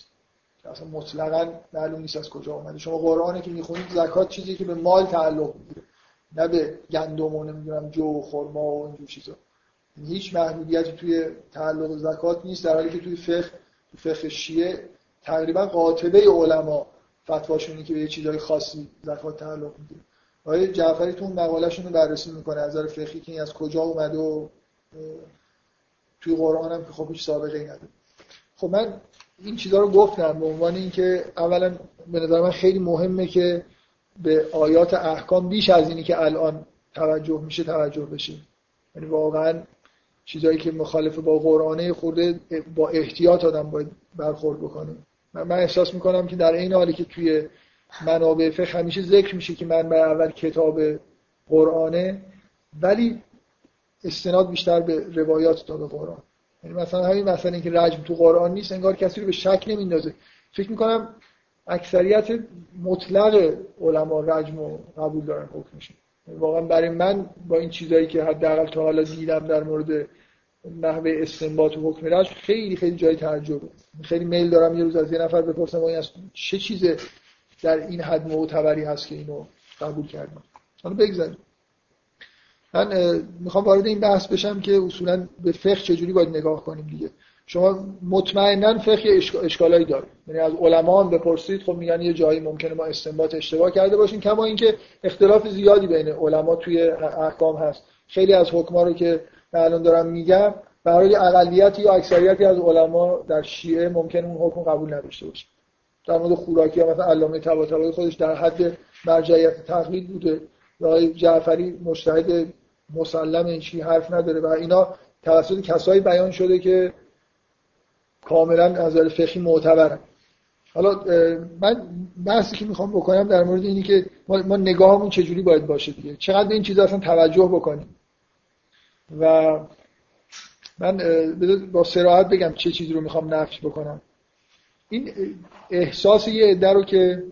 که اصلا مطلقا معلوم نیست از کجا اومده. شما قرآنی که می‌خونید زکات چیزی که به مال تعلق می‌گیره. نه به گندم و نمی‌دونم جو و خرما و اینجور چیزا. یعنی هیچ محدودیتی توی تعلق زکات نیست در حالی که توی فقه فقه شیعه تقریبا قاطبه علما فتواشونی که به یه چیزای خاصی زکات تعلق می‌گیره. آقای جعفری تو مقالهشون رو بررسی می‌کنه از نظر فقهی که این از کجا اومده و توی قرآن هم که خب هیچ سابقه ای نداره. خب من این چیزها رو گفتم به عنوان اینکه اولا به نظر من خیلی مهمه که به آیات احکام بیش از اینی که الان توجه میشه توجه بشه. یعنی واقعا چیزایی که مخالف با قرآنه خورده با احتیاط آدم باید برخورد بکنه. من احساس می‌کنم که در این حالی که توی منابع فقه همیشه ذکر میشه که من اول کتاب قرآنه ولی استناد بیشتر به روایات تا به قرآن. یعنی مثلا همین مثلا اینکه رجم تو قرآن نیست انگار کسی رو به شک نمیندازه. فکر می‌کنم اکثریت مطلق علما رجم رو قبول دارن حکمشون. واقعا برای من با این چیزایی که حداقل تا حالا دیدم در مورد نحوه استنباط و حکم رجم خیلی خیلی جای تعجبه خیلی میل دارم یه روز از یه نفر بپرسم این از چه چیز در این حد معتبری هست که اینو قبول کردم. حالا بگذاریم. من می‌خوام وارد این بحث بشم که اصولا به فقه چجوری باید نگاه کنیم دیگه. شما مطمئنا فقه اشکالایی داره یعنی از علما هم بپرسید خب میگن یه جایی ممکنه ما استنباط اشتباه کرده باشیم کما اینکه اختلاف زیادی بین علما توی احکام هست. خیلی از حکما رو که الان دارم میگم برای اقلیت یا اکثریتی از علما در شیعه ممکن اون حکم قبول نداشته باشه. در مورد خوراکی مثلا علامه طباطبایی خودش در حد مرجعیت تقلید بوده و جعفری مجتهد مسلم این چی حرف نداره و اینا توسط کسایی بیان شده که کاملا از نظر فقهی معتبرن. حالا من بحثی که می‌خوام بکنم در مورد اینی که ما نگاهمون چجوری باید باشه دیگه؟ چقدر این چیزا اصلا توجه بکنیم؟ و من با سراحت بگم چه چیزی رو می‌خوام نفش بکنم. این احساس یه عده رو که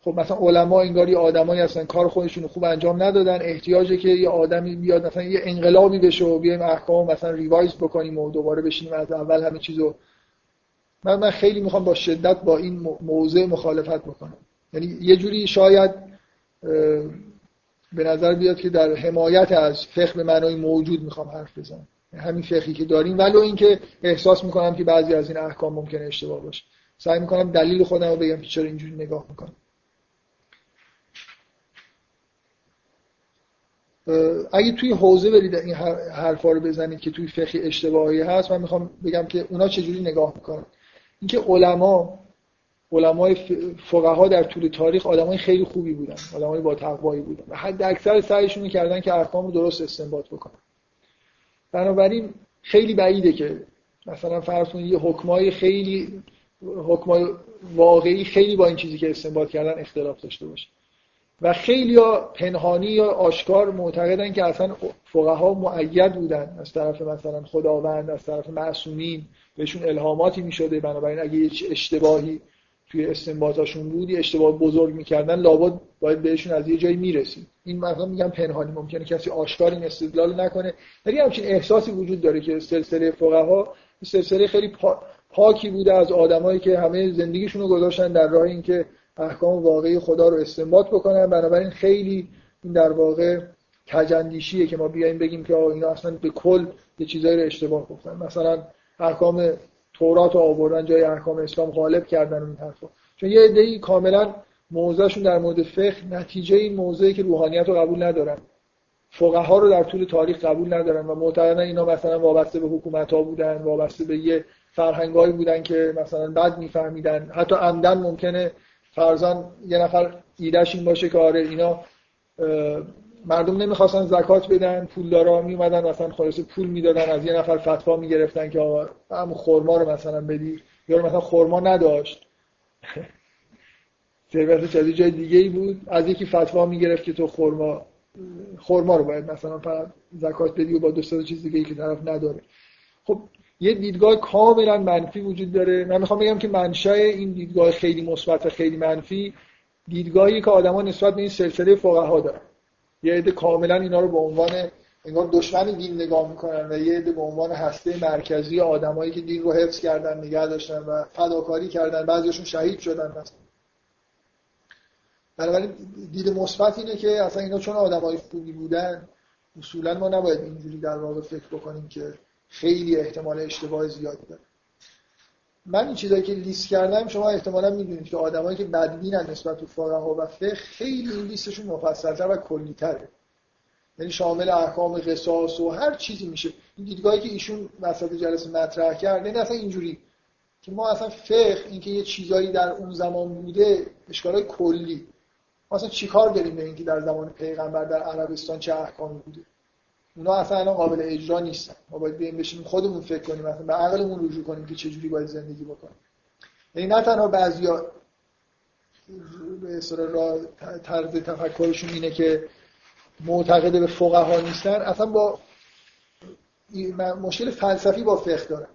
خب مثلا علما انگار آدمایی هستن کار خودشون خوب انجام ندادن احتیاجه که یه آدمی بیاد مثلا یه انقلابی بشه و بیایم احکام مثلا ریوایز بکنیم و دوباره بشینیم از اول همه چیزو من من خیلی می‌خوام با شدت با این موضع مخالفت بکنم. یعنی یه جوری شاید به نظر بیاد که در حمایت از فقه به معنای موجود می‌خوام حرف بزنم. همین فقهی که داریم. ولو اینکه احساس می‌کنم که بعضی از این احکام ممکنه اشتباه باشه. سعی می‌کنم دلیل خودم رو بگم که چرا اینجوری نگاه می‌کنم. اگه توی حوزه برید این حرفا رو بزنید که توی فقه اشتباهی هست من می‌خوام بگم که اونا چجوری نگاه می‌کنن. اینکه علما علمای فقها در طول تاریخ آدمای خیلی خوبی بودن آدمای با تقوایی بودن. و حد اکثر سعیشون کردن که احکام رو درست استنباط بکنن. بنابراین خیلی بعیده که مثلا فرض کنید یه حکمای خیلی حکمای واقعی خیلی با این چیزی که استنباط کردن اختلاف داشته باشه. و خیلی یا پنهانی یا آشکار معتقدن که اصلا فقها معید بودن از طرف مثلا خداوند از طرف معصومین بهشون الهاماتی می‌شده. بنابراین اگه یه اشتباهی توی استنباطاشون بود یه اشتباه بزرگ می‌کردن لابد باید بهشون از یه جایی می‌رسید این مثلا میگم پنهانی ممکنه کسی آشکار این استدلال نکنه. ولی همچین احساسی وجود داره که سلسله فقها سلسله خیلی پاکی بوده از آدمایی که همه زندگیشون رو گذاشتن در راه اینکه احکام واقعی خدا رو استنباط بکنن. بنابراین خیلی این در واقع کجندیشیه که ما بیایم بگیم که اینا اصلا به کل یه چیزایی رو اشتباه گفتن. مثلا احکام تورات رو آوردن جای احکام اسلام غالب کردن این حرفا چون یه عده‌ای کاملا موضعشون در مورد فقه نتیجه این موضعی که روحانیت رو قبول ندارن. فقها رو در طول تاریخ قبول ندارن و معتقدن اینا مثلا وابسته به حکومت ها بودن وابسته به یه فرهنگایی بودن که مثلا بد میفهمیدن. حتی عمدن ممکنه فرزان یه نفر ایدهش این باشه که آره اینا مردم نمی‌خواستن زکات بدن پولدارا میومدن مثلا خلاص پول می‌دادن از یه نفر فتوا می‌گرفتن که آقا هم خرما رو مثلا بدی. یا مثلا خرما نداشت. ثروتش از جای دیگه ای بود از یکی فتوا می‌گرفت که تو خرما خرما رو باید مثلا فقط زکات بدی و با دو چیز دیگه ای که طرف نداره. خب یه دیدگاه کاملا منفی وجود داره. من می‌خوام بگم که منشأ این دیدگاه خیلی مثبت و خیلی منفی دیدگاهی که آدما نسبت به این سلسله فقها دارن. یه عده کاملا اینا رو به عنوان انگار دشمن دین نگاه می‌کنن و یه عده به عنوان هسته مرکزی آدمایی که دین رو حفظ کردن نگه داشتن و فداکاری کردن بعضیشون شهید شدن مثلا. بنابراین دید مثبت اینه که اصلا اینا چون آدمای خوبی بودن اصولا ما نباید اینجوری در واقع فکر بکنیم که خیلی احتمال اشتباه زیادی داره. من این چیزایی که لیست کردم شما احتمالا می‌دونید که آدمایی که بدبینن نسبت به فقها و فقه خیلی این لیستشون مفصلتر و کلیتره. یعنی شامل احکام قصاص و هر چیزی میشه. این دیدگاهی که ایشون وسط جلسه مطرح کرد یعنی اصلا اینجوری. که ما اصلا فقه اینکه یه چیزایی در اون زمان بوده اشکالای کلی. ما اصلا چیکار داریم به اینکه در زمان پیغمبر در عربستان چه احکامی بوده؟ اونا اصلا الان قابل اجرا نیستن. ما باید بیایم بشیم خودمون فکر کنیم مثلا به عقلمون رجوع کنیم که چجوری باید زندگی بکنیم. یعنی نه تنها بعضیا به را طرز تفکرشون اینه که معتقد به فقها نیستن اصلا با مشکل فلسفی با فقه دارم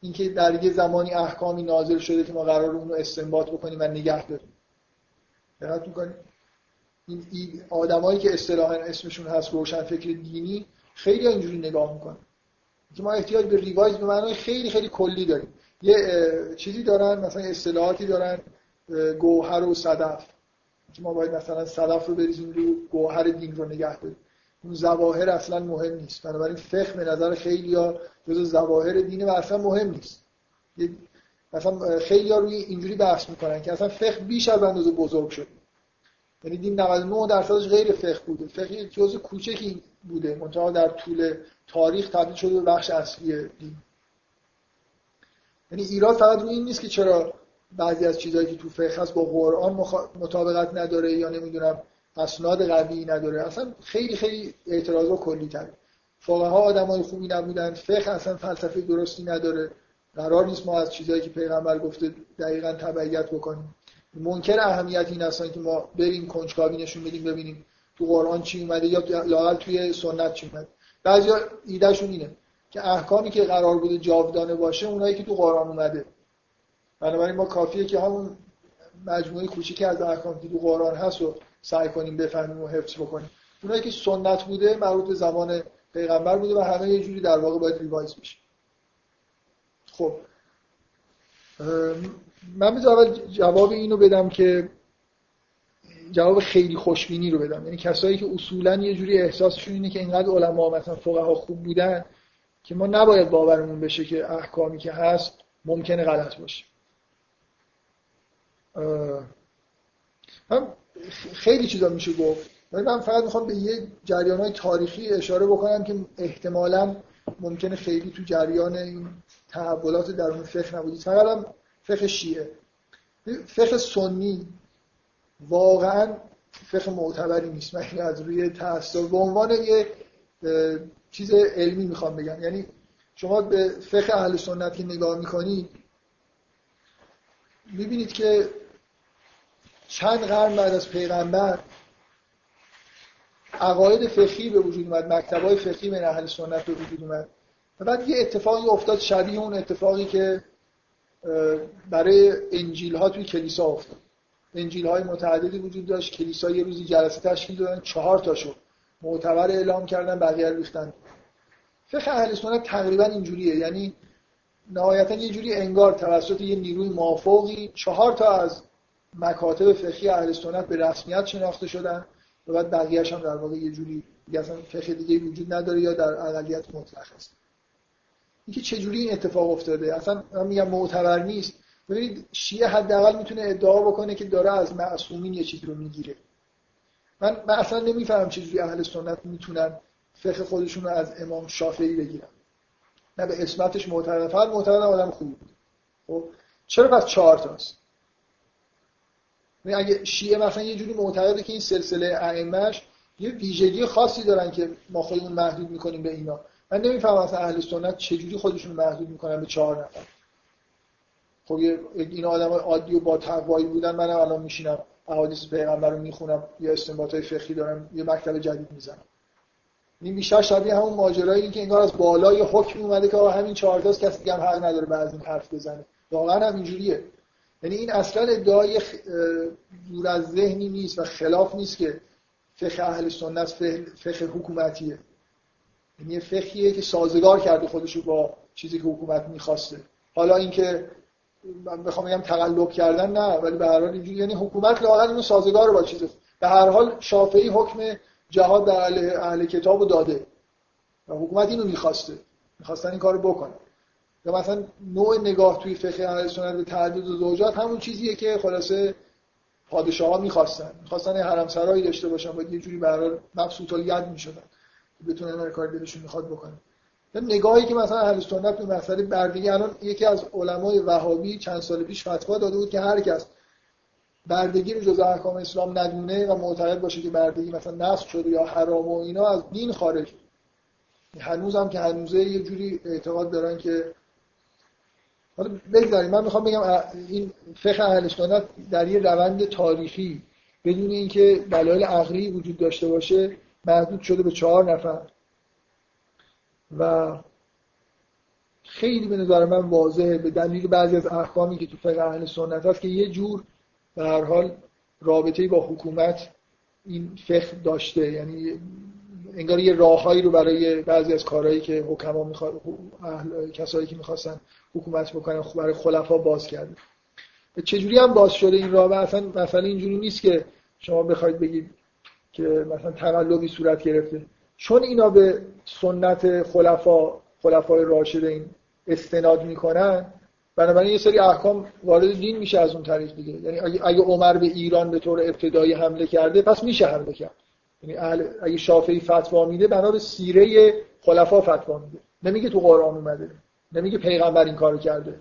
اینکه در یه زمانی احکامی نازل شده که ما قرار اون رو استنباط بکنیم و نگه داریم. دقت می‌کنیم این آدمایی که اصطلاحا اسمشون هست روشن فکر دینی خیلی اینجوری نگاه می‌کنن که ما احتیاج به ریوایز به معنای خیلی خیلی کلی داریم. یه چیزی دارن مثلا اصطلاحاتی دارن گوهر و صدف. که ما باید مثلا صدف رو بریزیم رو گوهر دین رو نگه داریم. اون زواهر اصلا مهم نیست. بنابراین فقه به نظر خیلی ها جز زواهر دینه و اصلا مهم نیست. مثلا خیلی ها روی اینجوری بحث می‌کنن که اصلا فقه بیش از اندازه بزرگ شد یعنی دین 99 درصدش غیر فقه بوده. فقه جزء کوچکی بوده منتها در طول تاریخ تبدیل شده به بخش اصلی دین. یعنی ایراد فقط روی این نیست که چرا بعضی از چیزهایی که تو فقه هست با قرآن مطابقت نداره یا نمی‌دونم اسناد قوی نداره. اصلا خیلی خیلی اعتراضا کلی تر فقها آدمای خوبی نبودن فقه اصلا فلسفه درستی نداره. قرار نیست ما از چیزهایی که پیغمبر گفته دقیقا تبعیت بکنیم. منکر اهمیت این هستن که ما بریم کنجکاوی نشون بدیم ببینیم تو قرآن چی اومده یا لاقل توی سنت چی اومده. بعضیا ایدهشون اینه که احکامی که قرار بوده جاودانه باشه اونایی که تو قرآن اومده. بنابراین ما کافیه که همون مجموعه کوچیکی از احکام که تو قرآن هست و سعی کنیم بفهمیم و حفظ بکنیم. اونایی که سنت بوده مربوط به زمان پیغمبر بوده و همه یه جوری در واقع باید ریوایز بشه. خب. من بذار اول جواب اینو بدم که جواب خیلی خوشبینی رو بدم. یعنی کسایی که اصولا یه جوری احساسشون اینه که اینقدر علما مثلا فقها خوب بودن که ما نباید باورمون بشه که احکامی که هست ممکنه غلط باشه. من خیلی چیزا میشه گفت. ولی من فقط می‌خوام به یه جریان های تاریخی اشاره بکنم که احتمالا ممکنه خیلی تو جریان این تحولات درون فقه نبودید فقط فقه شیعه. فقه سنی واقعا فقه معتبری نیست. من از روی تأثیر به عنوان یه چیز علمی می‌خوام بگم. یعنی شما به فقه اهل سنت که نگاه می‌کنید می‌بینید که چند قرن بعد از پیغمبر عقاید فقهی به وجود اومد مکتبای فقهی بین اهل سنت به وجود اومد. و بعد یه اتفاقی افتاد شبیه اون اتفاقی که برای انجیل ها توی کلیسا افتاد. انجیل های متعددی وجود داشت. کلیسا یه روزی جلسه تشکیل دادن. چهار تاشو معتبر اعلام کردن بقیه رو ریختن. فقه اهل سنت تقریبا اینجوریه. یعنی نهایتا یه جوری انگار توسط یه نیروی موافقی چهار تا از مکاتب فقهی اهل سنت به رسمیت شناخته شدن و بعد بقیه‌اش هم در واقع یه جوری دیگه اصلا فقه دیگه وجود نداره یا در اقلیت مطلق هست اینکه چجوری این اتفاق افتاده؟ اصلا من میگم معتبر نیست. ببینید شیعه حداقل می‌تونه ادعا بکنه که داره از معصومین یه چیزی رو می‌گیره. من, من اصلا نمی‌فهمم چجوری اهل سنت می‌تونن فقه خودشون رو از امام شافعی بگیرن. نه به اسمتش معتبر فقط معتبر آدم خوبی بود خب؟ چرا پس چهار تاست؟ اگه شیعه مثلا یه جوری معتقده که این سلسله ائمهش یه ویژگی خاصی دارن که ما خودمون محدود می‌کنیم به اینا. من نمی‌فهمم اصلا اهل سنت چجوری خودشون محدود می‌کنن به چهار نفر. خب این آدم عادی و با تقوایی بودن منم الان میشینم احادیث پیغمبر رو می‌خونم یا های فقهی دارم یه مکتب جدید می‌زنم. این بیشتر شبیه همون ماجرایی که انگار از بالای حکم اومده که همین چهار تاست کسی دیگه هم حق نداره بعد این حرف بزنه. واقعا هم اینجوریه. یعنی این اصلا ادعای دور از ذهنی نیست و خلاف نیست که فقه اهل سنت فقه حکومتیه. یعنی فقهیه که سازگار کرده خودشو با چیزی که حکومت می‌خواسته. حالا اینکه من بخوام بگم تقلب کردن نه ولی به هر حال اینجوری یعنی حکومت لااقل اینو سازگار با چیزی به هر حال شافعی حکم جهاد در اهل, اهل کتابو داده. و حکومت اینو می‌خواسته. می‌خواستن این کارو بکنه. یا مثلا نوع نگاه توی فقه اهل سنت به تعدد زوجات همون چیزیه که خلاصه پادشاه ها می‌خواستن. می‌خواستن حرم سرایی داشته باشن باید یه جوری برای مبسوط ید می‌شدن بتونن هر کار دلشون می‌خواد بکنن. نگاهی که مثلا اهل سنت به مسئله بردگی الان یکی از علمای وهابی چند سال پیش فتوا داده بود که هر کس بردگی رو جز احکام اسلام ندونه و معتقد باشه که بردگی مثلا نصب شده یا حرام و اینا از دین خارج. هنوزم که هنوزه یه جوری اعتقاد دارن که حالا بگذاریم. من می‌خوام بگم این فقه اهل سنت در یه روند تاریخی بدون اینکه دلایل عقلی وجود داشته باشه محدود شده به چهار نفر. و خیلی به نظر من واضحه به دلیل بعضی از احکامی که تو فقه اهل سنت هست که یه جور به هر حال رابطه با حکومت این فقه داشته. یعنی انگار یه راههایی رو برای بعضی از کارهایی که حکما می‌خواد کسایی که می‌خواستن حکومت بکنن برای خلفا باز کرده چجوری هم باز شده این راه اصلا مثلا اینجوری نیست که شما بخواید بگید که مثلا تقلبی صورت گرفته. چون اینا به سنت خلفا خلفای راشدین استناد می‌کنن بنابراین یه سری احکام وارد دین میشه از اون طریق دیگه. یعنی اگه عمر به ایران به طور ابتدایی حمله کرده پس میشه حمله کرد. یعنی اگه شافعی فتوا میده بنا به سیره خلفا فتوا میده. نمیگه تو قرآن اومده. نمیگه پیغمبر این کارو کرده.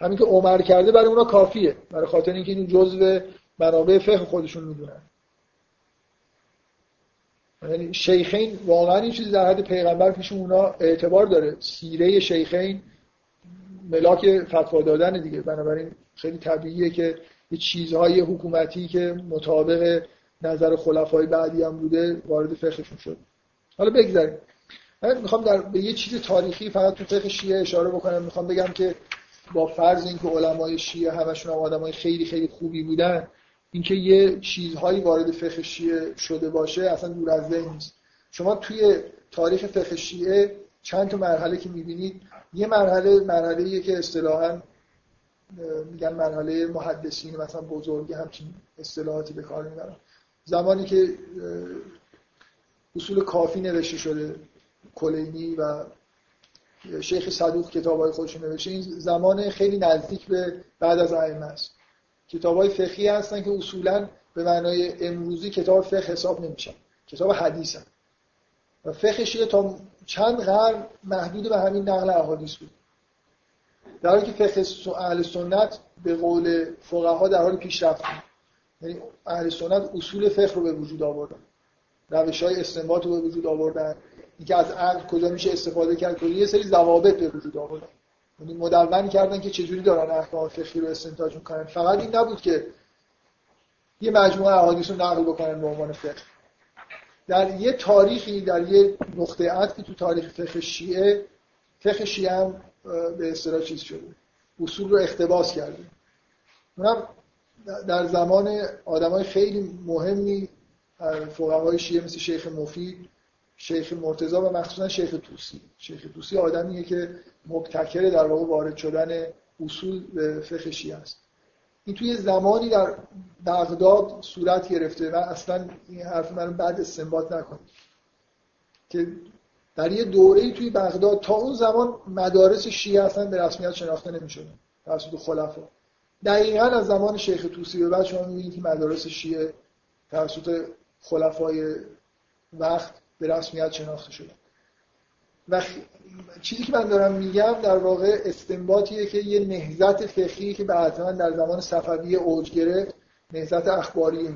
همین که عمر کرده برای اونا کافیه. برای خاطر اینکه این جزء منابع فقه خودشون می‌دونن. یعنی شیخین واقعا این چیزی در حد پیغمبر پیش اونا اعتبار داره. سیره شیخین ملاک فتوا دادن دیگه. بنابراین خیلی طبیعیه که یه چیزهای حکومتی که مطابق نظر خلفای بعدی هم بوده وارد فقهشون شد. حالا بگذاریم. من می‌خوام در به یه چیز تاریخی فقط تو فقه شیعه اشاره بکنم. می‌خوام بگم که با فرض اینکه علمای شیعه همشون هم آدمای خیلی خیلی خوبی بودن اینکه یه چیزهایی وارد فقه شیعه شده باشه اصلا دور از ذهن نیست. شما توی تاریخ فقه شیعه چند تا مرحله که می‌بینید؟ یه مرحله مرحله که اصطلاحا میگن مرحله محدثین مثلا بزرگی همچین اصطلاحاتی به کار می‌برن. زمانی که اصول کافی نوشته شده کلینی و شیخ صدوق کتاب های خودش نوشته این زمان خیلی نزدیک به بعد از ائمه است. کتاب های فقهی هستن که اصولا به معنای امروزی کتاب فقه حساب نمیشن. کتاب حدیث هستن و فقه شیعه تا چند قرن محدود به همین نقل احادیث بود. در حالی که فقه اهل سنت به قول فقها در حال پیشرفت بود. یعنی اهل سنت اصول فقه رو به وجود آوردن. روش های استنباط رو به وجود آوردن. اینکه از عقل کجا میشه استفاده کرد کلی یه سری ضوابط به وجود آوردن. یعنی مدون کردن که چجوری دارن احکام فقهی رو استنتاج می‌کنن. فقط این نبود که یه مجموعه احادیث رو نقل بکنن به عنوان فقه. در یه تاریخی در یه نقطه عطفی تو تاریخ فقه شیعه فقه شیعه هم به اصطلاح چیز شده. اصول رو اختباس کرده اونم در زمان آدمای خیلی مهمی فقهای شیعه مثل شیخ مفید شیخ مرتضی و مخصوصا شیخ توسی شیخ توسی آدمیه که مبتکر در واقع وارد شدن اصول به فقه شیعه است. این توی زمانی در بغداد صورت گرفته و اصلا این حرف من بعد استنباط نکنید. که در یه دوره توی بغداد تا اون زمان مدارس شیعه اصلا به رسمیت شناخته نمی‌شدن. توسط خلفا. دقیقا از زمان شیخ توسی به بعد شما می‌بینید که مدارس شیعه توسط خلفای وقت به رسمیت شناخته شدن و چیزی که من دارم میگم در واقع استنباطیه که یه نهزت فقهی که بعدا در زمان صفوی اوج گرفت نهزت اخباری.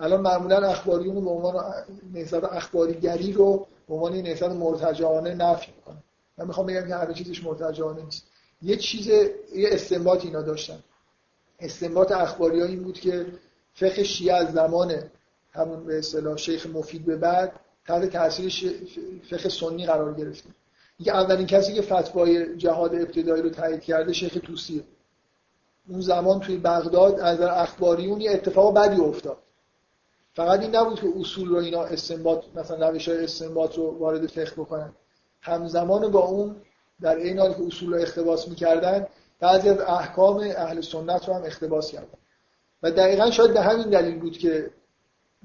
الان معمولا اخباریون به عنوان نهزت اخباریگری رو به عنوان نهزت مرتجعانه نفی می‌کنن. من می‌خوام بگم که همه چیزش مرتجعانه نیست. یه چیز یه استنباط اینا داشتن. استنباط اخباری این بود که فقه شیعه از زمان همون به اصطلاح شیخ مفید به بعد تحت تاثیر فقه سنی قرار گرفته دیگه اولین کسی که فتوای جهاد ابتدایی رو تایید کرده شیخ توسیه. اون زمان توی بغداد از اخباریون یه اتفاق بدی افتاد. فقط این نبود که اصول رو اینا استنباط مثلا روش های استنباط رو وارد فقه بکنن. همزمان با اون در این حال که اصول رو اختباس می‌کردن بعضی از احکام اهل سنت رو هم اختباس کردن. و دقیقا شاید به همین دلیل بود که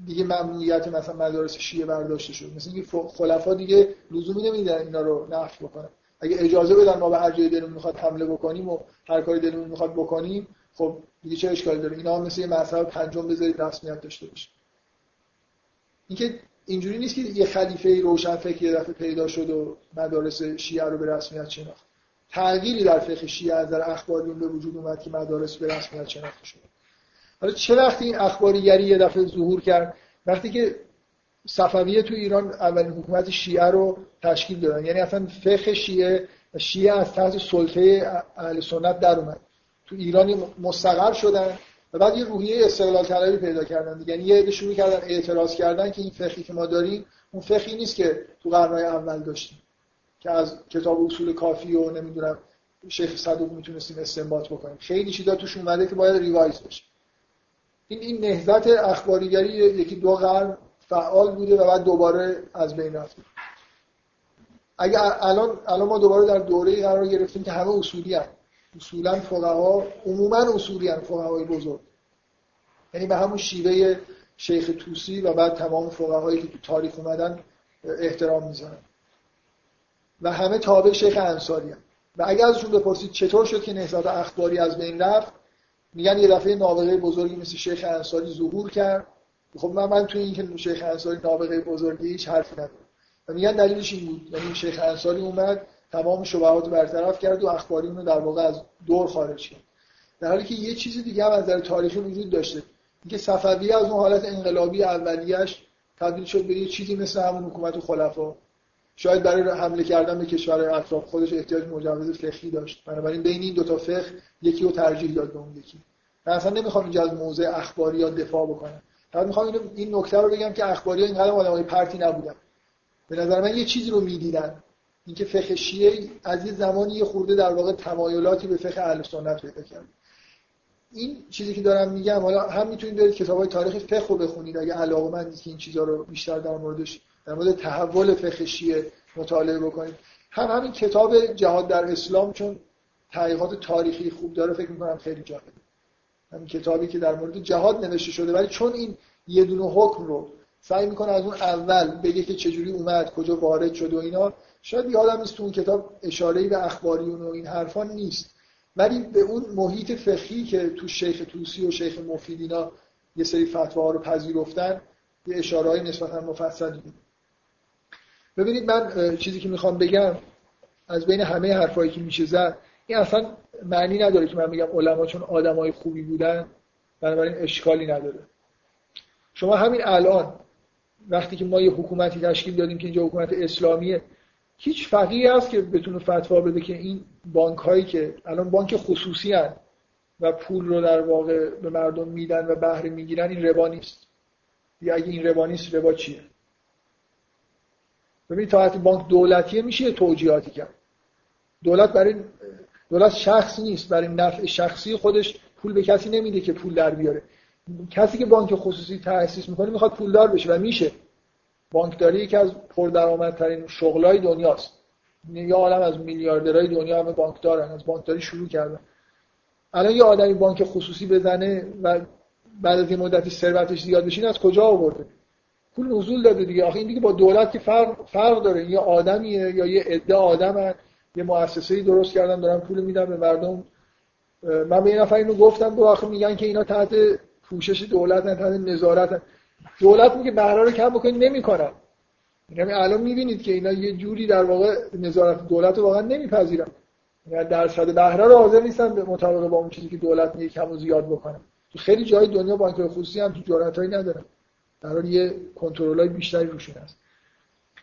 دیگه ممنوعیت مثلا مدارس شیعه برداشته شد. مثل اینکه خلفا دیگه لزومی نمیدن اینا رو نفی بکنن. اگه اجازه بدن ما به هر جای دلمون می‌خواد حمله بکنیم و هر کاری دلمون می‌خواد بکنیم خب دیگه چه اشکالی داره؟ اینا مثل یه مذهب پنجم بذارید رسمیت داشته باشه. اینکه اینجوری نیست که یه خلیفه روشن فکر یه دفعه پیدا شد و مدارس شیعه رو به رسمیت شناخت. تغییری در فقه شیعه از در اخباریون به وجود اومد که مدارس به رسمیت شناخته شد. حالا چه وقتی این اخباریگری یه دفعه ظهور کرد؟ وقتی که صفویه تو ایران اولین حکومت شیعه رو تشکیل دادن. یعنی اصلا فقه شیعه شیعه از تحت سلطه اهل سنت در اومد. تو ایران مستقر شدن و بعد یه روحیه استقلال طلبی پیدا کردن یعنی یه عده شروع کردن اعتراض کردن که این فقهی که ما داریم اون فقهی نیست که تو قرنهای اول داشتیم. که از کتاب اصول کافی و نمی‌دونم شیخ صدوق می‌تونستیم استنباط بکنیم. خیلی چیزا توش اومده که باید ریوایز بشه. این این نهضت اخباریگری یکی دو قرن فعال بوده و بعد دوباره از بین رفته اگه الان الان ما دوباره در دوره قرار گرفتیم که همه اصولی هست اصولا فقها عموما اصولی فقهای بزرگ. یعنی به همون شیوه شیخ توسی و بعد تمام فقهایی که تو تاریخ اومدن احترام می‌ذارن. و همه تابع شیخ انصاری هم. و اگر ازشون بپرسید چطور شد که نهضت اخباری از بین رفت میگن یه دفعه نابغه بزرگی مثل شیخ انصاری ظهور کرد. خب من من توی این که شیخ انصاری نابغه بزرگی هیچ حرفی ندارم. و میگن دلیلش این بود. یعنی شیخ انصاری اومد تمام شبهات برطرف کرد و اخباری رو در واقع از دور خارج کرد. در حالی که یه چیز دیگه هم از نظر تاریخی وجود داشته. اینکه صفوی از اون حالت انقلابی اولیش تبدیل شد به یه چیزی مثل همون حکومت خلفا. شاید برای حمله کردن به کشور اطراف خودش احتیاج مجوز فقهی داشت. بنابراین بین این دو تا فقه یکی رو ترجیح داد به اون یکی. من اصلا نمی‌خوام اینجا از موضع اخباری یا دفاع بکنم. فقط می‌خوام این نکته رو بگم که اخباری ها اینقدر آدمای پرتی نبودن. به نظر من یه چیزی رو می‌دیدن. اینکه فقه شیعه از یه زمانی یه خورده در واقع تمایلاتی به فقه اهل سنت پیدا کرد. این چیزی که دارم میگم حالا هم می‌تونید برید کتابای تاریخ فقه رو بخونید اگه علاقه که این چیزا رو بیشتر در موردش در مورد تحول فقه مطالعه بکنید هم همین کتاب جهاد در اسلام چون تحقیقات تاریخی خوب داره فکر می‌کنم خیلی جالبه. همین کتابی که در مورد جهاد نوشته شده ولی چون این یه دونه حکم رو سعی می‌کنه از اون اول بگه که چجوری اومد کجا وارد شد و اینا شاید یادم نیست تو اون کتاب اشاره‌ای به اخباریون و این حرفان نیست. ولی به اون محیط فقهی که تو شیخ توسی و شیخ مفیدینا یه سری فتواها رو پذیرفتن یه اشاره‌ای نسبتا مفصلی بود. ببینید من چیزی که می‌خوام بگم از بین همه حرفایی که میشه زد این اصلا معنی نداره که من میگم علما چون آدمای خوبی بودن بنابراین اشکالی نداره. شما همین الان وقتی که ما یه حکومتی تشکیل دادیم که اینجا حکومت اسلامیه هیچ فقیه هست که بتونه فتوا بده که این بانک هایی که الان بانک خصوصی هن و پول رو در واقع به مردم میدن و بهره می‌گیرن این ربا نیست. یا اگه این ربا نیست ربا چیه؟ ببینید تا بانک دولتیه میشه توجیهاتی کرد. دولت برای دولت شخص نیست. برای نفع شخصی خودش پول به کسی نمیده که پول در بیاره. کسی که بانک خصوصی تأسیس می‌کنه می‌خواد پولدار بشه و میشه. بانکداری یکی از پردرآمدترین شغلای دنیاست. یه عالم از میلیاردرهای دنیا همه بانکدارن از بانکداری شروع کردن. الان یه آدمی بانک خصوصی بزنه و بعد از یه مدتی ثروتش زیاد بشه از کجا آورده؟ پول نزول داده دیگه. آخه این دیگه با دولت که فرق, فرق داره. یه آدمیه یا یه عده آدمن. یه مؤسسه‌ای درست کردن دارن پول میدن به مردم. من به این نفر اینو گفتم دو آخه میگن که اینا تحت پوشش دولت نه تحت نظارت دولت میگه بهره رو کم بکنید نمی‌کنن. یعنی الان می‌بینید که اینا یه جوری در واقع نظارت دولت رو واقعا نمیپذیرن. یعنی درصد بهره رو حاضر نیستن به مطابق با اون چیزی که دولت میگه کم و زیاد بکنن. تو خیلی جای دنیا بانک خصوصی هم تو جرأتایی ندارن. در یه کنترلای بیشتری روشون هست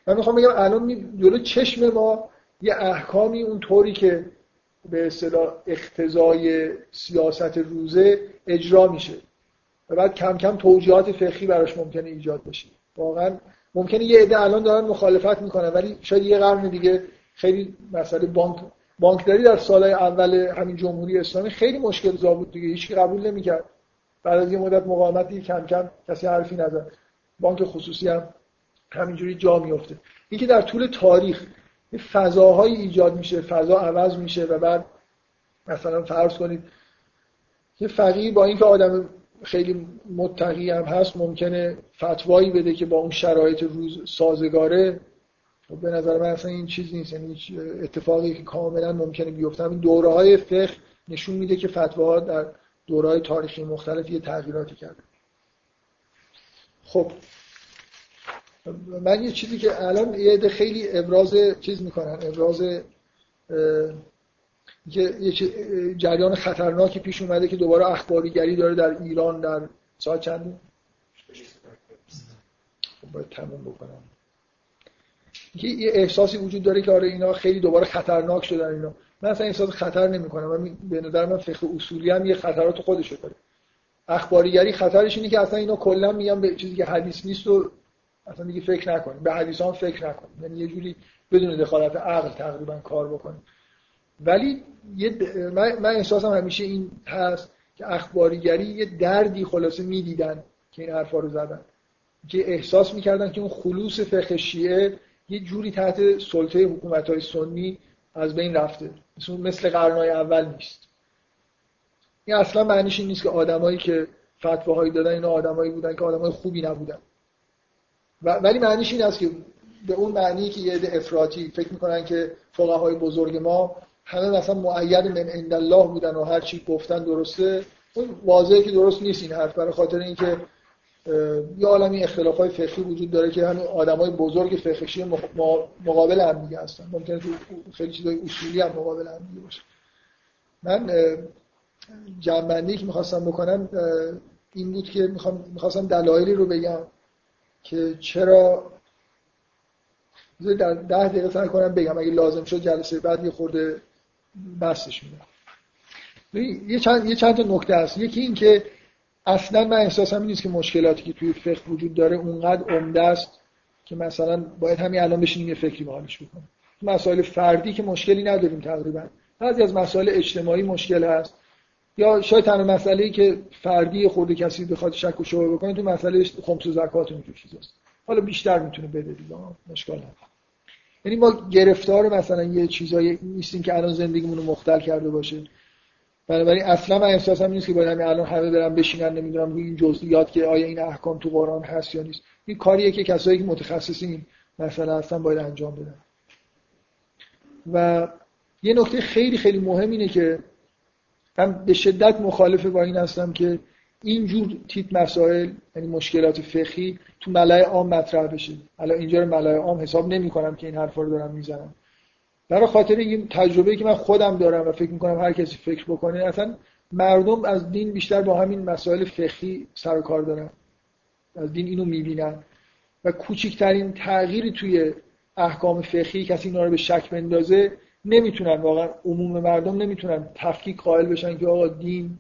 من می‌خوام بگم الان جلو چشم ما یه احکامی اون طوری که به اصطلاح اقتضای سیاست روزه اجرا میشه و بعد کم کم توجیهات فقهی براش ممکنه ایجاد بشه. واقعا ممکنه یه عده الان دارن مخالفت می‌کنن ولی شاید یه قرن دیگه خیلی مسئله بانک بانکداری در سالهای اول همین جمهوری اسلامی خیلی مشکل زا بود دیگه هیچ قبول نمی‌کرد. بعد از یه مدت مقاومتی کم کم کسی حرفی نزد. بانک خصوصی هم همینجوری جا میفته اینکه در طول تاریخ یه فضاهایی ایجاد میشه فضا عوض میشه و بعد مثلا فرض کنید یه فقیه با اینکه آدم خیلی متقی هم هست ممکنه فتوایی بده که با اون شرایط روز سازگاره خب به نظر من اصلا این چیز نیست. یعنی اتفاقی که کاملا ممکنه بیفته. این دوره های فقه نشون میده که فتواها در دوره های تاریخی مختلف یه تغییراتی کرده. خب. من یه چیزی که الان یه خیلی ابراز چیز می‌کنن ابراز یه جریان خطرناکی پیش اومده که دوباره اخباریگری داره در ایران در ساعت چند؟ خب باید تموم بکنم. یه احساسی وجود داره که آره اینا خیلی دوباره خطرناک شدن اینا. من اصلا احساس خطر نمی کنم من به نظر من فقه اصولی هم یه خطرات خودش داره اخباریگری خطرش اینه که اصلا اینا کلا میگن به چیزی که حدیث نیست و اصلا دیگه فکر نکنیم. به حدیث هم فکر نکنیم. یعنی یه جوری بدون دخالت عقل تقریبا کار بکنه ولی یه من احساسم همیشه این هست که اخباریگری یه دردی خلاصه می‌دیدن که این حرفا رو زدن. که احساس می‌کردن که اون خلوص فقه شیعه یه جوری تحت سلطه حکومت های سنی از بین رفته. مثل قرنهای اول نیست. این اصلا معنیش این نیست که آدمایی که فتواهایی دادن اینا آدمایی بودن که آدمای خوبی نبودن. ولی معنیش این است که به اون معنی که یه عده افراطی فکر می‌کنن که فقهای بزرگ ما همه مثلا معید من عند الله بودن و هر چی گفتن درسته. اون واضحه که درست نیست این حرف برای خاطر اینکه یه عالمی اختلاف های فقهی وجود داره که همین های بزرگ فقهی مقابل هم دیگه هستن. ممکنه تو خیلی چیزای اصولی هم مقابل هم دیگه باشه. من جنبندی که می‌خواستم بکنم این بود که می‌خواستم دلایلی رو بگم که چرا در ده دقیقه سعی کنم بگم. اگه لازم شد جلسه بعد یه خورده بستش میدم یه چند, یه چند تا نکته هست. یکی این که اصلا من احساسم این نیست که مشکلاتی که توی فقه وجود داره اونقدر عمده است که مثلا باید همین الان بشینیم یه فکری حالش بکنیم. مسائل فردی که مشکلی نداریم تقریبا. بعضی از مسائل اجتماعی مشکل هست. یا شاید تنها مسئله که فردی خورده کسی بخواد شک و شبهه بکنه تو مسئله خمس و زکات و چیزاست حالا بیشتر می‌تونه بده دیگه مشکل نداره. یعنی ما گرفتار مثلا یه چیزایی نیستیم که الان زندگیمون رو مختل کرده باشه. بنابراین اصلا من احساسم نیست که باید همین الان همه برن بشینن نمی‌دونم روی این جزئیات که آیا این احکام تو قرآن هست یا نیست. این کاریه که کسایی که متخصصین مثلا اصلا باید انجام بدن. و یه نکته خیلی خیلی مهم اینه که من به شدت مخالف با این هستم که اینجور تیپ مسائل یعنی مشکلات فقهی تو ملای عام مطرح بشه. الان اینجا رو ملای عام حساب نمی کنم که این حرفا رو دارم می‌زنم. برای خاطر این تجربه که من خودم دارم و فکر می‌کنم هر کسی فکر بکنه اصلا مردم از دین بیشتر با همین مسائل فقهی سر و کار دارن. از دین اینو می‌بینن. و کوچکترین تغییری توی احکام فقهی کسی اینا رو به شک بندازه نمی‌تونن. واقعا عموم مردم نمی‌تونن تفکیک قائل بشن که آقا دین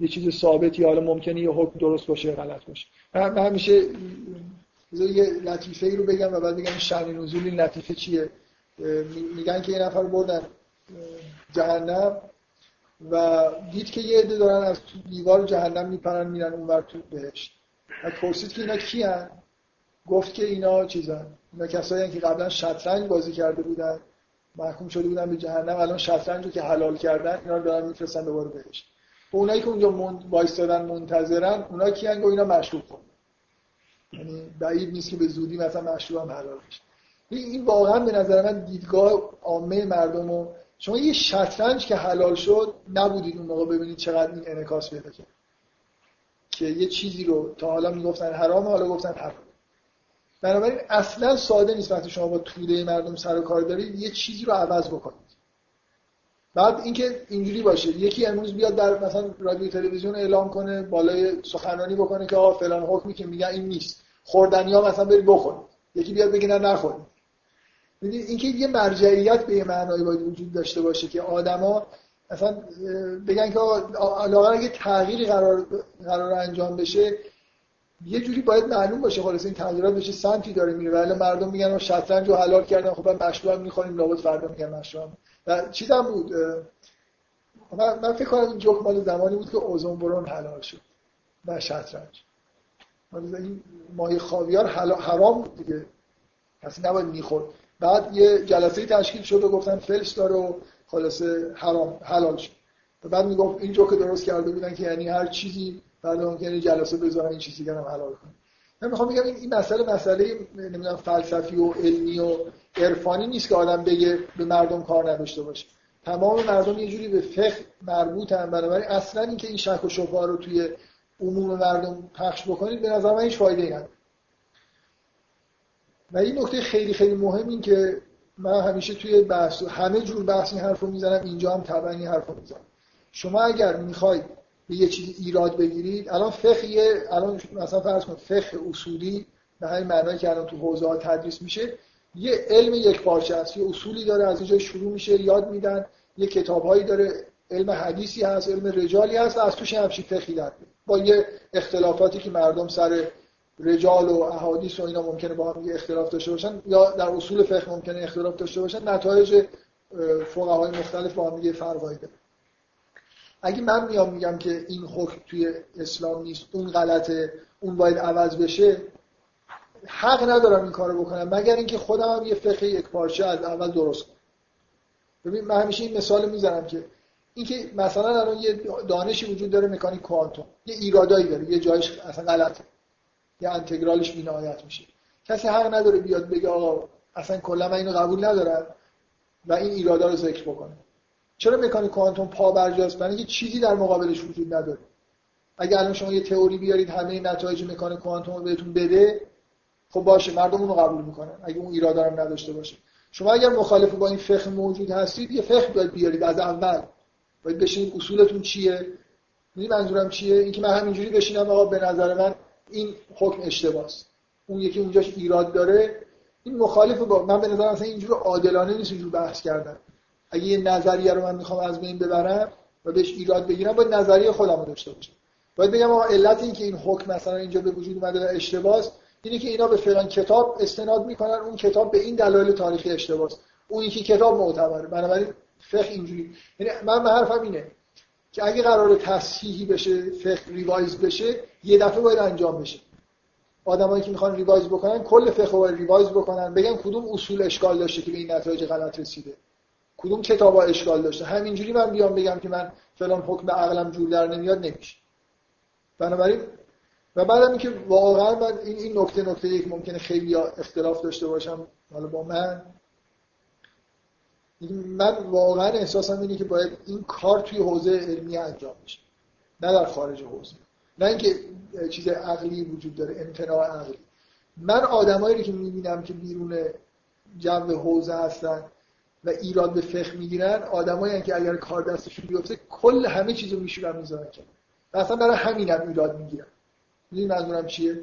یه چیز ثابتی حالا ممکنه یه حکم درست باشه غلط باشه. من همیشه یه لطیفه ای رو بگم و بعد بگم شأن نزول این لطیفه چیه؟ میگن که یه نفر بردن جهنم و دید که یه عده دارن از دیوار جهنم میپرن میرن اونور تو بهشت. و پرسید که اینا کی هن؟ گفت که اینا چیزن. اینا کسایی که قبلا شطرنج بازی کرده بودن محکوم شده بودن به جهنم الان شطرنج رو که حلال کردن اینا دارن میفرستن دوباره بهشت. و اونایی که اونجا وایستادن منتظرن اونا کیان؟ اینا مشروب کن یعنی بعید نیست که به زودی مثلا مشروب هم حلال بشه. این واقعا به نظر من دیدگاه عامه مردم و شما یه شطرنج که حلال شد نبودید اون موقع ببینید چقدر این انعکاس پیدا کرد. که یه چیزی رو تا حالا می‌گفتن حرام حالا گفتن حرام. بنابراین اصلا ساده نیست وقتی شما با توده مردم سر و کار دارید یه چیزی رو عوض بکنید. بعد اینکه اینجوری باشه یکی امروز بیاد در مثلا رادیو تلویزیون اعلام کنه بالای سخنرانی بکنه که آقا فلان حکمی که میگن این نیست. خوردنی ها مثلا برید بخورید. یکی بیاد بگه نه نخورید. می‌دونید اینکه یه مرجعیت به یه معنایی باید وجود داشته باشه که آدما مثلا بگن که علاقه اگه تغییری قرار قرار انجام بشه یه جوری باید معلوم باشه خلاص این تغییرات بشه سمتی داره میره. ولی مردم میگن شطرنج رو حلال کردن خب مشروب هم می‌خوریم لابد فردا میگن مشروب و چیزم بود من, من فکر کنم این جوک مال زمانی بود که اوزون برون حلال شد و شطرنج. این ماهی خاویار حرام بود دیگه. کسی نباید می‌خورد. بعد یه جلسه تشکیل شد و گفتن فلش داره و خلاصه حرام حلال شد. و بعد می‌گفت این جوک درست کرده بودن که یعنی هر چیزی بعد ممکنه جلسه بذارن این چیزی هم حلال کنن من می‌خوام بگم این مسئله مسئله نمی‌دونم فلسفی و علمی و عرفانی نیست که آدم بگه به مردم کار نداشته باشه. تمام مردم یه جوری به فقه مربوطن. بنابراین اصلا اینکه این شک و شبهه رو توی عموم مردم پخش بکنید به نظر من هیچ فایده ای نداره. و این نکته خیلی خیلی مهم این که من همیشه توی بحث همه جور بحث این حرف رو می‌زنم اینجا هم طبعا این حرف رو می‌زنم. شما اگر می‌خواید به یه چیزی ایراد بگیرید الان فقه الان مثلا فرض کنید فقه اصولی به همین معنایی که الان تو حوزه ها تدریس میشه یه علم یک پارچه است یه اصولی داره از اینجا شروع میشه یاد میدن یه کتابهایی داره علم حدیثی هست علم رجالی هست از توش همچین فقهی با یه اختلافاتی که مردم سر رجال و احادیث و اینا ممکنه با هم اختلاف داشته باشن یا در اصول فقه ممکنه اختلاف داشته باشن نتایج فقهای مختلف با هم فرقایی داره اگه من میام میگم که این حکم توی اسلام نیست اون غلطه اون باید عوض بشه حق ندارم این کارو بکنم مگر اینکه خودم هم یه فقه یک پارچه از اول درست کنم. ببین من همیشه این مثال می‌زنم که اینکه مثلا الان یه دانشی وجود داره مکانیک کوانتوم یه ایرادایی داره یه جایش اصلا غلطه. یه انتگرالش بینهایت میشه. کسی حق نداره بیاد بگه آقا اصلا کلا من اینو قبول ندارم و این ایرادا رو ذکر بکنه. چرا مکانیک کوانتوم پا برجاست برای اینکه چیزی در مقابلش وجود نداره. اگه الان شما یه تئوری بیارید همه نتایج مکانیک کوانتوم رو بهتون بده خب باشه مردم اون رو قبول می‌کنن اگه اون ایرادا رو نداشته باشه. شما اگر مخالف با این فقه موجود هستید یه فقه باید بیارید از اول. باید بشینید اصولتون چیه؟ می‌دونی منظورم چیه؟ اینکه من همینجوری بشینم آقا به نظر من این حکم اشتباهه اون یکی اونجاش ایراد داره این مخالف با من به نظر مثلا اینجور عادلانه نیست اینجور بحث کردن. اگه یه نظریه رو من می‌خوام از بین ببرم و بهش ایراد بگیرم باید نظریه خودم رو داشته باشم. باید بگم آقا علت این که این حکم مثلا اینجا به وجود اومده و اشتباهه اینه که اینا به فلان کتاب استناد می‌کنن اون کتاب به این دلایل تاریخی اشتباهه اون یکی کتاب معتبره. بنابراین فقه اینجوری. یعنی من به حرفم اینه که اگه قرار تصحیحی بشه فقه revise بشه یه دفعه باید انجام بشه. آدمایی که می‌خوان revise بکنن کل فقه رو ریوایز بکنن بگن کدوم اصول اشکال داشته که به این نتایج غلط رسیده. کدوم کتابا اشکال داشته. همینجوری من بیام بگم که من فلان حکم عقلم جور در نمیاد نمیشه. بنابراین و بعدم اینکه واقعا من این این نکته نکته یک ممکنه خیلی اختلاف داشته باشم حالا با من. من واقعا احساسم اینه که باید این کار توی حوزه علمی انجام بشه نه در خارج حوزه. نه اینکه چیز عقلی وجود داره امتناع عقلی. من آدمایی که می‌بینم که بیرون جو حوزه هستن و ایراد به فقه می‌گیرن آدمایی که اگر کار دستشون بیفته کل همه چیزو میشورن می‌ذارن که اصلا برای همینم ایراد می‌گیرن. می‌دونی منظورم چیه؟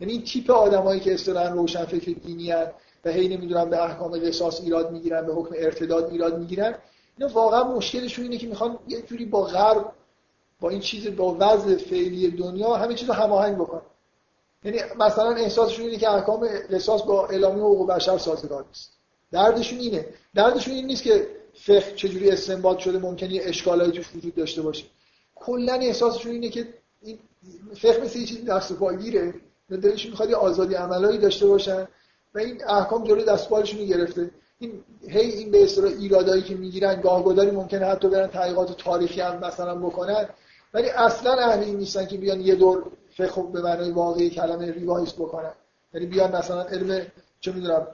یعنی این تیپ آدمایی که اصطلاحا روشن فکر دینی هن و هی نمی‌دونم به احکام قصاص ایراد می‌گیرن به حکم ارتداد ایراد می‌گیرن اینا واقعا مشکلشون اینه که می‌خوان یه جوری با غرب با این چیز با وضع فعلی دنیا همه چیز رو هماهنگ بکنن یعنی مثلا احساسشون اینه که احکام قصاص با اعلامیه حقوق بشر سازگار نیست. دردشون اینه. دردشون این نیست که فقه چجوری استنباط شده ممکنه یه اشکالایی توش وجود داشته باشه. کلا احساسشون اینه که این فقه مثل یه چیزی دست پاگیره دلشون می‌خواد یه آزادی عملایی داشته باشن و این احکام جلوی دست بالشون گرفته. این هی این به اصطلاح ایرادایی که می‌گیرن گاهگداری ممکنه حتی برن تحقیقات تاریخی هم مثلا بکنن. ولی اصلا اهلی نیستن که بیان یه دور فقه به معنای واقعی کلمه ریوایز بکنن. یعنی بیان مثلا علم چه می‌دونم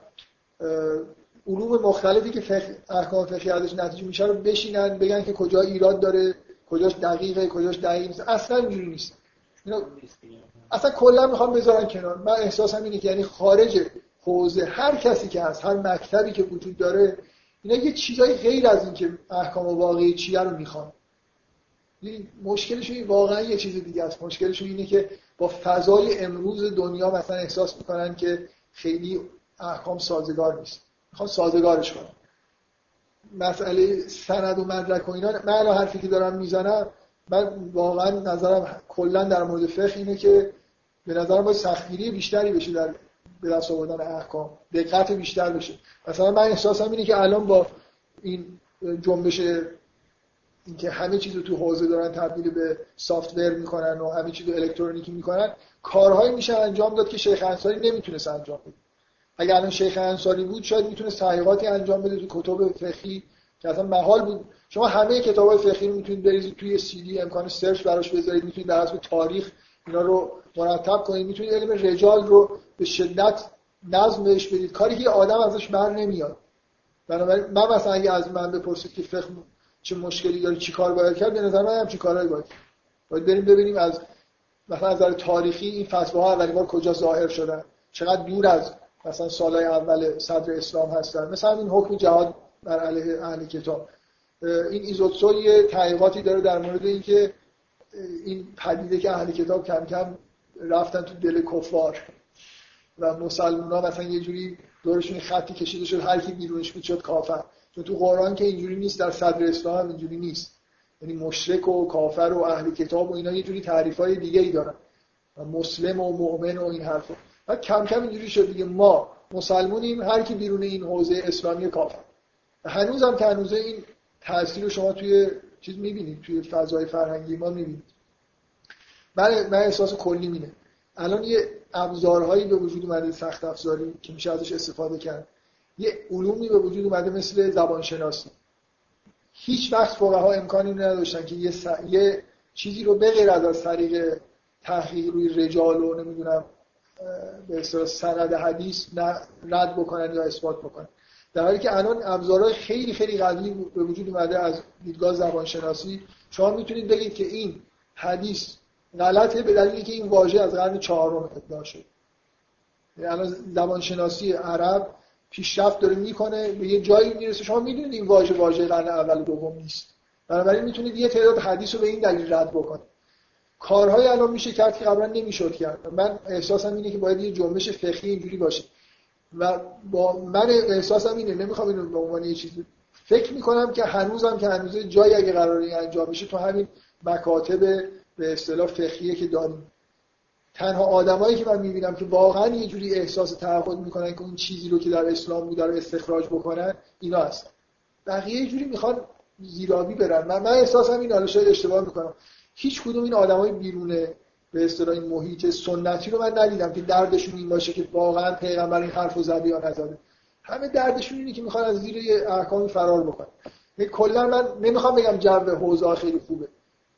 علوم مختلفی که فقه احکام فقهی ازش نتیجه میشه رو بشینن بگن که کجا ایراد داره کجاش دقیقه کجاش دقیق نیست. اصلا اینجوری نیست. اصلا کلا می‌خوام بذارن کنار. من احساسم اینه که یعنی خارج حوزه هر کسی که هست هر مکتبی که وجود داره اینا یه چیزای غیر از این که احکام واقعی چیه رو می‌خوان. مشکلشون واقعا یه چیز دیگه است. مشکلشون اینه که با فضای امروز دنیا مثلا احساس می‌کنن که خیلی احکام سازگار نیست. می‌خوان سازگارش کنن. مسئله سند و مدرک و اینا من الان حرفی که دارم می‌زنم من واقعا نظرم کلا در مورد فقه اینه که به نظرم باید سختگیری بیشتری بشه در به دست آوردن احکام. دقت بیشتر بشه. مثلا من احساسم اینه که الان با این جنبش اینکه همه چیز رو تو حوزه دارن تبدیل به سافت می‌کنن و همه چیز رو الکترونیکی می‌کنن کارهایی میشه انجام داد که شیخ انصاری نمی‌تونست انجام بده. اگر الان شیخ انصاری بود شاید می‌تونه تحقیقاتی انجام بده تو کتب فقهی که اصلا محال بود. شما همه کتابای فقهی رو می‌تونید بریزید توی سی دی امکان سرچ براش بذارید می‌تونید در حسب تاریخ اینا رو مرتب کنید. می‌تونید علم رجال رو به شدت نظم بهش بدید. کاری که آدم ازش بر نمیاد. بنابراین من مثلا اگه از من بپرسید که فقه چه مشکلی داره چی کار باید کرد به نظر من هم چی کارهایی باید باید بریم ببینیم از مثلا از نظر تاریخی این فتوا ها اولین بار کجا ظاهر شدن؟ چقدر دور از مثلا سالهای اول صدر اسلام هستن؟ مثلا این حکم جهاد بر علیه اهل کتاب. این ایزوتسو یه تحقیقاتی داره در مورد اینکه این پدیده که اهل کتاب کم کم رفتن تو دل کفار و مسلمان ها مثلا یه جوری دورشون خطی کشیده شد هر کی بیرونش بود کافر. چون تو قرآن که اینجوری نیست در صدر اسلام هم اینجوری نیست. یعنی مشرک و کافر و اهل کتاب و اینا یه جوری تعریف های دیگه ای دارن. و مسلم و مؤمن و این حرفا. و کم کم اینجوری شد دیگه. ما مسلمونیم هر کی بیرون این حوزه اسلامی کافر. و هنوز هم که هنوز این تاثیر رو شما توی چیز می‌بینید توی فضای فرهنگی ما می‌بینید. من من احساس کلی مینه الان یه ابزارهایی به وجود اومده سخت افزاری که میشه ازش استفاده کرد. یه علومی به وجود اومده مثل زبانشناسی. هیچ وقت فقها امکانی نداشتن که یه, یه چیزی رو بغیر از از طریق تحقیق روی رجال و نمی‌دونم به اصطلاح سند حدیث رد بکنن یا اثبات بکنن. در حالی که الان ابزارهای خیلی خیلی قوی به وجود اومده از دیدگاه زبانشناسی شما می‌تونید بگید که این حدیث غلطه به دلیلی که این واژه از قرن چهارم ابداع شد. یعنی الان زبانشناسی عرب پیشرفت داره می‌کنه به یه جایی می‌رسه. شما می‌دونید این واژه واژه قرن اول و دوم نیست. بنابراین می‌تونید یه تعداد حدیث رو به این دلیل رد بکنید. کارهای الان میشه کرد که قبلا نمی‌شد کرد. من احساسم اینه که باید یه جنبش فقهی اینجوری باشه. و با من احساسم اینه نمی‌خوام اینو به عنوان یه چیزی فکر می‌کنم که هنوزم که هنوز جایی اگه قراری انجام بشه تو همین مکاتب به اصطلاح فقهیه که داریم. تنها آدمایی که من می‌بینم که واقعا یه جوری احساس تعهد می‌کنن که اون چیزی رو که در اسلام بوده رو استخراج بکنن اینا هستن. بقیه یه جوری می‌خوان زیرابی برن. من, من احساسم این حالا اشتباه می‌کنم. هیچ کدوم این آدمای بیرونه به اصطلاح این محیط سنتی رو من ندیدم که دردشون این باشه که واقعا پیغمبر این حرفو زده یا نزده. همه دردشون اینه که می‌خوان از زیر یه احکامی فرار بکنن. کلا من نمی‌خوام بگم جو حوزه خیلی خوبه.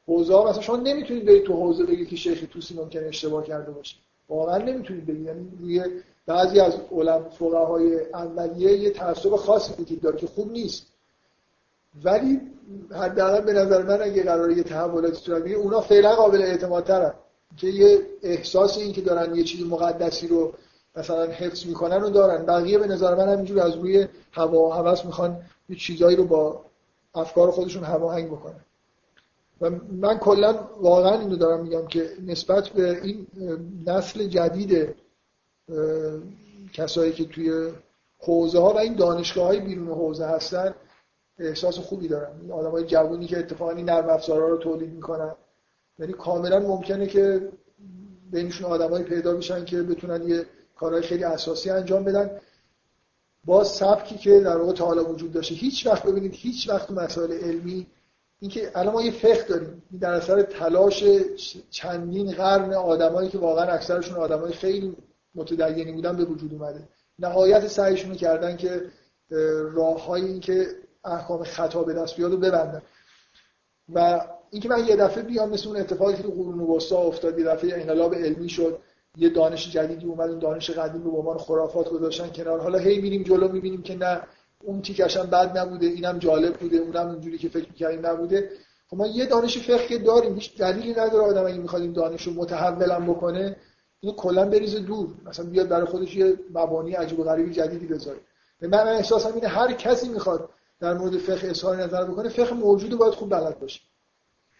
حوزه مثلا شما نمی‌تونید برید تو حوزه بگید که شیخ توسی ممکنه اشتباه کرده باشه. واقعا نمی‌تونید بگید. یعنی روی بعضی از علما فقهای اولیه یه تعصب خاصی وجود داره که خوب نیست. ولی حداقل به نظر من اگه قراره یه تحولاتی صورت بگیره اونا فعلا قابل اعتماد ترن. که یه احساس این که دارن یه چیز مقدسی رو مثلا حفظ می‌کنن و دارن. بقیه به نظر من همینجور از روی هوا و هوس می‌خوان یه چیزایی رو با افکار خودشون هماهنگ بکنن. و من کلا واقعا اینو دارم میگم که نسبت به این نسل جدید کسایی که توی حوزه ها و این دانشگاه های بیرون حوزه هستن احساس خوبی دارم. این آدم های جوانی که اتفاقا این نرم افزارها رو تولید می‌کنن. یعنی کاملا ممکنه که بینشون آدمایی پیدا بشن که بتونن یه کارهای خیلی اساسی انجام بدن. با سبکی که در واقع تا حالا وجود داشته. هیچ وقت ببینید هیچ وقت مسائل علمی اینکه الان ما یه فقه داریم. در اثر تلاش چندین قرن آدمایی که واقعا اکثرشون آدمای خیلی متدینی بودن به وجود اومده. نهایت سعیشون کردن که راههای این که احکام خطا به دست بیاد و ببندن. و اینکه من یه دفعه بیام مثل اون اتفاقی که تو قرون وسطا افتاد یه دفعه انقلاب علمی شد یه دانش جدیدی اومد اون دانش قدیم رو به عنوان خرافات گذاشتن کنار. حالا هی میریم جلو می‌بینیم که نه اون تیکش هم بد نبوده اینم جالب بوده اونم اونجوری که فکر می‌کردیم نبوده. خب ما یه دانش فقه داریم هیچ دلیلی نداره آدم اگه می‌خواد این دانش رو متحولم بکنه اینو کلا بریزه دور. مثلا بیاد برای خودش یه مبانی عجیب و غریبی جدیدی بذاره. من, من احساسم اینه هر کسی می‌خواد در مورد فقه اظهار نظر بکنه فقه موجود باید خوب بلد باشه.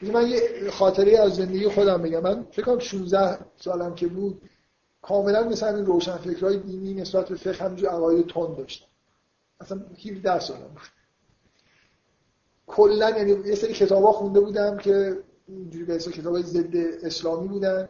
من یه خاطره از زندگی خودم بگم. من فکر کنم 16 سالم که بود کاملا مثل این روشن فکرهای دینی نسبت به فقه همینجور عقاید تند داشتم. اصلا 17 سالم بود کلا یعنی یه سری کتابا خونده بودم که اینجوری به کتابای ضد اسلامی بودن.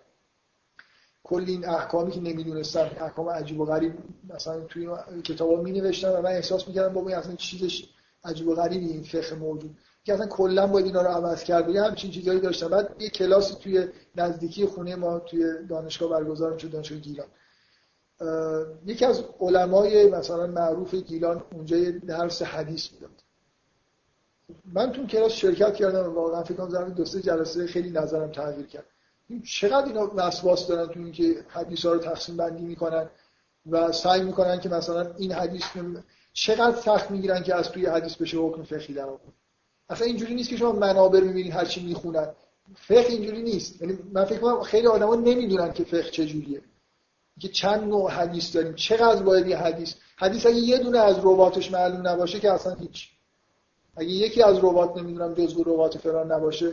کل این احکامی که نمی‌دونستم احکام عجیب و غریب مثلا توی کتابا می نوشتم و من احساس می‌کردم بابا اصلا چیزش عجیب و غریبی این فقه موجود. که اصلا کلا باید اینا رو عوض کرد. یه همچین چیزایی داشتم. بعد یه کلاسی توی نزدیکی خونه ما توی دانشگاه برگزار می‌شد دانشگاه گیلان. یکی از علمای مثلا معروف گیلان اونجا درس حدیث می‌داد. من تو کلاس شرکت کردم واقعا فکر کنم دو سه جلسه خیلی نظرم تغییر کرد. چقدر اینا وسواس دارن تو اینکه حدیث ها رو تقسیم بندی می‌کنن و سعی می‌کنن که مثلا این حدیث چقدر سخت می‌گیرن که از توی حدیث بشه حکم فقهی در اصلا اینجوری نیست که شما منابع می‌بینید هر چی می‌خونن. فقه اینجوری نیست. یعنی من فکر کنم خیلی آدما نمی‌دونن که فقه چجوریه که چند نوع حدیث داریم چقدر باید یه حدیث؟ حدیث اگه یه دونه از رواتش معلوم نباشه که اصلا هیچ. اگه یکی از روات نمی‌دونم جزء روات فران نباشه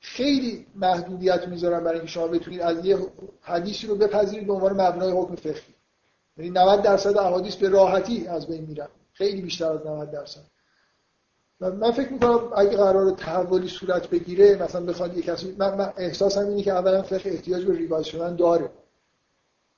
خیلی محدودیت می‌ذارن برای اینکه شما بتونید از یه حدیثی رو بپذیرید به عنوان مبنای حکم فقهی. یعنی 90 درصد احادیث به راحتی از بین میرن. خیلی بیشتر از 90 درصد. من فکر می‌کنم اگه قرار تحولی صورت بگیره مثلا بخواد یه کسی من, من احساسم اینه که اولا فقه احتیاج به ریوایز شدن داره.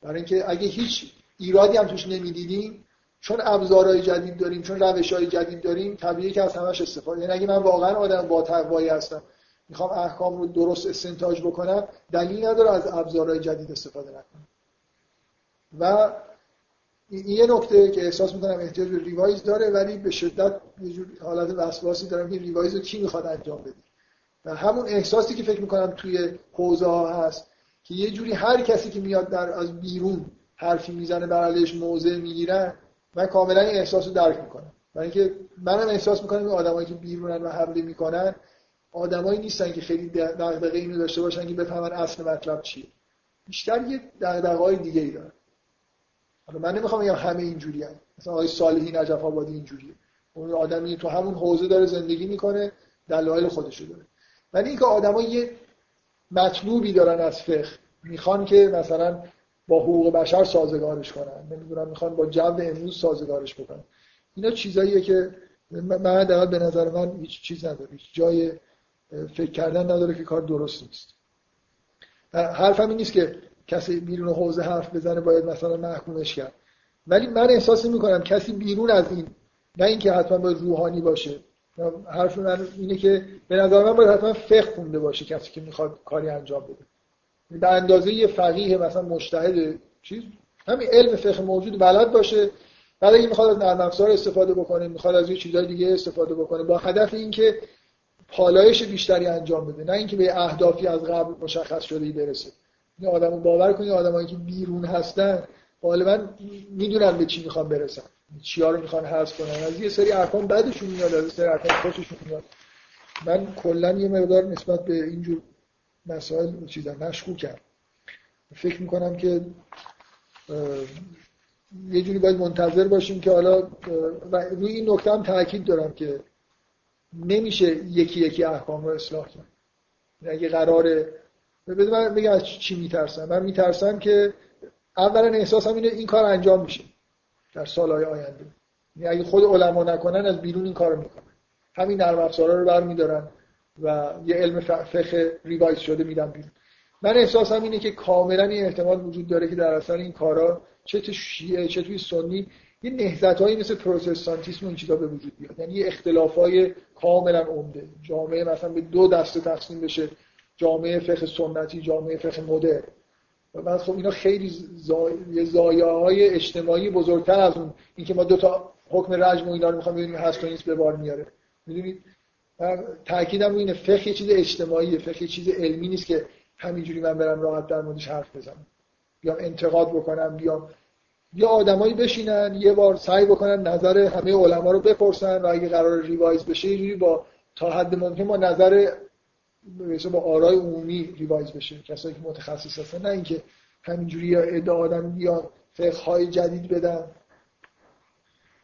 برای اینکه اگه هیچ ایرادی هم توش نمی‌دیدیم چون ابزارهای جدید داریم چون روشهای جدید داریم طبیعیه که از همش استفاده یعنی اگه من واقعا آدم با تقوایی هستم می‌خوام احکام رو درست استنتاج بکنم دلیل نداره از ابزارهای جدید استفاده نکنم. و این یه نکته که احساس می‌کنم احتیاج به ریوایز داره ولی به شدت یه جور حالت وسواسی دارم که ریوایز رو کی می‌خواد انجام بده. و همون احساسی که فکر می‌کنم توی حوزه ها هست که یه جوری هر کسی که میاد در از بیرون حرفی می‌زنه بر علیش موضع می‌گیرن من کاملا این احساس رو درک می‌کنم. برای اینکه منم احساس می‌کنم این آدمایی که بیرونن و حمله می‌کنن آدمایی نیستن که خیلی دغدغه اینو داشته باشن که بفهمن اصل مطلب چیه. بیشتر یه دغدغه‌های دیگه ای دارن. حالا من نمی‌خوام بگم همه اینجوری هم. مثلا آقای صالحی نجف آبادی اینجوریه. اون آدمی تو همون حوزه داره زندگی می‌کنه دلایل خودشو داره. ولی اینکه آدما یه مطلوبی دارن از فقه. می‌خوان که مثلا با حقوق بشر سازگارش کنن. نمی‌دونم می‌خوان با جو امروز سازگارش بکنن. اینا چیزاییه که من در به نظر من هیچ چیز نداره. هیچ جای فکر کردن نداره که کار درست نیست. حرفم این نیست که کسی بیرون حوزه حرف بزنه باید مثلا محکومش کرد. ولی من احساس می‌کنم کسی بیرون از این نه اینکه حتما باید روحانی باشه. حرف من اینه که به نظر من باید حتما فقه خونده باشه کسی که می‌خواد کاری انجام بده. به اندازه یه فقیه مثلا مجتهد چیز همین علم فقه موجود بلد باشه بعد اگه می‌خواد از نرم استفاده بکنه می‌خواد از یه چیزای دیگه استفاده بکنه با هدف اینکه پالایش بیشتری انجام بده نه اینکه به اهدافی از قبل مشخص شده ای برسه. این آدمو باور کنید آدمایی که بیرون هستن غالبا می‌دونن به چی می‌خوان برسن چیا رو می‌خوان حذف کنن. از یه سری ارقام بعدشون میاد از سری ارقام خوششون میاد. من کلا یه مقدار نسبت به اینجور مسائل چیزا مشکوکم فکر می‌کنم که یه جوری باید منتظر باشیم که حالا روی این نکته هم تاکید دارم که نمیشه یکی یکی احکام رو اصلاح کرد یعنی اگه قراره بذار بگم از چی میترسم. من میترسم که اولا احساسم اینه این کار انجام میشه در سالهای آینده. یعنی اگه خود علما نکنن از بیرون این کارو می‌کنن. همین نرم افزارا رو برمیدارن و یه علم فقه ریوایز شده میدن بیرون. من احساسم اینه که کاملا این احتمال وجود داره که در اثر این کارا چه تو شیعه چه توی سنی یه نهضت مثل پروتستانتیسم این چیزا به وجود بیاد. یعنی یه اختلاف های کاملا عمده. جامعه مثلا به دو دسته تقسیم بشه. جامعه فقه سنتی جامعه فقه مدرن. و خب اینا خیلی زای... های اجتماعی بزرگتر از اون. اینکه ما دو تا حکم رجم و اینا رو می‌خوام ببینیم هست و نیست به بار میاره. می‌دونید؟ تاکیدم اینه فقه یه چیز اجتماعیه فقه یه چیز علمی نیست که همینجوری من برم راحت در موردش حرف بزنم. بیام انتقاد بکنم بیام یا آدمایی بشینن یه بار سعی بکنن نظر همه علما رو بپرسن و اگه قرار revise بشه یه با تا حد ممکن با نظر با آرای عمومی revise بشه کسایی که متخصص هستن نه اینکه همینجوری یا ادعا آدم یا فقه جدید بدن.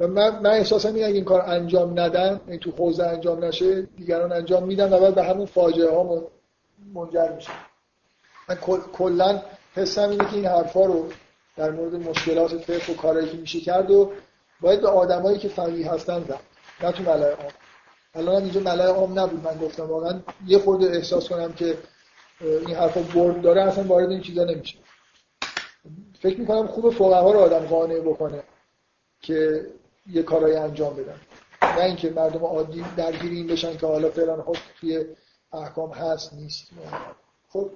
و من, من احساسم اینه اگه این کار انجام ندن این تو حوزه انجام نشه دیگران انجام میدن و بعد به همون فاجعه ها منجر میشه. من کلا حسم اینه که این حرفا رو در مورد مشکلات فقه و کارهایی که میشه کرد و باید به آدمایی که فقیه هستن زد نه تو ملای عام الان اینجا ملای عام نبود من گفتم واقعا یه خورده احساس کنم که این حرفا برد داره اصلا وارد این چیزا نمیشه. فکر می‌کنم خوب فقها رو آدم قانع بکنه که یه کارایی انجام بدن. نه اینکه مردم عادی درگیر این بشن که حالا فلان حکم توی احکام هست نیست. خب.